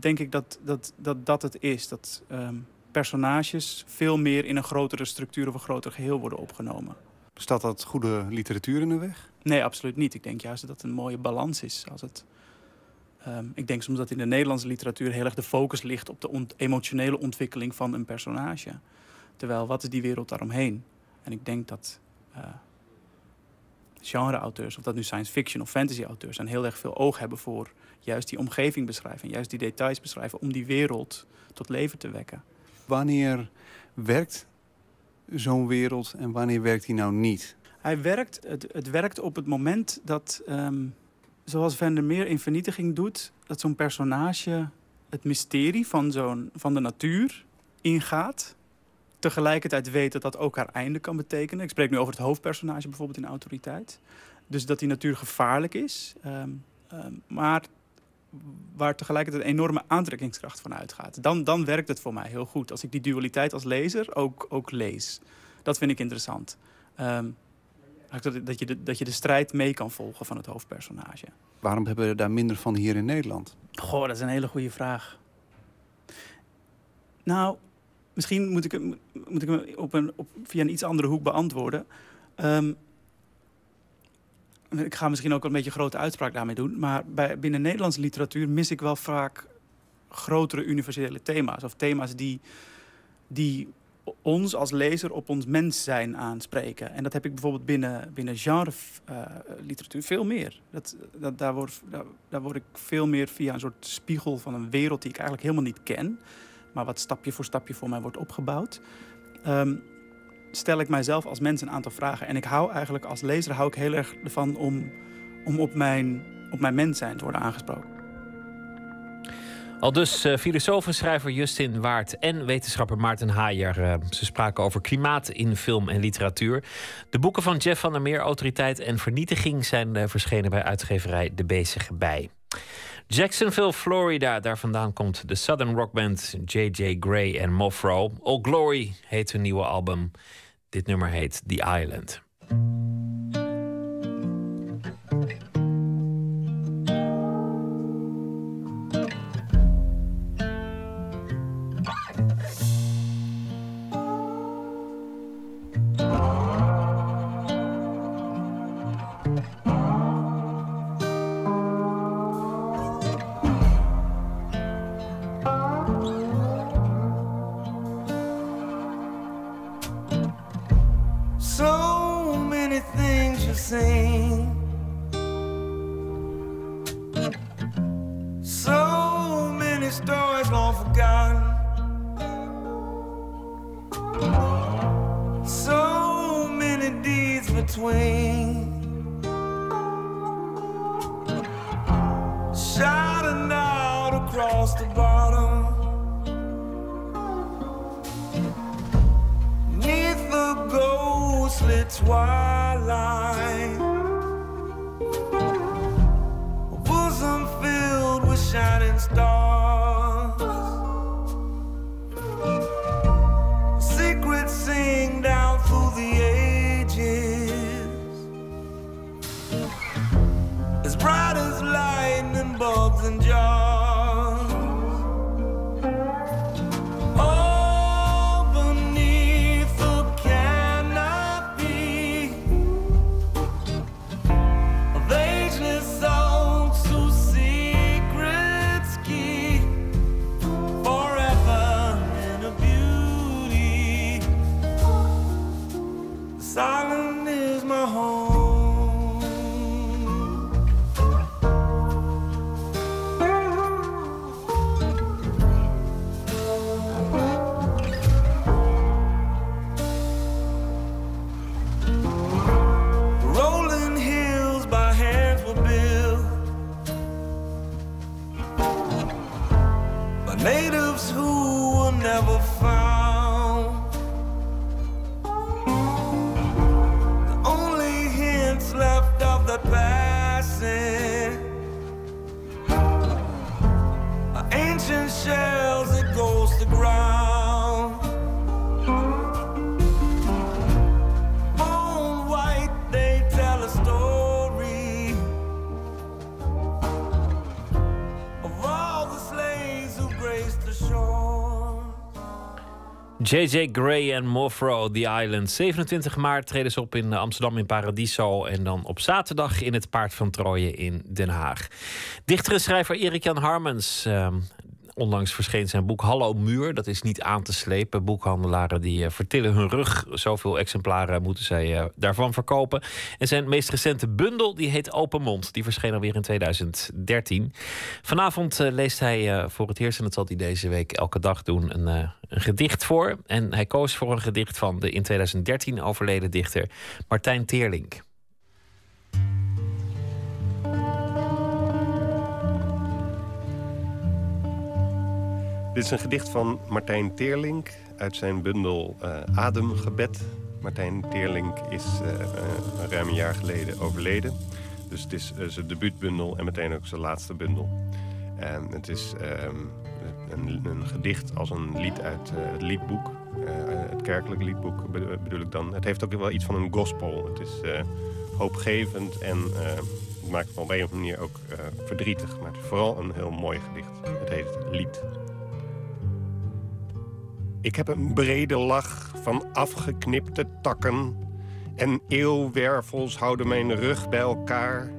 denk ik dat dat, dat, dat het is. Dat ehm, personages veel meer in een grotere structuur of een groter geheel worden opgenomen. Staat dat goede literatuur in de weg? Nee, absoluut niet. Ik denk juist dat het een mooie balans is. Als het, ehm, ik denk soms dat in de Nederlandse literatuur heel erg de focus ligt op de emotionele ontwikkeling van een personage. Terwijl, wat is die wereld daaromheen? En ik denk dat uh, genre-auteurs, of dat nu science fiction of fantasy-auteurs zijn, heel erg veel oog hebben voor juist die omgeving beschrijven. Juist die details beschrijven om die wereld tot leven te wekken. Wanneer werkt zo'n wereld en wanneer werkt hij nou niet? Hij werkt, het, het werkt op het moment dat, um, zoals Vandermeer in Vernietiging doet, dat zo'n personage het mysterie van, zo'n, van de natuur ingaat. Tegelijkertijd weet dat dat ook haar einde kan betekenen. Ik spreek nu over het hoofdpersonage bijvoorbeeld in Autoriteit. Dus dat die natuur gevaarlijk is. Um, um, maar waar tegelijkertijd een enorme aantrekkingskracht van uitgaat. Dan, dan werkt het voor mij heel goed. Als ik die dualiteit als lezer ook, ook lees. Dat vind ik interessant. Um, dat, je de, dat je de strijd mee kan volgen van het hoofdpersonage. Waarom hebben we daar minder van hier in Nederland? Goh, dat is een hele goede vraag. Nou, misschien moet ik, hem, moet ik hem op een, op, via een iets andere hoek beantwoorden. Um, ik ga misschien ook een beetje grote uitspraak daarmee doen. Maar bij, binnen Nederlandse literatuur mis ik wel vaak grotere universele thema's. Of thema's die, die ons als lezer op ons mens zijn aanspreken. En dat heb ik bijvoorbeeld binnen, binnen genre uh, literatuur veel meer. Dat, dat, daar, word, daar, word ik veel meer via een soort spiegel van een wereld die ik eigenlijk helemaal niet ken. Maar wat stapje voor stapje voor mij wordt opgebouwd. Um, stel ik mijzelf als mens een aantal vragen. En ik hou eigenlijk als lezer hou ik heel erg ervan om, om op, mijn, op mijn mens zijn te worden aangesproken. Al dus uh, filosoof en schrijver Justin Waard en wetenschapper Maarten Haier. Uh, ze spraken over klimaat in film en literatuur. De boeken van Jeff van der Meer, Autoriteit en Vernietiging... zijn uh, verschenen bij uitgeverij De Bezige Bij. Jacksonville, Florida, daar vandaan komt de Southern rockband J.J. Gray en Mofro. All Glory heet hun nieuwe album. Dit nummer heet The Island. JJ Gray en Mofro, The Island. 27 maart treden ze op in Amsterdam in Paradiso. En dan op zaterdag in het Paard van Troje in Den Haag. Dichter en schrijver Erik-Jan Harmens. ehm, onlangs verscheen zijn boek Hallo Muur. Dat is niet aan te slepen. Boekhandelaren die eh, vertillen hun rug. Zoveel exemplaren moeten zij eh, daarvan verkopen. En zijn meest recente bundel die heet Open Mond. Die verscheen alweer in 2013. Vanavond eh, leest hij voor het eerst, en dat zal hij deze week elke dag doen, een, een gedicht voor. En hij koos voor een gedicht van de in 2013 overleden dichter Martijn Teerlink. Dit is een gedicht van Martijn Teerlink uit zijn bundel eh, Ademgebed. Martijn Teerlink is eh, eh, ruim een jaar geleden overleden. Dus het is zijn debuutbundel en meteen ook zijn laatste bundel. En het is ehm, een, een gedicht als een lied uit het liedboek. Het kerkelijk liedboek be- bedoel ik dan. Het heeft ook wel iets van een gospel. Het is hoopgevend en het maakt me op een of andere manier ook verdrietig. Maar het is vooral een heel mooi gedicht. Het heet Lied. Ik heb een brede lach van afgeknipte takken. En eeuwwervels houden mijn rug bij elkaar.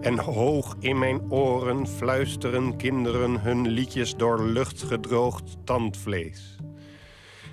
En hoog in mijn oren fluisteren kinderen hun liedjes door luchtgedroogd tandvlees.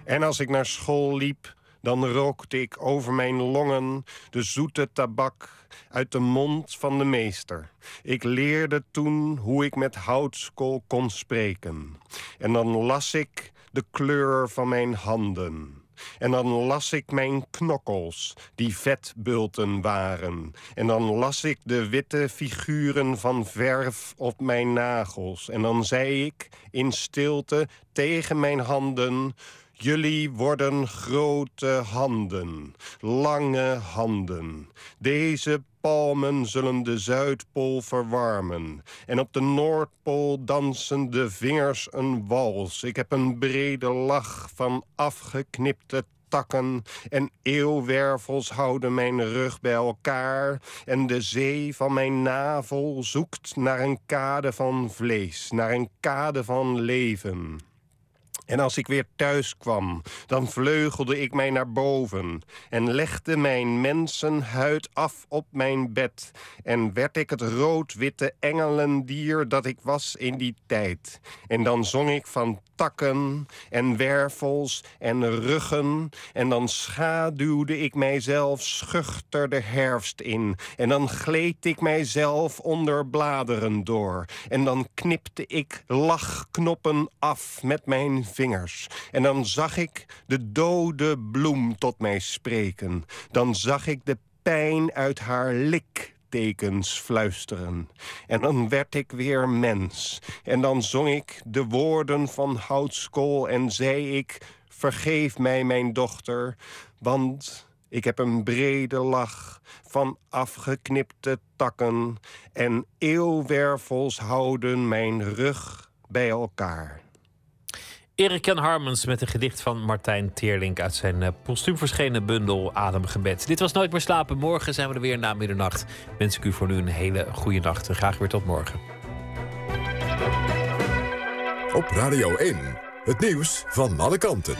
En als ik naar school liep, dan rookte ik over mijn longen de zoete tabak uit de mond van de meester. Ik leerde toen hoe ik met houtskool kon spreken. En dan las ik de kleur van mijn handen. En dan las ik mijn knokkels, die vetbulten waren. En dan las ik de witte figuren van verf op mijn nagels. En dan zei ik in stilte tegen mijn handen... Jullie worden grote handen, lange handen. Deze palmen zullen de Zuidpool verwarmen. En op de Noordpool dansen de vingers een wals. Ik heb een brede lach van afgeknipte takken en eeuwwervels houden mijn rug bij elkaar. En de zee van mijn navel zoekt naar een kade van vlees, naar een kade van leven. En als ik weer thuis kwam, dan vleugelde ik mij naar boven en legde mijn mensenhuid af op mijn bed. En werd ik het rood-witte engelendier dat ik was in die tijd. En dan zong ik van takken en wervels en ruggen. En dan schaduwde ik mijzelf schuchter de herfst in. En dan gleed ik mijzelf onder bladeren door. En dan knipte ik lachknoppen af met mijn vingers. En dan zag ik de dode bloem tot mij spreken. Dan zag ik de pijn uit haar liktekens fluisteren. En dan werd ik weer mens. En dan zong ik de woorden van houtskool en zei ik... Vergeef mij, mijn dochter, want ik heb een brede lach van afgeknipte takken... en eeuwwervels houden mijn rug bij elkaar. Erik Jan Harmens met een gedicht van Martijn Teerlink uit zijn eh, postuum verschenen bundel Ademgebed. Dit was Nooit meer slapen. Morgen zijn we er weer na middernacht. Wens ik u voor nu een hele goede nacht en graag weer tot morgen. Op Radio 1, het nieuws van alle kanten.